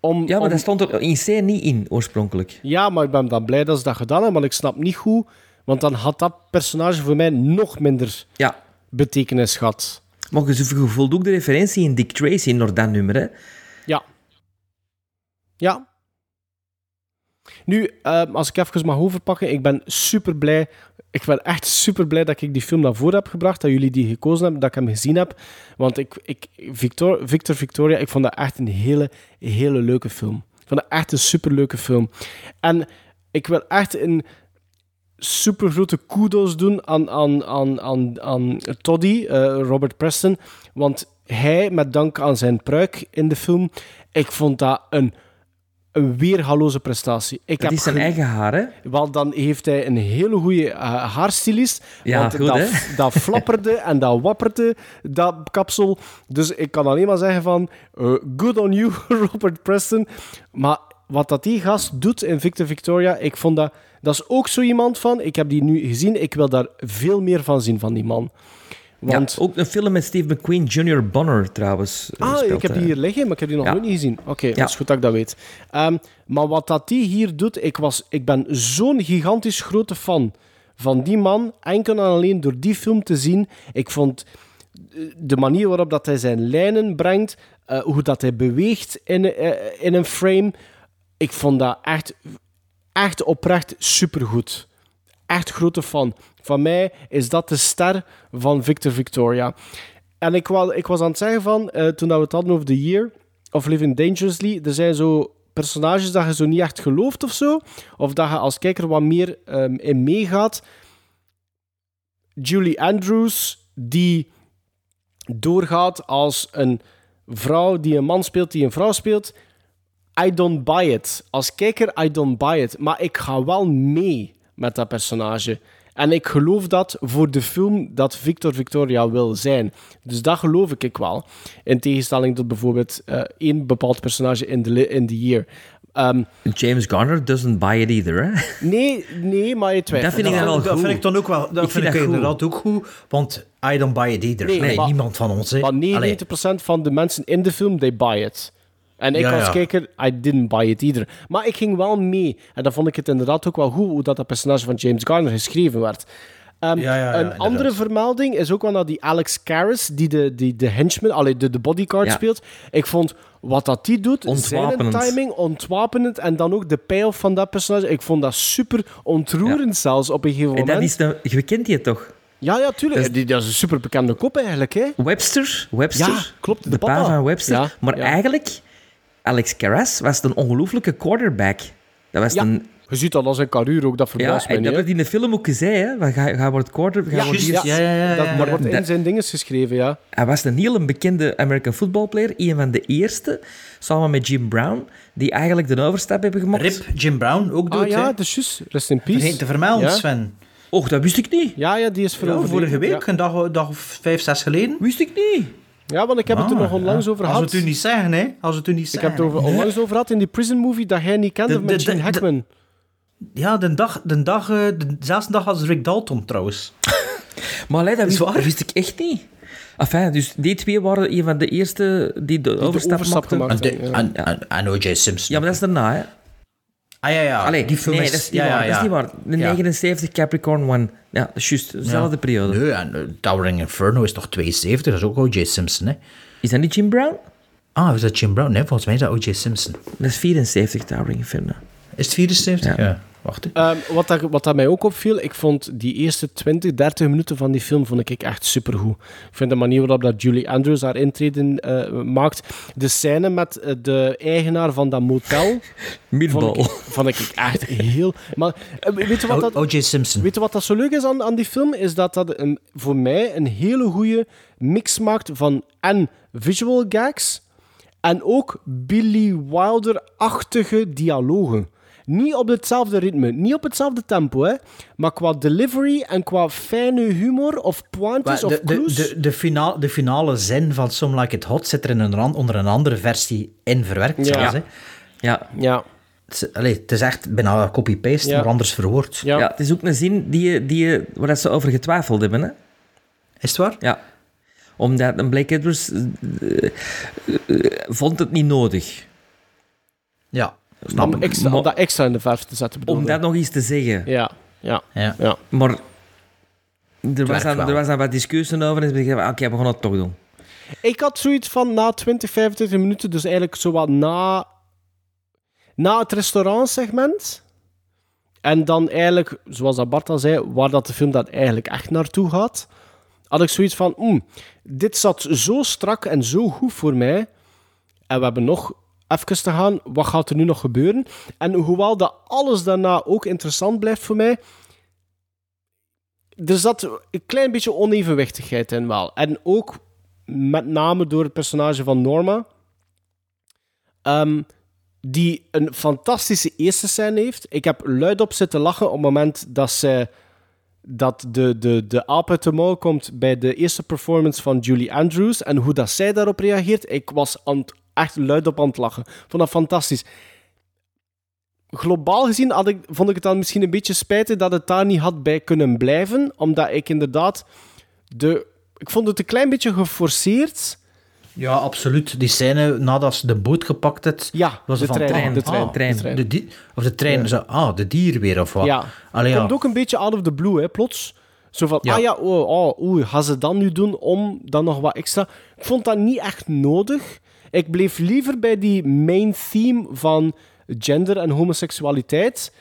Om, Ja, maar om- dat stond er in C niet in, oorspronkelijk. Ja, maar ik ben dan blij dat ze dat gedaan hebben, maar ik snap niet hoe, want dan had dat personage voor mij nog minder Ja. betekenis gehad. Maar je voelt ook de referentie in Dick Tracy naar dat nummer, hè? Ja. Ja. Nu, eh, als ik even mag overpakken, ik ben super blij. Ik ben echt super blij dat ik die film naar voren heb gebracht, dat jullie die gekozen hebben, dat ik hem gezien heb. Want ik, ik, Victor, Victor Victoria, ik vond dat echt een hele, hele leuke film. Ik vond dat echt een super leuke film. En ik wil echt een super grote kudos doen aan, aan, aan, aan, aan Toddy, eh, Robert Preston. Want hij, met dank aan zijn pruik in de film, ik vond dat een, een weergaloze prestatie. Ik Dat is zijn ge- eigen haar, hè? Wel, dan heeft hij een hele goede uh, haarstylist. Ja, want goed, dat, hè? dat (laughs) flapperde en dat wapperde, dat kapsel. Dus ik kan alleen maar zeggen van... eh, good on you, (laughs) Robert Preston. Maar wat dat die gast doet in Victor Victoria, ik vond dat... Dat is ook zo iemand van... Ik heb die nu gezien, ik wil daar veel meer van zien, van die man. Want... Ja, ook een film met Steve McQueen, Junior Bonner trouwens. eh, Ah, speelt ik heb die hier liggen, maar ik heb die nog Ja. nooit niet gezien. Oké, Ja. dat is goed dat ik dat weet. Ehm, maar wat dat die hier doet, ik, was, ik ben zo'n gigantisch grote fan van die man. Enkel en alleen door die film te zien. Ik vond eh, de manier waarop dat hij zijn lijnen brengt, eh, hoe dat hij beweegt in, in een frame. Ik vond dat echt, echt oprecht supergoed. Echt grote fan. Van mij is dat de ster van Victor Victoria. En ik, wa- ik was aan het zeggen van, eh, toen dat we het hadden over The Year of Living Dangerously, er zijn zo personages dat je zo niet echt gelooft of zo, of dat je als kijker wat meer ehm, in meegaat. Julie Andrews, die doorgaat als een vrouw die een man speelt die een vrouw speelt. I don't buy it. Als kijker, I don't buy it. Maar ik ga wel mee met dat personage. En ik geloof dat voor de film dat Victor Victoria wil zijn. Dus dat geloof ik ik wel. In tegenstelling tot bijvoorbeeld eh, één bepaald personage in The, in the Year. Ehm, James Garner doesn't buy it either, hè? nee, nee, maar je twijfelt. Dat vind ik dan wel dat goed. vind ik dan ook wel. Dat Ik vind vind ik inderdaad ook goed. Want I don't buy it either. Nee, Nee, maar- niemand van ons. Hè. Maar 99% Allee. van de mensen in de film, they buy it. En ik Ja, als ja. kijker, I didn't buy it either. Maar ik ging wel mee. En dan vond ik het inderdaad ook wel goed hoe dat, dat personage van James Garner geschreven werd. Ehm, Ja, ja, ja, een inderdaad. andere vermelding is ook wel naar die Alex Karras, die de, die de henchman, allee, de, de bodyguard Ja. speelt. Ik vond wat dat die doet, zijn Ontwapenend. timing, ontwapenend en dan ook de payoff van dat personage. Ik vond dat super ontroerend zelfs op een gegeven En moment. dat is de, je kent die toch? Ja, ja, tuurlijk. Dat is- Die, dat is een super bekende kop eigenlijk, hè? Webster. Webster. Ja, klopt, de De, pa papa. van Webster. Ja, maar ja. eigenlijk, Alex Karras was een ongelooflijke quarterback. Dat was Ja, een... je ziet dat als een karuur ook, dat Ja, verbaast mij en niet. dat werd in de film ook gezegd, hè. Ga, ga wordt quarter... Ga Ja, wordt juist, ja, ja, ja, Dat, ja, dat ja. wordt in zijn dinges geschreven, ja. Hij was een heel bekende American footballplayer. Een van de eerste, samen met Jim Brown, die eigenlijk de overstap hebben gemaakt. Rip, Jim Brown ook doet. Ah ja, dat is juist. Rest in peace. Vergeet te vermelden, Ja. Sven. Och, dat wist ik niet. Ja, ja, die is Ja, veroverleden. vorige week, Ja. een dag, dag of vijf, zes geleden. Wist ik niet. Ja, want ik heb het er Ah, nog onlangs over Als gehad. we het u niet zeggen, hè. Als we het u niet Ik zeggen. heb het over, onlangs over gehad in die prison movie dat jij niet kende De- met Gene de- Hackman. Ja, de dag, de dag, eh, de, dezelfde dag als Rick Dalton, trouwens. (laughs) Maar allee, dat, Is wist, waar? dat wist ik echt niet. Enfin, dus die twee waren een van de eerste die de overstap, overstap maakten. gemaakt En, hebben. de, en, en, en O.J. Simpson. Ja, maar dat is daarna, hè. Ah ja, ja. Allee, die film nee, is... dat is niet ja, waar. ja, Dat is ja. niet waar. De Ja. 79 Capricorn One. Ja, dat is juist. Dezelfde periode. Nee, en eh, Towering Inferno is toch 72? Dat is ook O.J. Simpson, hè? Is dat niet Jim Brown? Ah, is dat Jim Brown? Nee, volgens mij is dat O.J. Simpson. Dat is 74, Towering Inferno. Is het 74? Ja. Wacht. Ehm, wat, dat, wat dat mij ook opviel, ik vond die eerste 20, 30 minuten van die film vond ik echt supergoed. Ik vind de manier waarop dat Julie Andrews haar intreden eh, maakt. De scène met eh, de eigenaar van dat motel. (laughs) Vond ik, vond ik echt heel... Maar eh, weet je wat dat... O.J. Simpson. Weet je wat dat zo leuk is aan, aan die film? Is dat dat een, voor mij een hele goede mix maakt van en visual gags en ook Billy Wilder-achtige dialogen. Niet op hetzelfde ritme, niet op hetzelfde tempo, hè, maar qua delivery en qua fijne humor of pointes Maar of de, de, clues. de, de, finale, de finale zin van Some Like It Hot zit er in een, ran- onder een andere versie in verwerkt. Ja. zelfs, hè. Ja. ja, Het, is, allee, het is echt bijna copy-paste, Ja. maar anders verwoord. ja. Ja. het is ook een zin die, die, waar dat ze over getwijfeld hebben, hè. Is het waar? Ja. Omdat een Blake Edwards eh, eh, eh, vond het niet nodig. Ja. Om, extra, om dat extra in de verf te zetten, bedoel Om dat nog eens te zeggen. Ja, ja, Ja. ja. Maar er was, dan, er was dan wat discussie over en ze zeiden, oké, we gaan het toch doen. Ik had zoiets van na 20, 25 minuten, dus eigenlijk zo wat na... na het restaurantsegment. En dan eigenlijk, zoals dat Bart al zei, waar dat de film dan eigenlijk echt naartoe gaat. Had ik zoiets van, "Hmm, dit zat zo strak en zo goed voor mij. En we hebben nog even te gaan. Wat gaat er nu nog gebeuren? En hoewel dat alles daarna ook interessant blijft voor mij, er zat een klein beetje onevenwichtigheid in wel. En ook met name door het personage van Norma. Ehm, die een fantastische eerste scène heeft. Ik heb luidop zitten lachen op het moment dat ze dat de, de, de aap uit de mouw komt bij de eerste performance van Julie Andrews en hoe dat zij daarop reageert. Ik was aan echt luidop aan het lachen. Ik vond dat fantastisch. Globaal gezien had ik, vond ik het dan misschien een beetje spijtig dat het daar niet had bij kunnen blijven, omdat ik inderdaad de... Ik vond het een klein beetje geforceerd. Ja, absoluut. Die scène nadat ze de boot gepakt had, Ja, was de van, trein, ah, de trein, ah, de trein. De di- of de trein, Ja. zo, ah, de dier weer, of wat? Ja, Allee, het ja. komt ook een beetje out of the blue, hè, plots. Zo van, Ja. ah ja, oh, oh, oeh, gaan ze dat nu doen om dan nog wat extra... Ik vond dat niet echt nodig. Ik bleef liever bij die main theme van gender en homoseksualiteit.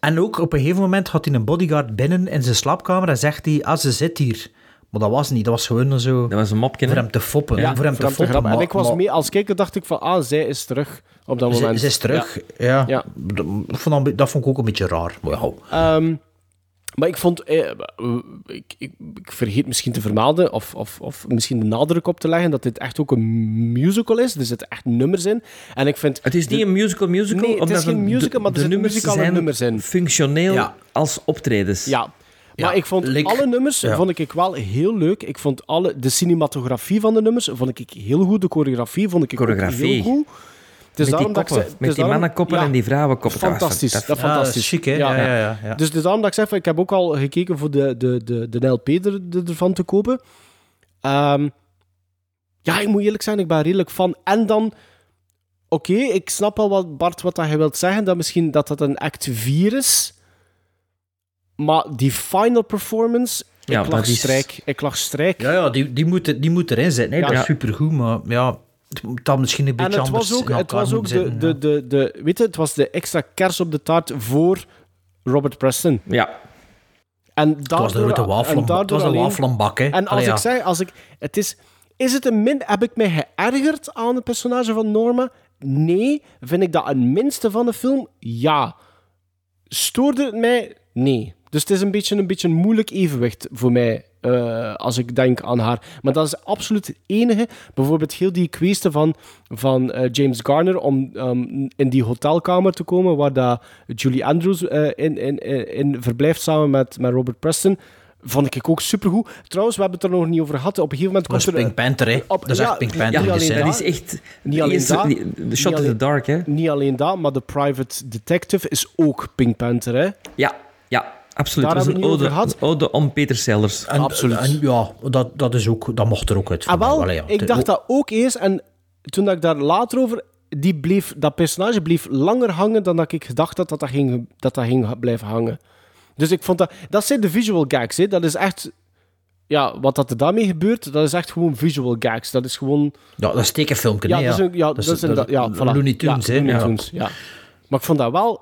En ook op een gegeven moment had hij een bodyguard binnen in zijn slaapkamer en zegt hij, ah, ze zit hier. Maar dat was niet, dat was gewoon zo... Dat was een mopje, Voor hem te foppen. Ja, voor hem te voor hem te foppen. grappen. En maar- ik was maar- mee, als kijker dacht ik van, ah, zij is terug op dat Ze, moment. ze is terug, ja. Ja. ja. Dat, vond dat, dat vond ik ook een beetje raar. Maar ja. Ehm, maar ik vond, eh, ik, ik, ik vergeet misschien te vermelden, of, of, of misschien de nadruk op te leggen, dat dit echt ook een musical is. Er zitten echt nummers in. En ik vind... Het is niet een musical musical. Nee, het omdat is geen de- musical, maar er de zitten muzikale zijn nummers in. functioneel Ja. als optredens. Ja. Maar Ja, ik vond like- alle nummers ja. vond ik wel heel leuk. Ik vond alle, de cinematografie van de nummers vond ik heel goed. De choreografie vond ik heel goed. Is met die ik koppen, het met die mannenkoppen ja, en die vrouwenkoppen. Fantastisch. fan- Dat dat- is fantastisch. chic, hè? Ja, ja, ja, ja. Dus is daarom dat ik zeg, van, ik heb ook al gekeken voor de, de, de, de LP er, de- ervan te kopen. Ehm, ja, ik moet eerlijk zijn, ik ben redelijk fan. En dan, oké, ik snap al wat Bart wat dat je wilt zeggen, dat misschien dat dat een act 4 is. Maar die final performance, Ja, ik lag is- strijk. Ik lag strijk. Ja, ja die, die, moet, die moet erin zitten. Hè. Ja. Dat is Ja. supergoed, maar ja, het misschien een En beetje het was anders ook, het was ook de, zitten, de, de, de, weet je, het was de extra kers op de taart voor Robert Preston. Ja. En Het was de, daardoor- wafelen, en het daardoor was een hè. En als Allee, ik ja. zeg, als ik, het is, is het een min, heb ik mij geërgerd aan het personage van Norma? Nee. Vind ik dat een minste van de film? Ja. Stoorde het mij? Nee. Dus het is een beetje een, beetje een moeilijk evenwicht voor mij eh, als ik denk aan haar. Maar dat is absoluut het enige. Bijvoorbeeld heel die kwestie van, van eh, James Garner om ehm, in die hotelkamer te komen waar dat Julie Andrews eh, in, in, in, in verblijft samen met, met Robert Preston. Vond ik ook supergoed. Trouwens, we hebben het er nog niet over gehad. Op een gegeven moment Dat komt is er... Pink Panther, hè. Op- Dat is ja, echt Pink Panther. scène. Dat is echt... Niet de alleen dat, de niet shot in the dark, hè? Niet alleen dat, maar de Private Detective is ook Pink Panther, hè? Ja, ja, absoluut. Daar dat is hebben een we het ode, niet over gehad. een ode om Peter Sellers. En, Absoluut. En, ja, dat, dat, is ook, dat mocht er ook uit. Ah, wel, Allee, ja. ik dacht dat ook eerst. En toen dat ik daar later over... Die bleef, dat personage bleef langer hangen dan dat ik gedacht had dat dat ging, dat dat ging blijven hangen. Dus ik vond dat... Dat zijn de visual gags, hè. Dat is echt... Ja, wat dat er daarmee gebeurt, dat is echt gewoon visual gags. Dat is gewoon... Ja, dat is tekenfilmpje, Ja, dat is, een- ja, dat is, een- ja, voilà. Looney Tunes, ja, hè. Looney Ja. Tunes, ja. Maar ik vond dat wel...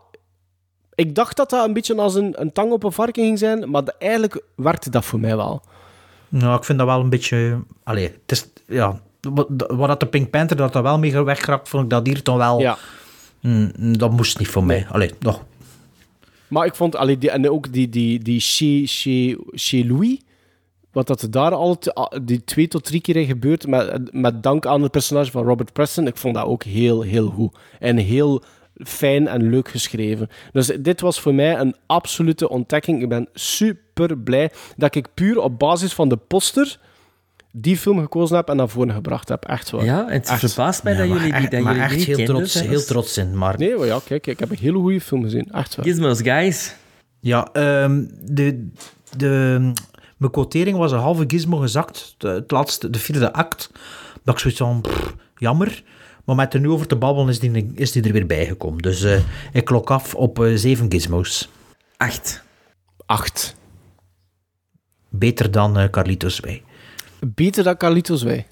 Ik dacht dat dat een beetje als een, een tang op een varken ging zijn, maar de- eigenlijk werkte dat voor mij wel. Ja, ik vind dat wel een beetje... Allee, het is... Ja, wat, wat dat de Pink Panther dat er wel mee weggeraakt, vond ik dat hier dan wel... Ja. Mm, dat moest niet voor mij. Allee, nog... Maar ik vond, allee, die, en ook die, die, die chez, chez, chez Louis, wat dat daar al te- a- die twee tot drie keer in gebeurt, met, met dank aan het personage van Robert Preston, ik vond dat ook heel, heel goed. En heel fijn en leuk geschreven. Dus dit was voor mij een absolute ontdekking. Ik ben super blij dat ik puur op basis van de poster die film gekozen heb en naar voren gebracht heb. Echt waar. Ja, het Echt. verbaast mij dat jullie die, echt, dat maar jullie echt die heel kenden trots, zelfs. heel trots in. Maar Nee, maar ja, kijk, ik heb een hele goede film gezien. Echt waar. Gizmos, guys. ja, ehm, de, de, mijn quotering was een halve gizmo gezakt. De, het laatste, de vierde act. Dat ik zoiets van, pff, jammer. Maar met er nu over te babbelen is die, is die er weer bijgekomen. Dus eh, ik klok af op eh, zeven gizmos. Acht. Acht. Beter dan eh, Carlitos bij. Beter dan Carlitos Wij.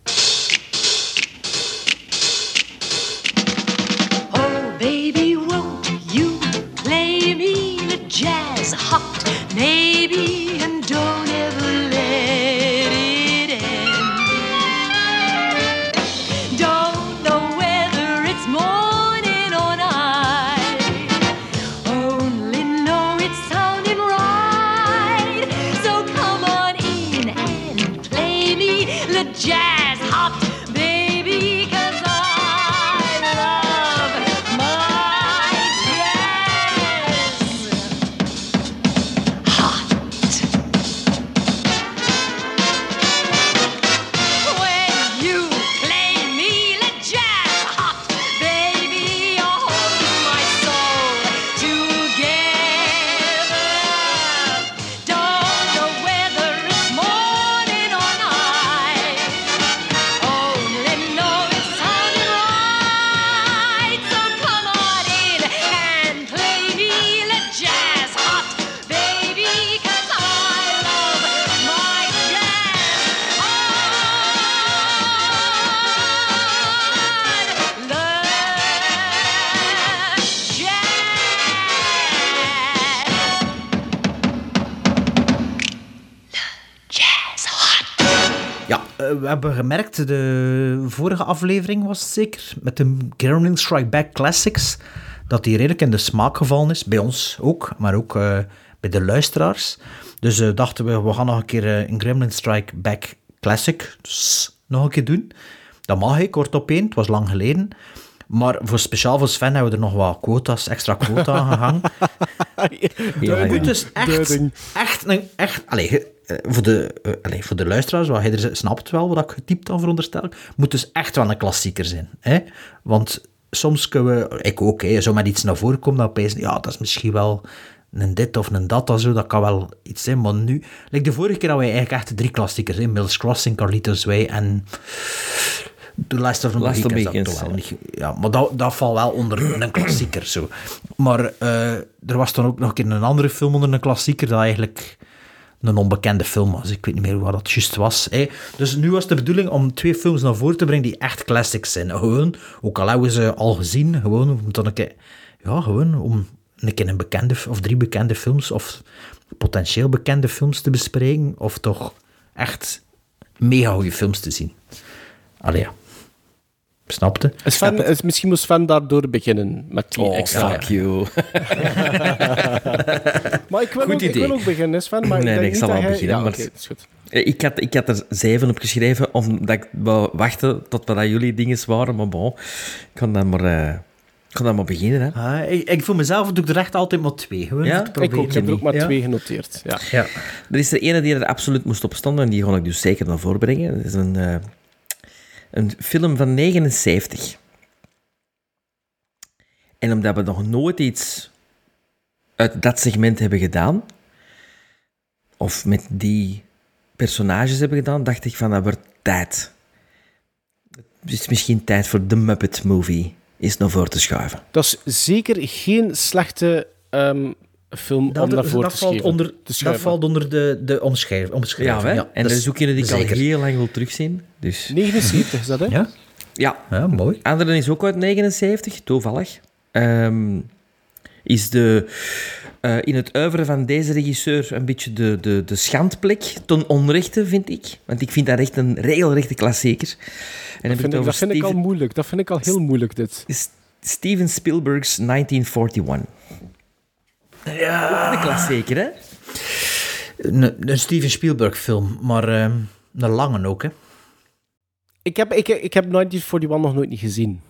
Hebben gemerkt, de vorige aflevering was het zeker, met de Gremlin Strike Back Classics, dat die redelijk in de smaak gevallen is. Bij ons ook, maar ook eh, bij de luisteraars. Dus eh, dachten we, we gaan nog een keer eh, een Gremlin Strike Back Classic dus nog een keer doen. Dat mag ik, kort op één. Het was lang geleden. Maar voor speciaal voor Sven hebben we er nog wat quota's, extra quota aan gehangen. (laughs) Ja, ja. dus echt, echt, echt allee, ge- eh, voor, de, eh, allee, voor de luisteraars, wat hij er snapt wel wat ik getypt had, veronderstel ik, moet dus echt wel een klassieker zijn. Hè? Want soms kunnen we, ik ook, hè, zo met iets naar voren dat opeens, ja, dat is misschien wel een dit of een dat, of zo, dat kan wel iets zijn, maar nu, like de vorige keer hadden wij eigenlijk echt drie klassiekers, hè? Mills Crossing, Carlitos Way en The Last of the Last Mohicans, dat Mohicans, toch wel niet, ja, maar dat, dat valt wel onder een klassieker, zo. Maar eh, er was dan ook nog een keer een andere film onder een klassieker, dat eigenlijk een onbekende film was. Ik weet niet meer waar dat juist was. Hè. Dus nu was de bedoeling om twee films naar voren te brengen die echt classics zijn. Gewoon, ook al hebben we ze al gezien, gewoon om dan een keer, ja, gewoon om een keer een bekende, of drie bekende films, of potentieel bekende films te bespreken, of toch echt mega goede films te zien. Allee, ja. Snapte? Sven, misschien moest Sven daardoor beginnen met die Oh, extra. fuck you. (laughs) maar ik wil, Goed ook, ik wil ook beginnen, Sven. Maar nee, ik, nee, ik zal wel beginnen. Ja, maar is goed. Eh, ik, had, ik had er zeven op geschreven, omdat ik wou wachten tot wat dat jullie dingen waren. Maar bon, ik kan dan maar, ik kan dan maar beginnen. Hè. Ah, ik, ik voor mezelf doe ik er echt altijd maar twee. Gewoon Ja? om te Ik ook, ik heb er ook maar Ja. twee genoteerd. Ja. Ja. Er is er ene die er absoluut moest op staan en die ga ik dus zeker naar voren brengen. Dat is een, eh, een film van 79. En omdat we nog nooit iets uit dat segment hebben gedaan, of met die personages hebben gedaan, dacht ik van dat wordt tijd. Het is misschien tijd voor de Muppet Movie is naar voren te schuiven. Dat is zeker geen slechte ehm, film om Dat, daarvoor dat, te valt onder, te dat valt onder de, de Ja, omschrijving. hè? Ja, en dat is ook een die ik al heel lang wil terugzien. Dus. 79 is dat, hè? Ja? Ja. ja, mooi. Andere is ook uit 79, toevallig. Ehm, is de, eh, in het uiveren van deze regisseur een beetje de, de, de schandplek ten onrechte, vind ik. Want ik vind dat echt een regelrechte klassieker. En Dat heb vind, ik ik, het dat over vind ik al moeilijk. Dat vind ik al heel moeilijk, dit. Steven Spielberg's 1941. Ja. Ook een klassieker, hè? Een, een Steven Spielberg film, maar ehm, een lange ook, hè. Ik heb, ik, ik heb 1941 nog nooit niet gezien.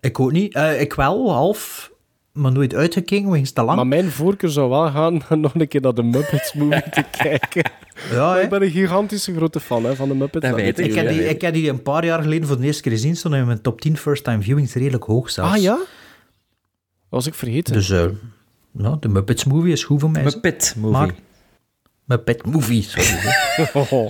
Ik ook niet. Eh, ik wel, half, maar nooit uitgekeken, is te lang. Maar mijn voorkeur zou wel gaan om (laughs) nog een keer naar de Muppets movie te (laughs) kijken. ja, ik ben een gigantische grote fan hè, van de Muppets. Dat weet Ik heb, die, ik heb die een paar jaar geleden voor de eerste keer gezien, stond in mijn top 10 first-time viewings redelijk hoog zelfs. Ah ja? Dat was ik vergeten. Dus eh, ja, de Muppets movie is goed voor mij. Muppet Movie. Maar- Muppet movie, sorry. (laughs)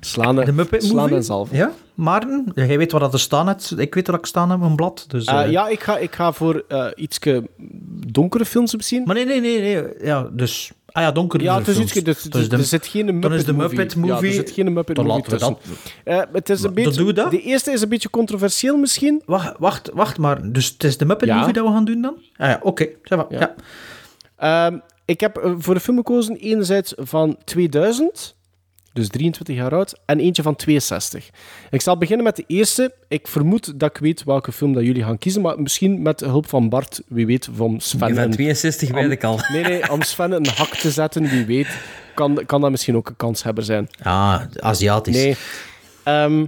Slaan, De Muppet slaan movie? zalf. Ja, Maarten, jij weet wat dat er staan hebt. Ik weet wat ik staan heb op een blad. Dus, Eh, eh, ja, ik ga, ik ga voor eh iets donkere films misschien. Maar nee, nee, nee. nee. Ja, dus... Ah ja, donker. Ja, het is iets. Dus, Dus de- er zit geen Muppet dan is de movie. Muppet Ja, movie- er zit geen Muppet Dan movie we dat- tussen. Eh, het is een beetje, dat. De eerste is een beetje controversieel misschien. Wacht, wacht, wacht maar. Dus het is de Muppet Ja. movie dat we gaan doen dan? Ah ja, oké. Ja. Ehm, ik heb eh, voor een film gekozen, enerzijds van 2000, dus 23 jaar oud, en eentje van 62. Ik zal beginnen met de eerste. Ik vermoed dat ik weet welke film dat jullie gaan kiezen, maar misschien met hulp van Bart, wie weet, van Sven. Die van een- 62 weet ik al. (laughs) Nee, nee, om Sven een hak te zetten, wie weet. kan, kan dat misschien ook een kanshebber zijn. Ah, Aziatisch. Nee. Ehm,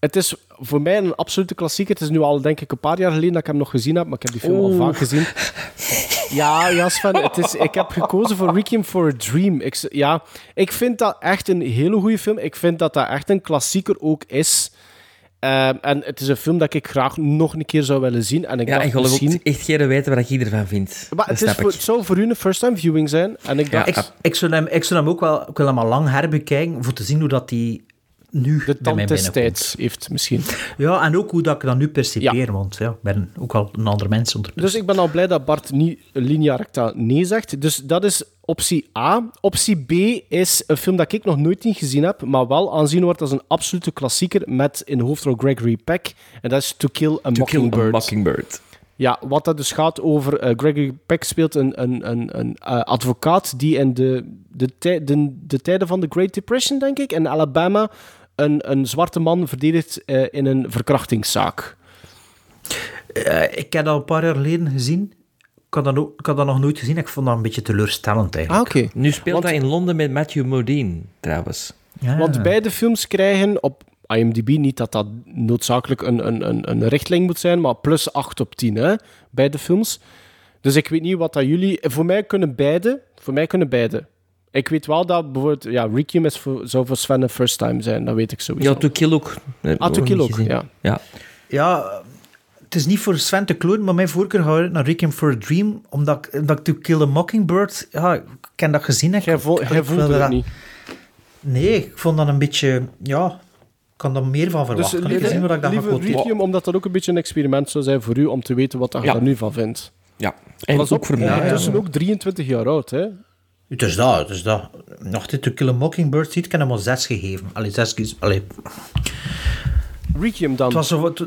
het is voor mij een absolute klassieker. Het is nu al, denk ik, een paar jaar geleden dat ik hem nog gezien heb, maar ik heb die film al vaak gezien. (laughs) Ja, ja Sven, het is, ik heb gekozen voor Requiem for a Dream. Ik, ja, ik vind dat echt een hele goede film. Ik vind dat dat echt een klassieker ook is. Ehm, en het is een film dat ik graag nog een keer zou willen zien. En ik Ja, dacht ik geloof misschien... ook echt geen weten wat ik ervan vind. Maar het, is voor, het zou voor u een first-time viewing zijn. En ik dacht, ik, ik, zou hem, ik zou hem ook wel, ik wil hem al lang herbekijken, voor te zien hoe dat die nu de tand des tijds heeft misschien. Ja, en ook hoe dat ik dat nu percipeer, want ja, ik ben ook al een ander mens ondertussen. Dus ik ben al blij dat Bart niet linea recta nee zegt. Dus dat is optie A. Optie B is een film dat ik nog nooit niet gezien heb, maar wel aanzien wordt als een absolute klassieker met in de hoofdrol Gregory Peck. En dat is To Kill a To Kill Mockingbird. a Mockingbird. Ja, wat dat dus gaat over... eh, Gregory Peck speelt een, een, een, een eh, advocaat die in de, de, tij- de, de tijden van de Great Depression, denk ik, in Alabama, een, een zwarte man verdedigt eh, in een verkrachtingszaak. Eh, ik heb dat een paar jaar geleden gezien. Ik had, dat ook, ik had dat nog nooit gezien. Ik vond dat een beetje teleurstellend eigenlijk. Ah, oké. Nu speelt Want- hij in Londen met Matthew Modine, trouwens. Ja. Want beide films krijgen op IMDb, niet dat dat noodzakelijk een, een, een, een richtlijn moet zijn, maar plus 8 op 10, hè, beide films. Dus ik weet niet wat dat jullie... Voor mij kunnen beide, voor mij kunnen beide. Ik weet wel dat bijvoorbeeld, ja, Requiem is voor, zou voor Sven een first time zijn, dat weet ik sowieso. Ja, To Kill ook. Ah, To Kill ook, ja. ja. Ja, het is niet voor Sven te klonen, maar mijn voorkeur gaat uit naar Requiem for a Dream, omdat ik, omdat ik To Kill a Mockingbird, ja, ik ken dat gezien. Jij, Ik- vo jij ik voelde dat- niet. Nee, ik vond dat een beetje, ja, ik kan er meer van Dus verwachten. Dus, wat ik dat liever. Requiem, omdat dat ook een beetje een experiment zou zijn voor u, om te weten wat je Ja. er nu van vindt. ja. En Pas ook op, voor mij. ja, ja. Ook 23 jaar oud, hè. Het is dat, het is dat. Nog dit To Kill a Mockingbird ziet, ik heb hem al zes gegeven. Allee, zes, allee. Requiem dan. Het was zo wat...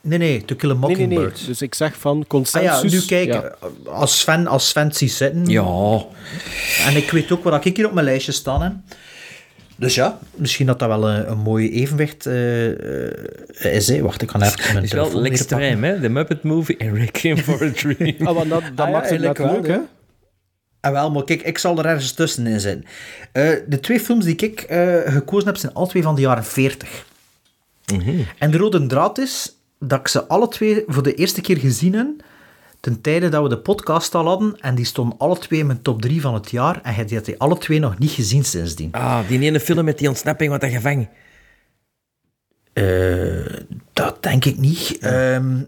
Nee, nee, To Kill a nee, nee, Mockingbird. nee. Dus ik zeg van Ah consensus. ja, nu kijk, Ja. als Sven, als Sven het ziet zitten... Ja. En ik weet ook wat ik hier op mijn lijstje staan heb. Dus ja, misschien dat dat wel een, een mooi evenwicht eh, eh, is. Hè. Wacht, ik kan even mijn Het is wel l'extreem, hè? The Muppet Movie en Requiem for a Dream. Ah, want dat, dat Ah ja, maakt het leuk, hè? Ja. Ah, wel, maar kijk, ik zal er ergens tussenin zijn. Eh, de twee films die ik eh, gekozen heb, zijn alle twee van de jaren 40. En de rode draad is dat ik ze alle twee voor de eerste keer gezien heb, ten tijde dat we de podcast al hadden, en die stonden alle twee in mijn top 3 van het jaar, en je had die alle twee nog niet gezien sindsdien. Ah, die ene film met die ontsnapping wat dat gevangen. Eh, dat denk ik niet. Ehm,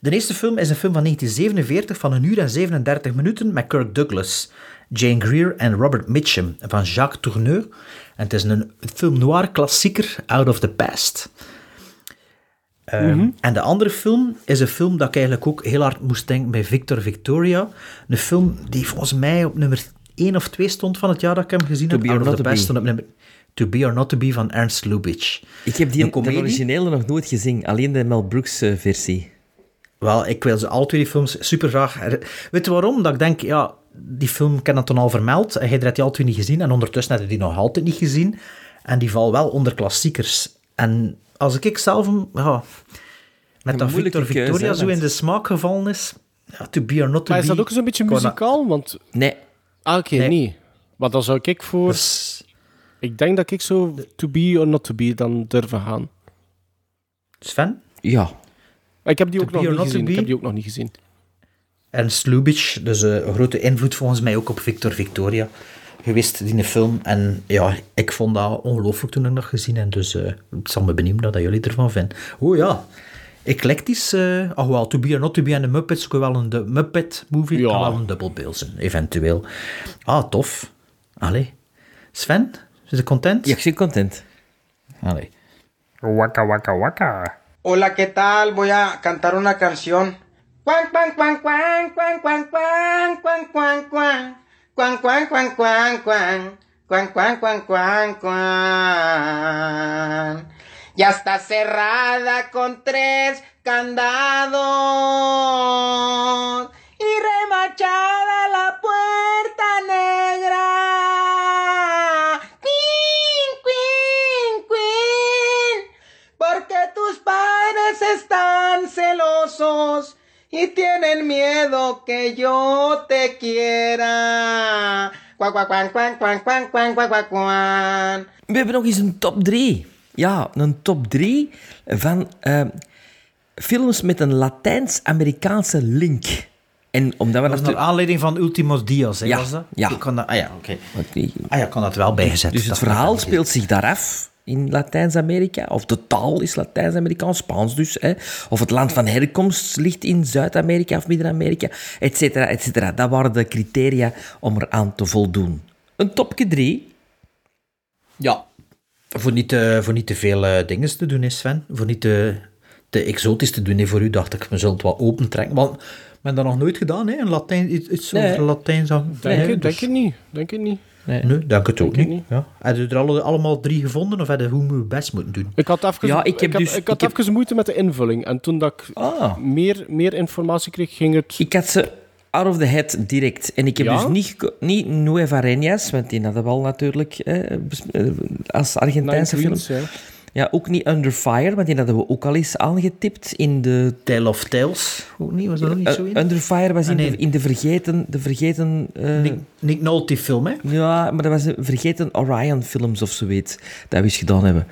de eerste film is een film van 1947 van een uur en 37 minuten met Kirk Douglas, Jane Greer en Robert Mitchum van Jacques Tourneur. En het is een film noir klassieker, Out of the Past. Ehm, En de andere film is een film dat ik eigenlijk ook heel hard moest denken bij Victor Victoria. Een film die volgens mij op nummer 1 of 2 stond van het jaar dat ik hem gezien To heb. Be Out of the to Past Be. stond op nummer... To Be or Not To Be van Ernst Lubitsch. Ik heb die Een de originele nog nooit gezien. Alleen de Mel Brooks eh, versie. Wel, ik wil ze alle twee die films super graag. Weet je waarom? Dat ik denk, ja, die film ik heb dat toen al vermeld. En jij hebt die alle twee niet gezien. En ondertussen heb je die nog altijd niet gezien. En die valt wel onder klassiekers. En als ik zelf hem, ja, met dat Victor Victoria zo in want- de smaak gevallen is. Ja, to be or not to Maar is be. dat ook zo'n beetje muzikaal? Want... Nee. Ah, oké, Nee. niet. Maar dan zou ik voor... Dus, Ik denk dat ik zo to be or not to be dan durven gaan. Sven? Ja. Ik heb die ook nog niet gezien. Ik heb die ook nog niet gezien. Ernst Lubitsch, dus eh, een grote invloed volgens mij ook op Victor Victoria geweest in de film. En ja, ik vond dat ongelooflijk toen ik dat gezien heb. Dus eh het zal me benieuwen wat jullie ervan vinden. Oh ja, eclectisch. eh oh wel, To Be or Not To Be en de Muppets kan wel een de Muppet movie, Ja. kan wel een dubbelbeeld zijn, eventueel. Ah, tof. Allee. Sven, is je content? Ja, ik ben content. Allee. Waka waka waka. Hola, ¿qué tal? Voy a cantar una canción. Cuan, cuan, cuan, cuan, cuan, cuan, cuan, cuan, cuan, cuan. Cuan, cuan, cuan, cuan, cuan. Cuan, cuan, cuan, cuan, cuan. Ya está cerrada con tres candados. Y remachada la puerta negra. están celosos y tienen miedo que yo te quiera. Kwa, kwa, kwan, kwan, kwan, kwan, kwan, kwan, kwan, We hebben nog eens een top 3. Ja, een top 3 van uh, films met een Latijns-Amerikaanse link. En omdat we dat was naar aanleiding van Ultimos Dios, hè, ja, was dat? Ja. Ik kon dat, ah ja, oké. Okay. Ah ja, kon dat wel bijgezet. Dus het verhaal speelt zich daar af in Latijns-Amerika, of de taal is Latijns-Amerikaans, Spaans dus, hè. of het land van herkomst ligt in Zuid-Amerika of Midden-Amerika, et cetera, et cetera. Dat waren de criteria om eraan te voldoen. Een topje drie. Ja. Voor niet, te- voor niet te veel eh, dingen te doen, hè, Sven. Voor niet te, te exotisch te doen. hè. Voor u dacht ik, we zullen het wat open trekken. Want hebben dat nog nooit gedaan, hè? Een Latijn, iets, iets Nee. over Latijn zou... Denk, Nee, het, denk het niet. Denk het niet. Nee, nee denk het ook Denk niet. Ja. Hebben je er alle, allemaal drie gevonden, of hebben je hoe we het best moeten doen? Ik had even, Ja, ik heb dus- ik had ik heb- moeite met de invulling. En toen dat ik Ah. meer, meer informatie kreeg, ging het... Ik had ze out of the head direct. En ik heb Ja? dus niet, niet Nueva Reñas, want die hadden we al natuurlijk eh, als Argentijnse Nine film. Queens, ja. Ook niet Under Fire, want die hadden we ook al eens aangetipt in de... Tale of Tales. Ook niet, was dat ook niet zo Uh, in? Under Fire was Ah, in, de, in de vergeten... De vergeten eh, Nick, Nick Nolte film, hè? Ja, maar dat was een vergeten Orion-films of zoiets dat we eens gedaan hebben.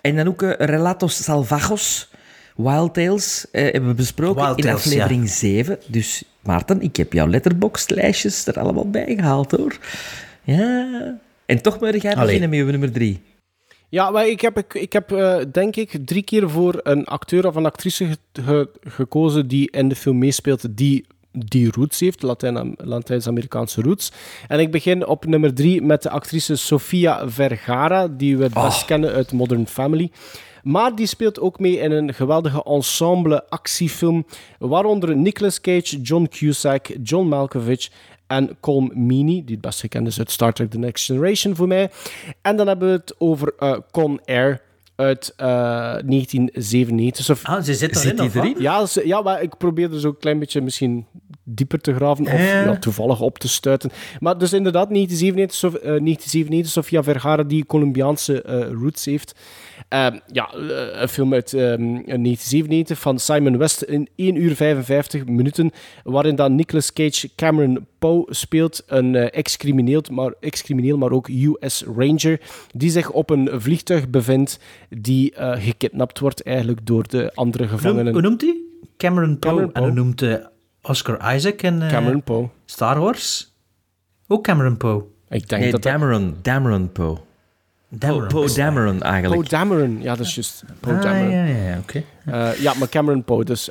En dan ook eh, Relatos Salvajos, Wild Tales, eh, hebben we besproken Wild in Tales, aflevering 7. Dus Maarten, ik heb jouw letterbox-lijstjes er allemaal bij gehaald, hoor. Ja. En toch moet jij beginnen met nummer 3. Ja, maar ik heb, ik, ik heb eh, denk ik drie keer voor een acteur of een actrice ge- ge- gekozen die in de film meespeelt, die die roots heeft, Latijn- Latijns-Amerikaanse roots. En ik begin op nummer drie met de actrice Sofia Vergara, die we het best kennen uit Modern Family. Maar die speelt ook mee in een geweldige ensemble actiefilm, waaronder Nicolas Cage, John Cusack, John Malkovich en Colm Meaney, die het best gekend is uit Star Trek The Next Generation voor mij. En dan hebben we het over eh, Con Air uit eh 1997. Of, Ah, ze zit erin, of wat? Ja, ze- ja, maar ik probeer er zo een klein beetje misschien dieper te graven of Ja. ja, toevallig op te stuiten. Maar dus inderdaad, 1997, Sof- eh, 1997 Sofia Vergara, die Colombiaanse eh, roots heeft. Ehm, ja, eh, een film uit ehm, 1997 van Simon West in 1 uur 55 minuten, waarin dan Nicolas Cage Cameron Poe speelt, een eh, ex-crimineel, maar, ex-crimineel, maar ook US Ranger, die zich op een vliegtuig bevindt die eh, gekidnapt wordt eigenlijk door de andere noemt- gevangenen. Hoe noemt hij? Cameron Poe. Cameron En hoe noemt eh, Oscar Isaac in eh, Cameron Poe. Star Wars? Ook Cameron Poe. Ik denk Nee, dat dat- Dameron. Dameron Poe. Dameron. Poe Dameron, eigenlijk. Poe Dameron, ja, dat is juist. Poe Ah, Dameron. ja, ja, ja, oké. Eh, ja, maar Cameron Poe. Dus,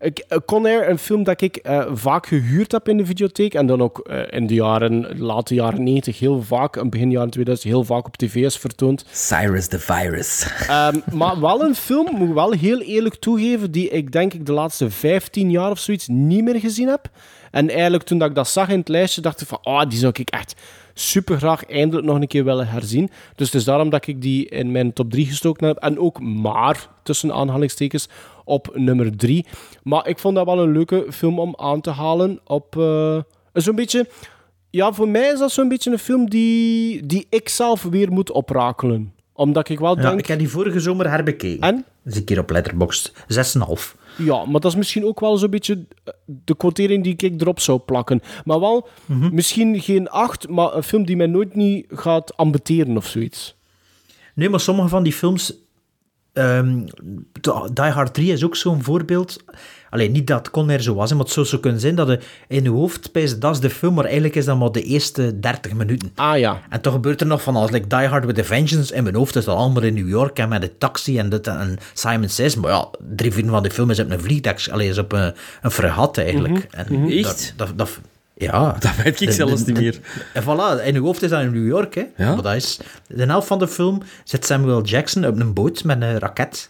ik, Con Air, een film dat ik eh, vaak gehuurd heb in de videotheek. En dan ook eh, in de jaren, late jaren 90 heel vaak, en begin jaren 2000 heel vaak op tv is vertoond. Cyrus the Virus. (laughs) Ehm, maar wel een film, moet ik wel heel eerlijk toegeven, die ik denk ik de laatste 15 jaar of zoiets niet meer gezien heb. En eigenlijk toen dat ik dat zag in het lijstje, dacht ik van, ah, die zou ik echt super graag eindelijk nog een keer willen herzien. Dus het is daarom dat ik die in mijn top 3 gestoken heb. En ook maar, tussen aanhalingstekens, op nummer 3. Maar ik vond dat wel een leuke film om aan te halen op eh, zo'n beetje... Ja, voor mij is dat zo'n beetje een film die, die ik zelf weer moet oprakelen. Omdat ik wel Ja, denk... ik heb die vorige zomer herbekeken. En? Dus een keer op Letterboxd. 6,5. Ja, maar dat is misschien ook wel zo'n beetje eh, de quotering die ik erop zou plakken. Maar wel, misschien geen 8, maar een film die mij nooit niet gaat ambeteren of zoiets. Nee, maar sommige van die films... ehm, Die Hard 3 is ook zo'n voorbeeld. Alleen niet dat Con Air zo was, maar het zou zo kunnen zijn dat je in je hoofd spijst, dat is de film, maar eigenlijk is dat maar de eerste 30 minuten. Ah ja. En toch gebeurt er nog van alles. Like Die Hard with a Vengeance, in mijn hoofd is dat allemaal in New York en met de taxi en dit en Simon Says. Maar ja, drie vierde van die film is op een vliegtuig, alleen is op een, een fregat eigenlijk. En Mhm. dat- Echt? Dat, dat, ja. (laughs) Dat weet ik De- zelfs de- niet meer. En voilà, in je hoofd is dat in New York, hè. Ja? Maar dat is... De helft van de film zit Samuel Jackson op een boot met een raket.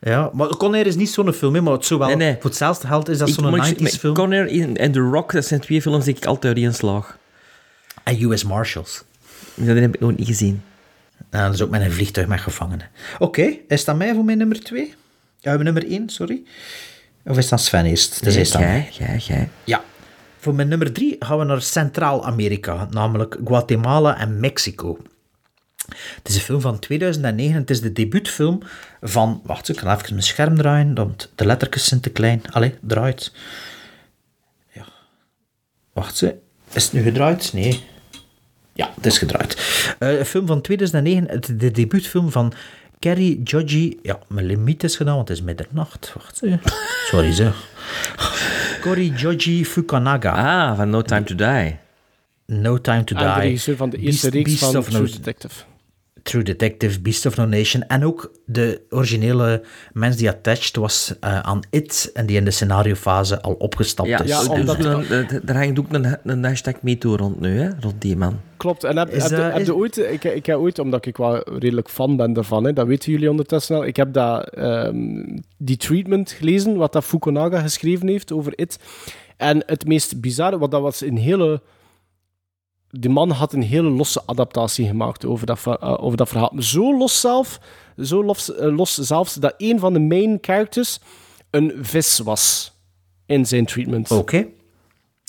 Ja, maar Con Air is niet zo'n film, hè, maar het zou wel... Nee, nee. Voor hetzelfde geld is dat zo'n maar ik- 90s met film. Conner in- en The Rock, dat zijn twee films die ik altijd in slag. En US Marshals. Dat heb ik nog niet gezien. Nou, dat is ook met een vliegtuig met gevangenen. Oké, is dat mij voor mijn nummer 2? Ja, nummer 1, sorry. Of is dat Sven eerst? Dus Nee, is dat jij, jij, jij. Ja. Voor mijn nummer 3 gaan we naar Centraal-Amerika, namelijk Guatemala en Mexico. Het is een film van 2009. Het is de debuutfilm van... Wacht, ik kan even mijn scherm draaien, want de lettertjes zijn te klein. Allee, draait. Ja. Wacht. Is het nu gedraaid? Nee. Ja, het is gedraaid. Eh, een film van 2009, het, de debuutfilm van Kerry Joji. Ja, mijn limiet is gedaan, want het is middernacht. Wacht. Sorry zeg. Cory Joji Fukanaga. Ah, van No Time to Die. No Time to En de Die. regisseur van de eerste Beast- reeks Beast van of True No- Detective. True Detective, Beast of No Nation. En ook de originele mens die attached was eh, aan It en die in de scenariofase al opgestapt Ja, is. ja Dus- omdat er hangt ook een, een hashtag MeToo rond nu, hè, rond die man. Klopt. En heb, Is heb, is- je ooit, ik, ik heb ooit, omdat ik wel redelijk fan ben daarvan, hè, dat weten jullie ondertussen al, ik heb dat, ehm, die treatment gelezen, wat dat Fukunaga geschreven heeft over It. En het meest bizarre, want dat was een hele... Die man had een hele losse adaptatie gemaakt over dat, eh, over dat verhaal. Zo los zelf, zo los, eh, los zelfs, dat een van de main characters een vis was in zijn treatment. Oké.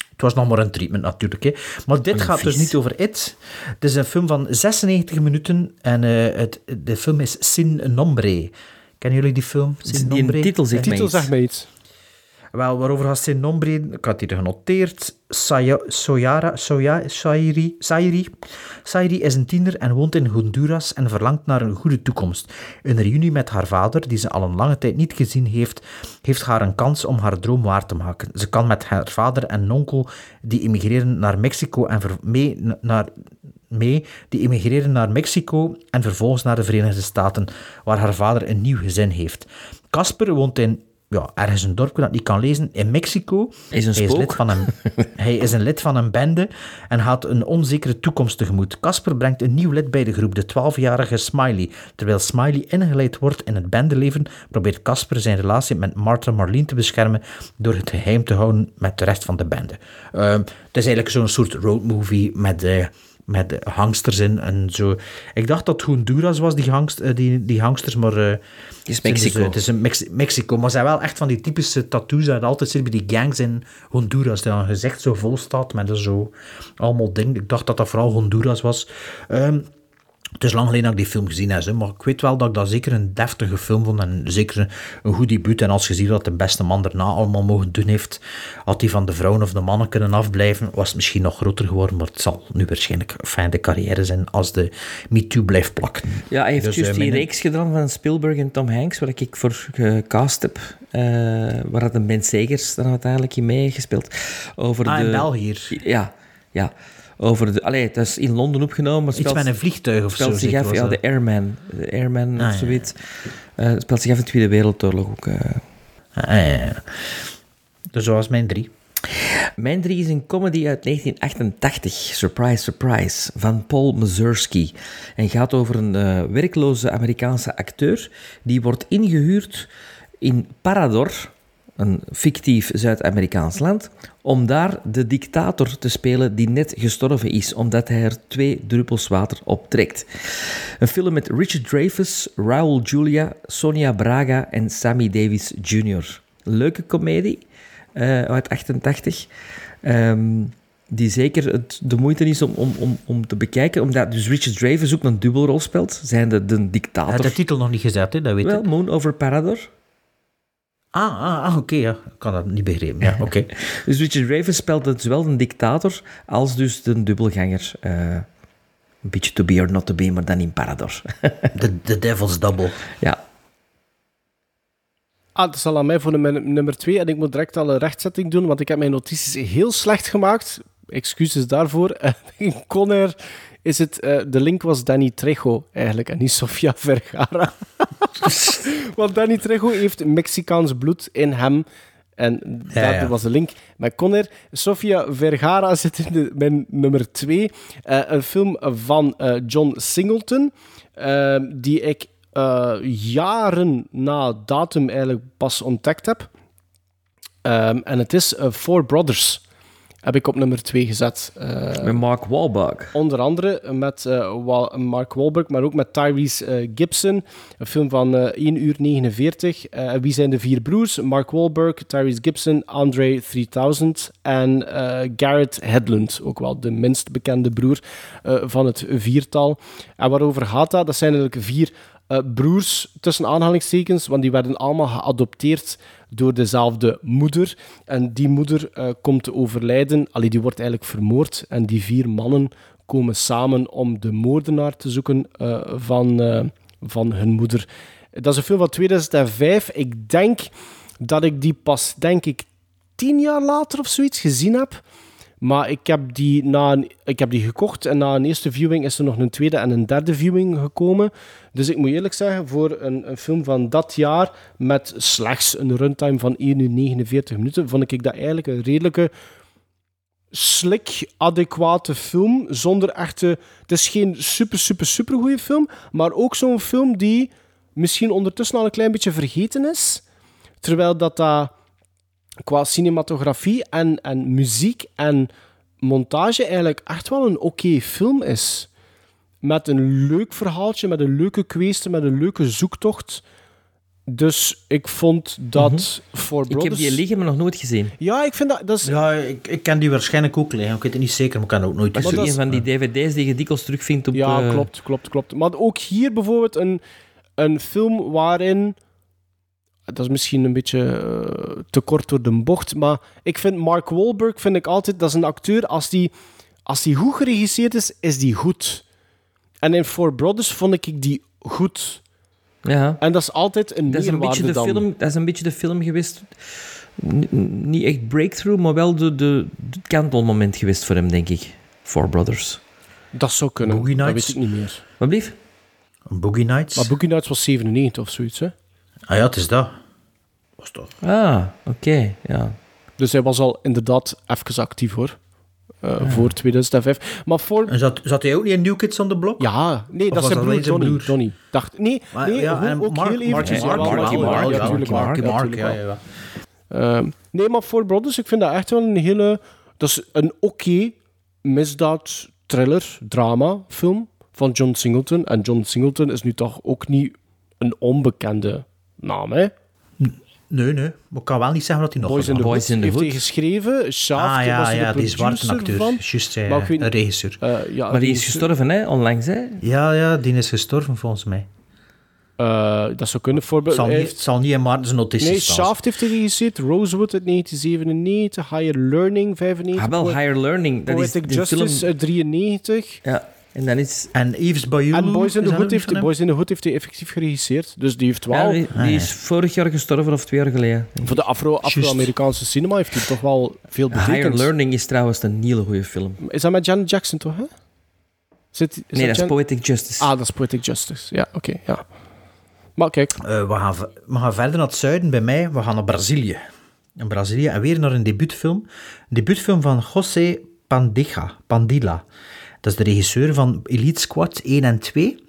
Het was nog maar een treatment natuurlijk. Hè. Maar dit Een gaat dus niet over It. Het is een film van 96 minuten en eh, het, de film is Sin Nombre. Kennen jullie die film? Sin Die Nombre? titel zegt mij iets. Wel, waarover gaat Sin Nombre? Ik had hier genoteerd. Saya, Soyara, Soya, Sairi, Sairi. Sairi is een tiener en woont in Honduras en verlangt naar een goede toekomst. Een reunie met haar vader, die ze al een lange tijd niet gezien heeft, heeft haar een kans om haar droom waar te maken. Ze kan met haar vader en onkel, die immigreren naar Mexico en mee naar mee, die immigreren naar Mexico en vervolgens naar de Verenigde Staten, waar haar vader een nieuw gezin heeft. Casper woont in ja, ergens een dorpje dat niet kan lezen, in Mexico. Is een hij, is lid van een, (laughs) hij is een lid van een bende en gaat een onzekere toekomst tegemoet. Casper brengt een nieuw lid bij de groep, de 12-jarige Smiley. Terwijl Smiley ingeleid wordt in het bendeleven, probeert Casper zijn relatie met Martha Marlene te beschermen door het geheim te houden met de rest van de bende. Ehm, het is eigenlijk zo'n soort roadmovie met... eh, met eh, hangsters in en zo. Ik dacht dat Honduras was, die, hangst, eh, die, die hangsters, maar... eh, is het dus, Mexico. eh, het is een Mex- Mexico, maar ze zijn wel echt van die typische tattoos dat altijd ziet bij die gangs in Honduras, dat een gezicht zo vol staat met zo allemaal dingen. Ik dacht dat dat vooral Honduras was. Ehm, het is lang geleden dat ik die film gezien heb, hè, maar ik weet wel dat ik dat zeker een deftige film vond en zeker een, goed debuut. En als je ziet dat de beste man daarna allemaal mogen doen heeft, had hij van de vrouwen of de mannen kunnen afblijven, was het misschien nog groter geworden, maar het zal nu waarschijnlijk een fijne carrière zijn als de MeToo blijft plakken. Ja, hij heeft Dus, juist eh, die mijn- reeks gedaan van Spielberg en Tom Hanks, waar ik voor gecast heb. eh, waar had een Ben Segers dan uiteindelijk in meegespeeld. Over Ah, de... in België hier. Ja, ja. Over de... Allee, het is in Londen opgenomen. maar Iets speelt- met een vliegtuig of speelt zo, zich af, ja, de Airman. De Airman Ah, of ja. zoiets. Eh, het speelt zich af in de Tweede Wereldoorlog ook. eh. Ah, ja, ja. Dus dat was mijn drie. Mijn drie is een comedy uit 1988, surprise, surprise, van Paul Mazursky. En gaat over een eh, werkloze Amerikaanse acteur die wordt ingehuurd in Parador, een fictief Zuid-Amerikaans land, om daar de dictator te spelen die net gestorven is, omdat hij er twee druppels water op trekt. Een film met Richard Dreyfuss, Raul Julia, Sonia Braga en Sammy Davis Jr. Leuke komedie eh, uit 88. ehm, die zeker het, de moeite is om, om, om, om te bekijken, omdat dus Richard Dreyfuss ook een dubbelrol speelt, zijn de, de Hij dictator. had de titel nog niet gezet, hè, dat weet Wel, ik. Moon over Parador. Ah, ah, ah oké, ja. ik kan dat niet begrepen. Ja, (laughs) oké. Dus Richard Dreyfuss speelt dus zowel een dictator als dus de dubbelganger. eh, een beetje to be or not to be, maar dan in Parador. (laughs) De, de Devil's Double. Ja. Ah, het is al aan mij voor de min- nummer twee. En ik moet direct al een rechtzetting doen, want ik heb mijn notities heel slecht gemaakt. Excuses daarvoor. (laughs) Eh, In Conair is het... eh, de link was Danny Trejo eigenlijk, en niet Sofia (laughs) Vergara. want Danny Trejo heeft Mexicaans bloed in hem. En ja. was de link met Conner. Sofia Vergara (laughs) zit in de, mijn nummer twee. Eh, een film van eh, John Singleton, die ik jaren na datum eigenlijk pas ontdekt heb. Ehm, en het is Four Brothers. Heb ik op nummer 2 gezet. Eh, Met Mark Wahlberg. Onder andere met eh, Mark Wahlberg, maar ook met Tyrese eh, Gibson. Een film van eh 1 uur 49. Eh, wie zijn de vier broers? Mark Wahlberg, Tyrese Gibson, Andre 3000 en Garrett Hedlund. Ook wel de minst bekende broer van het viertal. En waarover gaat dat? Dat zijn eigenlijk vier eh, broers, tussen aanhalingstekens, want die werden allemaal geadopteerd door dezelfde moeder. En die moeder eh, komt te overlijden. Allee, die wordt eigenlijk vermoord. En die vier mannen komen samen om de moordenaar te zoeken eh, van, van hun moeder. Dat is een film van 2005. Ik denk dat ik die pas, denk ik, tien jaar later of zoiets gezien heb. Maar ik heb, die na ik heb die gekocht en na een eerste viewing is er nog een tweede en een derde viewing gekomen. Dus ik moet eerlijk zeggen, voor een, een film van dat jaar met slechts een runtime van 1 uur 49 minuten, vond ik dat eigenlijk een redelijke slik, adequate film. Zonder echte... Het is geen super, super, super goede film, maar ook zo'n film die misschien ondertussen al een klein beetje vergeten is. Terwijl dat dat qua cinematografie en, en muziek en montage eigenlijk echt wel een oké film is. Met een leuk verhaaltje, met een leuke kwestie, met een leuke zoektocht. Dus ik vond dat voor Mhm. Ik Brothers... heb die liggen, maar nog nooit gezien. Ja, ik vind dat... dat is... Ja, ik, ik ken die waarschijnlijk ook liggen. Ik weet het niet zeker, maar ik kan het ook nooit Dat is gezien. een van die dvd's die je dikwijls terugvindt op... Ja, eh, klopt, klopt, klopt. Maar ook hier bijvoorbeeld een, een film waarin... Dat is misschien een beetje eh, te kort door de bocht, maar ik vind Mark Wahlberg vind ik altijd... Dat is een acteur, als die, als die goed geregisseerd is, is die goed. En in Four Brothers vond ik die goed. Ja. En dat is altijd een Dat is, een beetje de dan. film, dat is een beetje de film geweest... N- niet echt breakthrough, maar wel de, de, de kantelmoment geweest voor hem, denk ik. Four Brothers. Dat zou kunnen. Boogie Dat Nights? weet ik niet meer. Wat blief? Boogie Nights. Maar Boogie Nights was 97 of zoiets, hè? Ah ja, het is dat. Was toch? Ah, oké, ja. Dus hij was al inderdaad even actief, hoor. Eh, Voor 2005. Maar voor... En zat, zat hij ook niet in New Kids on the Block? Ja, nee, Of dat is was zijn broer? Donny. Dacht, nee, Maar nee ja, hoe- en ook Mark- heel eventjes. Ja, Mark, Marky Marky Mark, Mark. Mark, Ja, ja, tuurlijk ja, wel. Ehm, nee, maar Four Brothers, ik vind dat echt wel een hele... Dat is een oké misdaad, thriller, drama film van John Singleton. En John Singleton is nu toch ook niet een onbekende naam, hè? Nee, nee. Maar ik kan wel niet zeggen dat hij nog Boys in the gedaan Hood heeft. heeft hij geschreven. Shaft Ah ja, was ja, de die zwarte producer acteur. van. Ja, weet regisseur. Eh, ja, Maar die is gestorven, hè? Onlangs, hè? Ja, ja, die is gestorven volgens mij. Eh, dat zou kunnen. Het Voorbeeld, zal hij niet, heeft- het zal niet in Maarten's notities Nee, staan. Shaft heeft hij geregisseerd, Rosewood uit 1997, Higher Learning 95. Ah, wel, Higher Learning. Dat Poetic Justice film... uit 93. Ja, en dan is... En Yves Bayou. En Boys in the Hood heeft? Boys in the Hood heeft hij effectief geregisseerd. Dus die heeft Ja, wel... die, die Ah, ja. is vorig jaar gestorven, of twee jaar geleden. Voor de Afro- Afro-Amerikaanse cinema heeft hij toch wel veel Higher betekend. Learning is trouwens een hele goede film. Is dat met Janet Jackson toch, hè? Zit, is Nee, dat is Jan- Poetic Justice. Ah, dat is Poetic Justice. Ja, oké, ja. Maar kijk, Eh, we, gaan, we gaan verder naar het zuiden bij mij. We gaan naar Brazilië. In Brazilië en weer naar een debuutfilm. Een debuutfilm van José Pandilla. Pandilla. Dat is de regisseur van Elite Squad 1 en 2.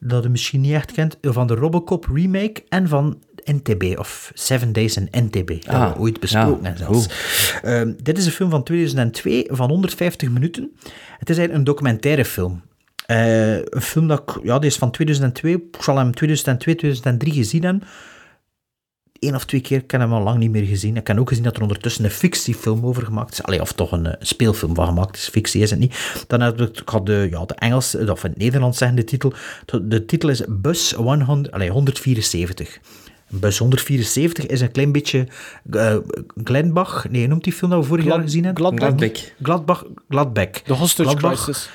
Dat je misschien niet echt kent. Van de Robocop remake en van NTB. Of Seven Days in NTB. Dat Ah, hebben we ooit besproken. ja. zelfs. Ehm, dit is een film van 2002 van 150 minuten. Het is eigenlijk een documentaire film. Eh, een film dat ik, ja, die is van 2002. Ik zal hem 2002, 2003 gezien hebben. Eén of twee keer, ik heb hem al lang niet meer gezien. Ik heb ook gezien dat er ondertussen een fictiefilm over gemaakt is. Allee, of toch een, eh, speelfilm van gemaakt is. Fictie is het niet. Dan heb ik, ik had de, ja, de Engels, of in het Nederlands zeggen de titel. De, de titel is Bus 100, allee, 174. Bus 174 is een klein beetje eh, Glenbach. Nee, noemt die film dat we vorig Glad- jaar gezien hebben? Gladbach. Gladbeck. Gladbach. Gladbeck. de hostage Gladbach. crisis.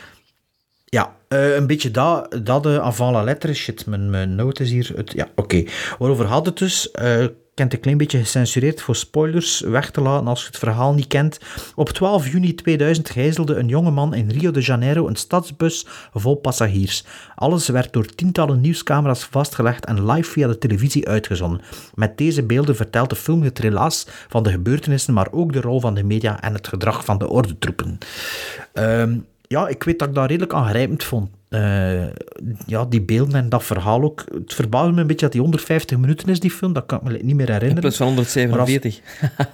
Eh, een beetje dat, dat uh, avant la. Shit, mijn, mijn note is hier. Het, ja, oké. Waarover had het dus? Heb het een klein beetje gecensureerd voor spoilers weg te laten als je het verhaal niet kent. Op 12 juni 2000 gijzelde een jongeman in Rio de Janeiro een stadsbus vol passagiers. Alles werd door tientallen nieuwscamera's vastgelegd en live via de televisie uitgezonden. Met deze beelden vertelt de film het relaas van de gebeurtenissen, maar ook de rol van de media en het gedrag van de ordentroepen. Ehm ja, ik weet dat ik dat redelijk aangrijpend vond. Uh, ja, die beelden en dat verhaal ook. Het verbaasde me een beetje dat die 150 minuten is, die film. Dat kan ik me niet meer herinneren. In plaats van 147. Als...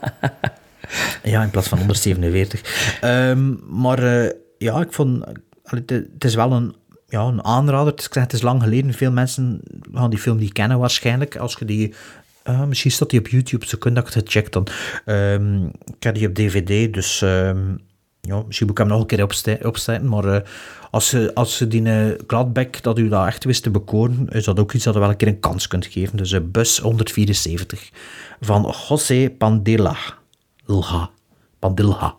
(laughs) ja, in plaats van 147. um, maar uh, ja, ik vond... Het, is wel een, ja, een aanrader. Het is, het is lang geleden. Veel mensen gaan die film niet kennen waarschijnlijk. Als je die... Uh, misschien staat die op YouTube, zo kun dat gecheckt dan. Um, ik heb die op DVD, dus... Um, Ja, misschien moet ik hem nog een keer opste- maar eh, als ze, als ze die uh, Gladbeck, dat u dat echt wist te bekoren, is dat ook iets dat je wel een keer een kans kunt geven. Dus uh, bus 174 van José Pandilla. Ilha. Pandilha.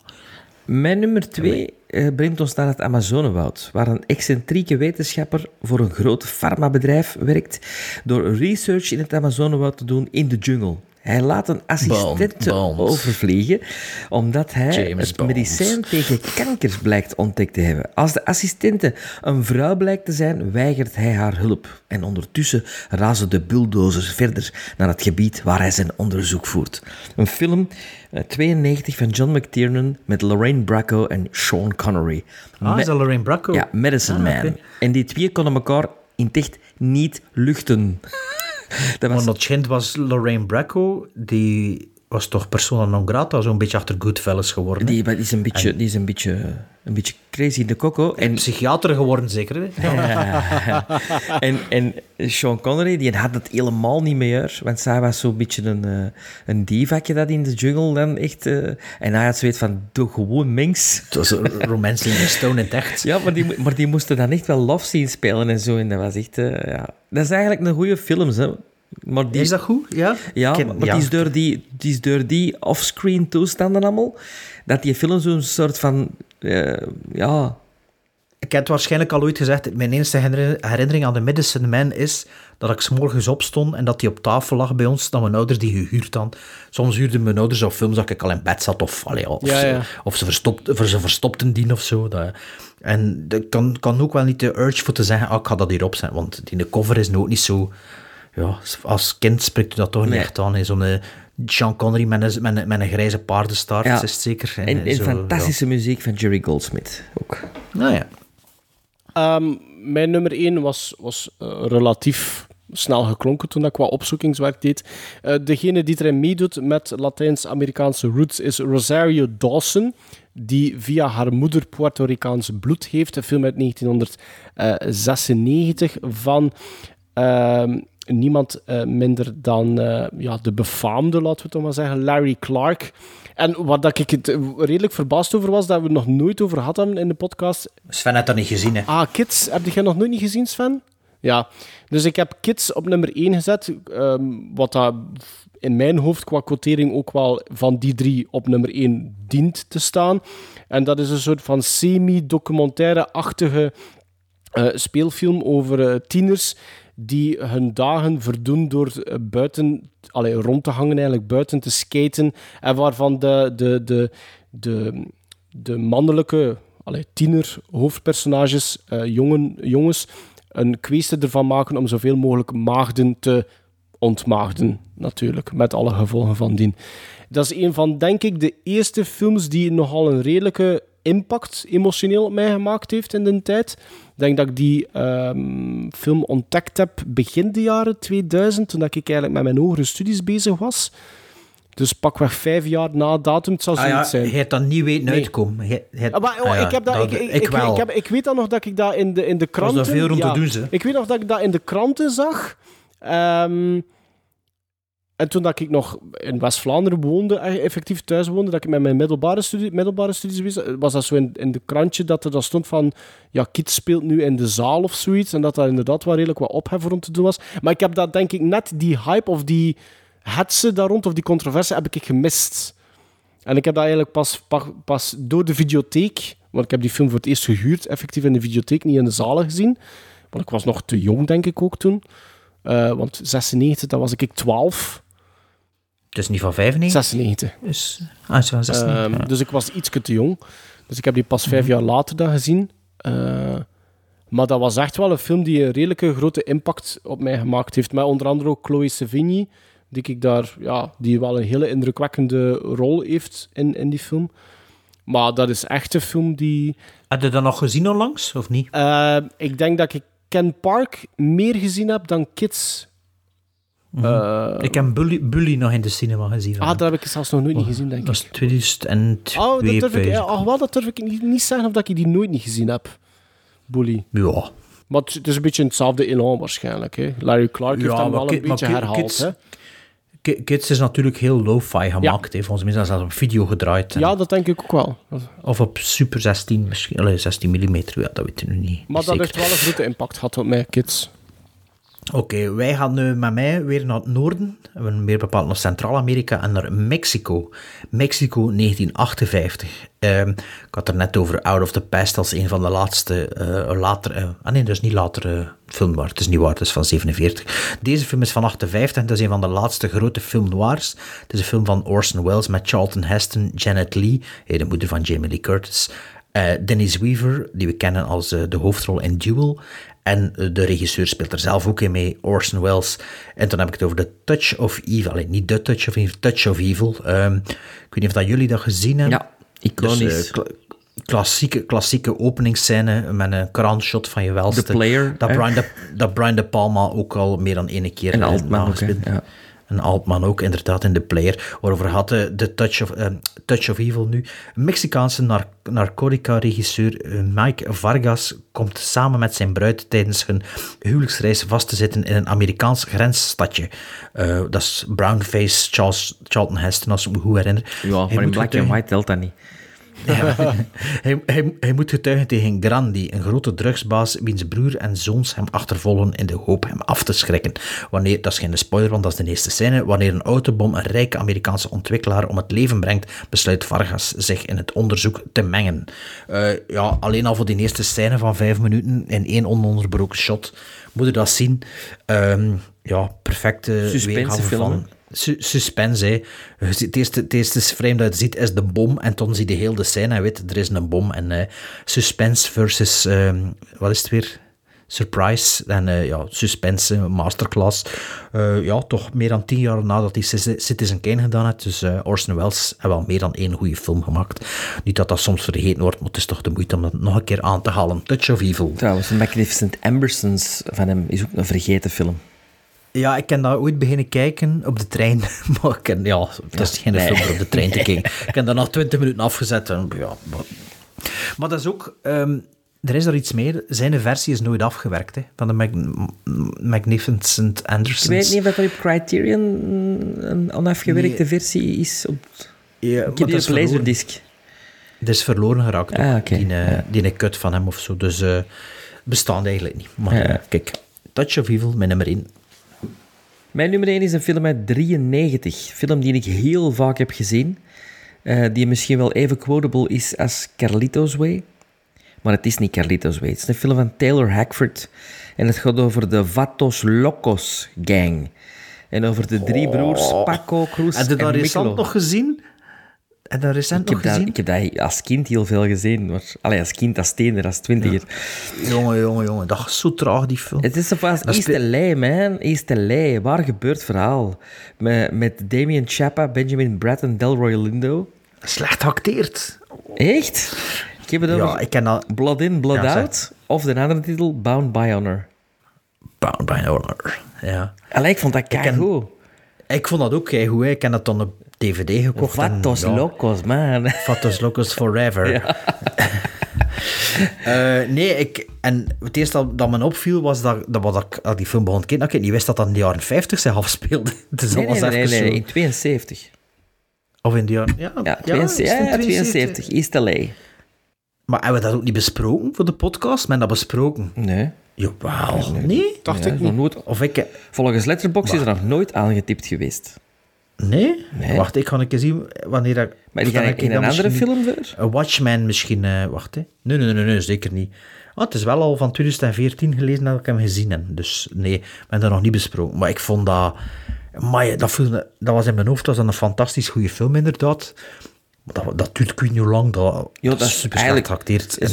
Mijn nummer twee eh, brengt ons naar het Amazonewoud, waar een excentrieke wetenschapper voor een groot farmabedrijf werkt door research in het Amazonewoud te doen in de jungle. Hij laat een assistent overvliegen, omdat hij James het Bond. medicijn tegen kankers blijkt ontdekt te hebben. Als de assistente een vrouw blijkt te zijn, weigert hij haar hulp. En ondertussen razen de bulldozers verder naar het gebied waar hij zijn onderzoek voert. Een film, eh, 92, van John McTiernan met Lorraine Bracco en Sean Connery. Ah, is dat Lorraine Bracco? Ja, Medicine Ah, Man. En die twee konden elkaar in het echt niet luchten. Maar dat schijnt was Lorraine Bracco, die was toch persona non grata, zo'n beetje achter Goodfellas geworden. Die, die is een beetje, die is een beetje, een beetje crazy in de coco. En, Psychiater geworden, zeker? Hè? (laughs) en, en Sean Connery, die had het helemaal niet meer. Want zij was zo'n beetje een, eh, een divakje dat in de jungle dan echt... eh, en hij had zoiets van, doe gewoon mens. Het was een Romancing the Stone in het echt. Ja, maar die, maar die moesten dan echt wel love zien spelen en zo. En dat was echt... eh, ja. Dat is eigenlijk een goede film, hè. Maar die, Is dat goed? Ja? Ja, ken- maar die is door die, die, is door die offscreen toestanden allemaal, dat die film zo'n soort van... eh, ja... Ik heb het waarschijnlijk al ooit gezegd. Mijn enige herinner- herinnering aan de Medicine Man is dat ik 's morgens opstond en dat die op tafel lag bij ons, dat mijn ouders die gehuurd dan. Soms huurden mijn ouders of films dat ik al in bed zat, of, allee, of, Ja, ze, ja. of ze, verstopt, of ze verstopten die of zo. Dat, en ik kan, kan ook wel niet de urge voor te zeggen, ah, ik ga dat hier opzetten, want die cover is nu ook niet zo... Ja, als kind spreekt u dat toch Nee. niet echt aan. hè. Zo'n eh, Sean Connery met een, met een, met een grijze paardenstaart, Ja. is het zeker. En, en zo, fantastische muziek van Jerry Goldsmith ook. Nou ja. Ehm, mijn nummer 1 was, was eh, relatief snel geklonken toen ik qua opzoekingswerk deed. Eh, degene die erin meedoet met Latijns-Amerikaanse roots is Rosario Dawson, die via haar moeder Puerto Ricaans bloed heeft. Een film uit 1996 van ehm, niemand eh, minder dan eh, ja, de befaamde, laten we het maar zeggen, Larry Clark. En waar dat ik het redelijk verbaasd over was, dat we het nog nooit over hebben in de podcast, Sven had dat niet gezien, hè. Ah, Kids. Heb jij nog nooit niet gezien, Sven? Ja. Dus ik heb Kids op nummer 1 gezet. ehm, wat dat in mijn hoofd qua quotering ook wel van die drie op nummer 1 dient te staan. En dat is een soort van semi-documentaire-achtige eh, speelfilm over tieners die hun dagen verdoen door eh, buiten, allee, rond te hangen, eigenlijk buiten te skaten. En waarvan de, de, de, de, de mannelijke allee, tiener hoofdpersonages, eh, jongen, jongens, een kwestie ervan maken om zoveel mogelijk maagden te ontmaagden, natuurlijk, met alle gevolgen van dien. Dat is een van, denk ik, de eerste films die nogal een redelijke impact emotioneel op mij gemaakt heeft in de tijd. Ik denk dat ik die ehm, film ontdekt heb begin de jaren 2000, toen dat ik eigenlijk met mijn hogere studies bezig was. Dus pakweg vijf jaar na datum, het zou Ah zoiets ja, zijn. je hebt dat niet weten Nee. uitkomen. Je- je- Ah, maar, oh, ah ja, ik, heb dat, dat- ik, ik, ik ik, wel. ik heb, ik weet dan nog dat ik dat in de, in de was daar kranten... veel rond te doen, ze. Ik weet nog dat ik dat in de kranten zag. Ehm, en toen dat ik nog in West-Vlaanderen woonde, eh, effectief thuis woonde, dat ik met mijn middelbare, studie, middelbare studies was, was dat zo in, in de krantje dat er dat stond van ja, Kids speelt nu in de zaal of zoiets. En dat daar inderdaad wel redelijk wat ophef rond te doen was. Maar ik heb dat denk ik net die hype of die hetze daar rond, of die controverse, heb ik gemist. En ik heb dat eigenlijk pas, pa- pas door de videotheek, want ik heb die film voor het eerst gehuurd, effectief in de videotheek, niet in de zalen gezien. Want ik was nog te jong, denk ik ook toen. Eh, want 96, dat was ik 12. Is niet van 95? 96. Is, ah, van 96, Ehm, ja. Dus ik was iets te jong. Dus ik heb die pas vijf jaar later dan gezien. Eh, maar dat was echt wel een film die een redelijke grote impact op mij gemaakt heeft. Met onder andere ook Chloe Sevigny, die, ik daar, ja, die wel een hele indrukwekkende rol heeft in, in die film. Maar dat is echt een film die... Heb je dat nog gezien onlangs, of niet? Eh, ik denk dat ik Ken Park meer gezien heb dan Kids. Eh, ik heb Bully, Bully nog in de cinema gezien. ah, dat heb ik zelfs nog nooit niet gezien, denk ik. Dat is 2002. Oh, dat durf ik, ja, ach, wel, dat durf ik niet, niet zeggen of dat ik die nooit niet gezien heb. Bully. Ja. Maar het, het is een beetje hetzelfde elan waarschijnlijk. Hè. Larry Clark heeft hem wel een beetje herhaald. Kids, hè. Ki- Kids is natuurlijk heel lo-fi gemaakt. hè. Volgens mij is dat zelfs op video gedraaid. en- Ja, dat denk ik ook wel. Of op Super 16 misschien. Allee, 16 mm, ja, dat weet ik nu niet. Maar dat zeker. heeft wel een grote impact gehad op mij, kids. Oké, wij gaan nu met mij weer naar het noorden. Meer bepaald naar Centraal-Amerika en naar Mexico. Mexico 1958. Ehm, ik had er net over Out of the Past als een van de laatste, eh later... eh, ah nee, dat is niet later eh, film waar. Het is niet waar, het is van 47. Deze film is van 58 en dat is een van de laatste grote film noirs. Het is een film van Orson Welles met Charlton Heston, Janet eh, de moeder van Jamie Lee Curtis... Dennis Weaver, die we kennen als de hoofdrol in Duel. En de regisseur speelt er zelf ook in mee, Orson Welles. En dan heb ik het over The Touch of Evil. Alleen niet The Touch of Evil, Touch of Evil. Ehm, ik weet niet of dat jullie dat gezien hebben. Ja, iconisch. Dus, kla- klassieke, klassieke openingsscène met een crowdshot van je welste. The Player, Dat? Brian, de, dat Brian De Palma ook al meer dan ene keer En Altman ook, ja. En Altman ook, inderdaad, in The Player. Waarover had de, de Touch, of, eh, Touch of Evil nu. Een Mexicaanse nar narcotica-regisseur eh, Mike Vargas komt samen met zijn bruid tijdens hun huwelijksreis vast te zitten in een Amerikaans grensstadje. Eh, dat is Brownface Charles, Charlton Heston, als ik me goed herinner. Ja, maar in black and white telt dat niet. Ja. (laughs) hij, hij, hij moet getuigen tegen Grandi, een grote drugsbaas wiens broer en zoons hem achtervolgen in de hoop hem af te schrikken. Wanneer, dat is geen spoiler, want dat is de eerste scène. Wanneer een autobom een rijke Amerikaanse ontwikkelaar om het leven brengt, besluit Vargas zich in het onderzoek te mengen. Eh, ja, alleen al voor die eerste scène van vijf minuten in één ononderbroken shot moet je dat zien. Ehm, ja, perfecte weergave van... suspense, hè. Het eerste, frame dat je ziet is de bom en dan zie je heel de scène en weet, er is een bom. En eh, suspense versus, ehm, wat is het weer? Surprise en eh, ja, suspense, masterclass. Eh, ja, toch meer dan tien jaar nadat hij Citi- Citizen Kane gedaan heeft. Dus Orson Welles heeft wel meer dan één goede film gemaakt. Niet dat dat soms vergeten wordt, maar het is toch de moeite om dat nog een keer aan te halen. Touch of Evil. Trouwens, Magnificent Ambersons van hem is ook een vergeten film. Ja, ik ken dat ooit beginnen kijken op de trein. (laughs) Maar ik ken, ja, het is geen nee. film op de trein te kijken. (laughs) Ik heb dat na 20 minuten afgezet. En, ja, maar, maar dat is ook... ehm, er is er iets meer. Zijn versie is nooit afgewerkt, hè, van de Mag- Magnificent Ik Andersons. weet niet of dat er op Criterion een onafgewerkte Nee. versie is. Op... Ja, ik heb die dat is op verloren. laserdisc. Het is verloren geraakt, ook, Ah, die, eh, Ja. die een cut van hem of zo. Dus eh bestaat eigenlijk niet. Maar Ja. kijk, Touch of Evil, mijn nummer 1. Mijn nummer 1 is een film uit 93. Film die ik heel vaak heb gezien. eh, die misschien wel even quotable is als Carlitos Way. Maar het is niet Carlitos Way. Het is een film van Taylor Hackford. En het gaat over de Vatos Locos gang. En over de drie broers Paco, Cruz Heb je en dat recent nog gezien? En dat recent Ik heb, nog dat, gezien? ik heb dat als kind heel veel gezien. Maar, allee, als kind, als tiener, als twintiger. Jongen, jongen, jongen. Dat is zo traag, die film. Het is zo East spe- LA, man. East LA. Waar gebeurt het verhaal? Met, met Damien Chapa, Benjamin Bratt en Delroy Lindo. Slecht acteerd. Echt? Ik heb het over Ja, ik ken. Blood In, Blood Ja, zeg. Out. Of de andere titel, Bound by Honor. Bound by Honor. Ja. Allee, ik vond dat ken- keigoed. Ik vond dat ook goed. hè. Ik heb dat dan op DVD gekocht. en, Vatos ja, Locos, man. (laughs) Vatos Locos Forever. (laughs) Ja. (laughs) Eh, nee, ik, en het eerste dat, dat me opviel was dat, dat wat ik, dat die film begon te kijken, dat ik niet wist dat dat in de jaren 50 zich afspeelde. Het is Nee, nee, nee, even nee, nee, zo- in 72. Of in de jaren... Ja, Ja, ja, is 72, het in ja, 72. East LA. Maar hebben we dat ook niet besproken voor de podcast? Men dat besproken? Nee. Jawel. Nee? Dacht Ja, ik nog niet. nooit, Of ik... volgens Letterboxd is er nog nooit aangetipt geweest. Nee? Nee. Wacht, ik ga een keer zien wanneer dat... Maar die heb ik in een andere film? Een Watchmen misschien... eh, wacht, hè. Nee, nee, nee, nee, zeker niet. Ah, het is wel al van 2014 gelezen dat ik hem gezien heb. Dus nee, ik ben dat nog niet besproken. Maar ik vond dat... Maar dat, voelde, dat was in mijn hoofd was dat een fantastisch goede film, inderdaad. Dat, dat duurt ik weet niet hoe lang. Dat, Ja, dat dat is super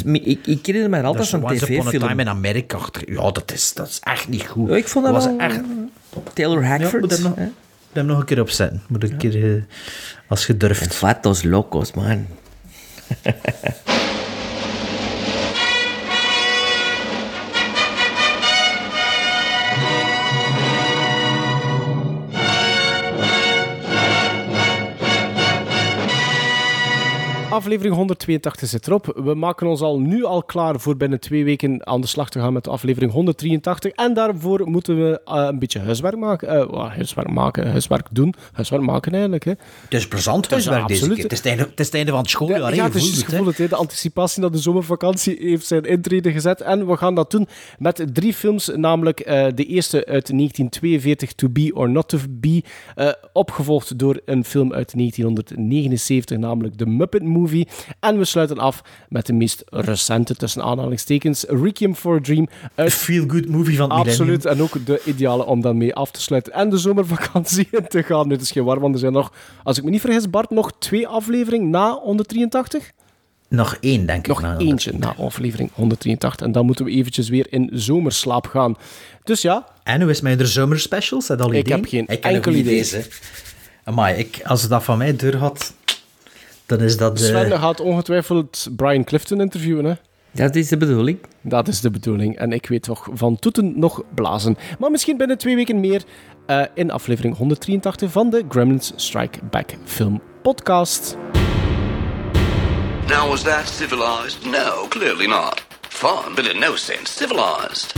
mi- ik, ik herinner me altijd is van Once Upon a Time tv-film. in Amerika. achter- Ja, dat is, dat is echt niet goed. Ja, ik vond dat was wel... echt... Taylor Hackford. Hem nog, hè? moet hem nog een keer opzetten. Moet ik een keer... eh, als je durft. Vatos Locos, man. (laughs) Aflevering 182 zit erop. We maken ons al nu al klaar voor binnen twee weken aan de slag te gaan met de aflevering 183. En daarvoor moeten we eh, een beetje huiswerk maken. Eh, wel, huiswerk maken, huiswerk doen. Huiswerk maken eigenlijk. Hè. Het is plezant huiswerk deze absoluut. keer. Het is het einde, het is het einde van het schooljaar. Ja, hè, ja, het is het gevoel het. De anticipatie naar de zomervakantie heeft zijn intrede gezet. En we gaan dat doen met drie films. Namelijk eh, de eerste uit 1942, To Be or Not To Be. opgevolgd door een film uit 1979, namelijk The Muppet Movie. En we sluiten af met de meest recente, tussen aanhalingstekens, Requiem for a Dream. Uit... Feel-good movie van Absoluut. En ook de ideale om dan mee af te sluiten. En de zomervakantie (laughs) in te gaan. Nu, Het is geen waar, want er zijn nog, als ik me niet vergis, Bart, nog twee afleveringen na 183? Nog één, denk ik. Nog eentje na aflevering 183. En dan moeten we eventjes weer in zomerslaap gaan. Dus ja, En hoe is met de zomerspecials? Heb al Ik heb geen ik enkel idee. Amai, ik, als het dat van mij deur had, dan is dat... eh, Sven gaat ongetwijfeld Brian Clifton interviewen. Hè? Dat is de bedoeling. Dat is de bedoeling. En ik weet toch van toeten nog blazen. Maar misschien binnen twee weken meer eh, in aflevering 183 van de Gremlins Strike Back Film Podcast. Now, was that civilized? No, clearly not. Fun, but in no sense civilized.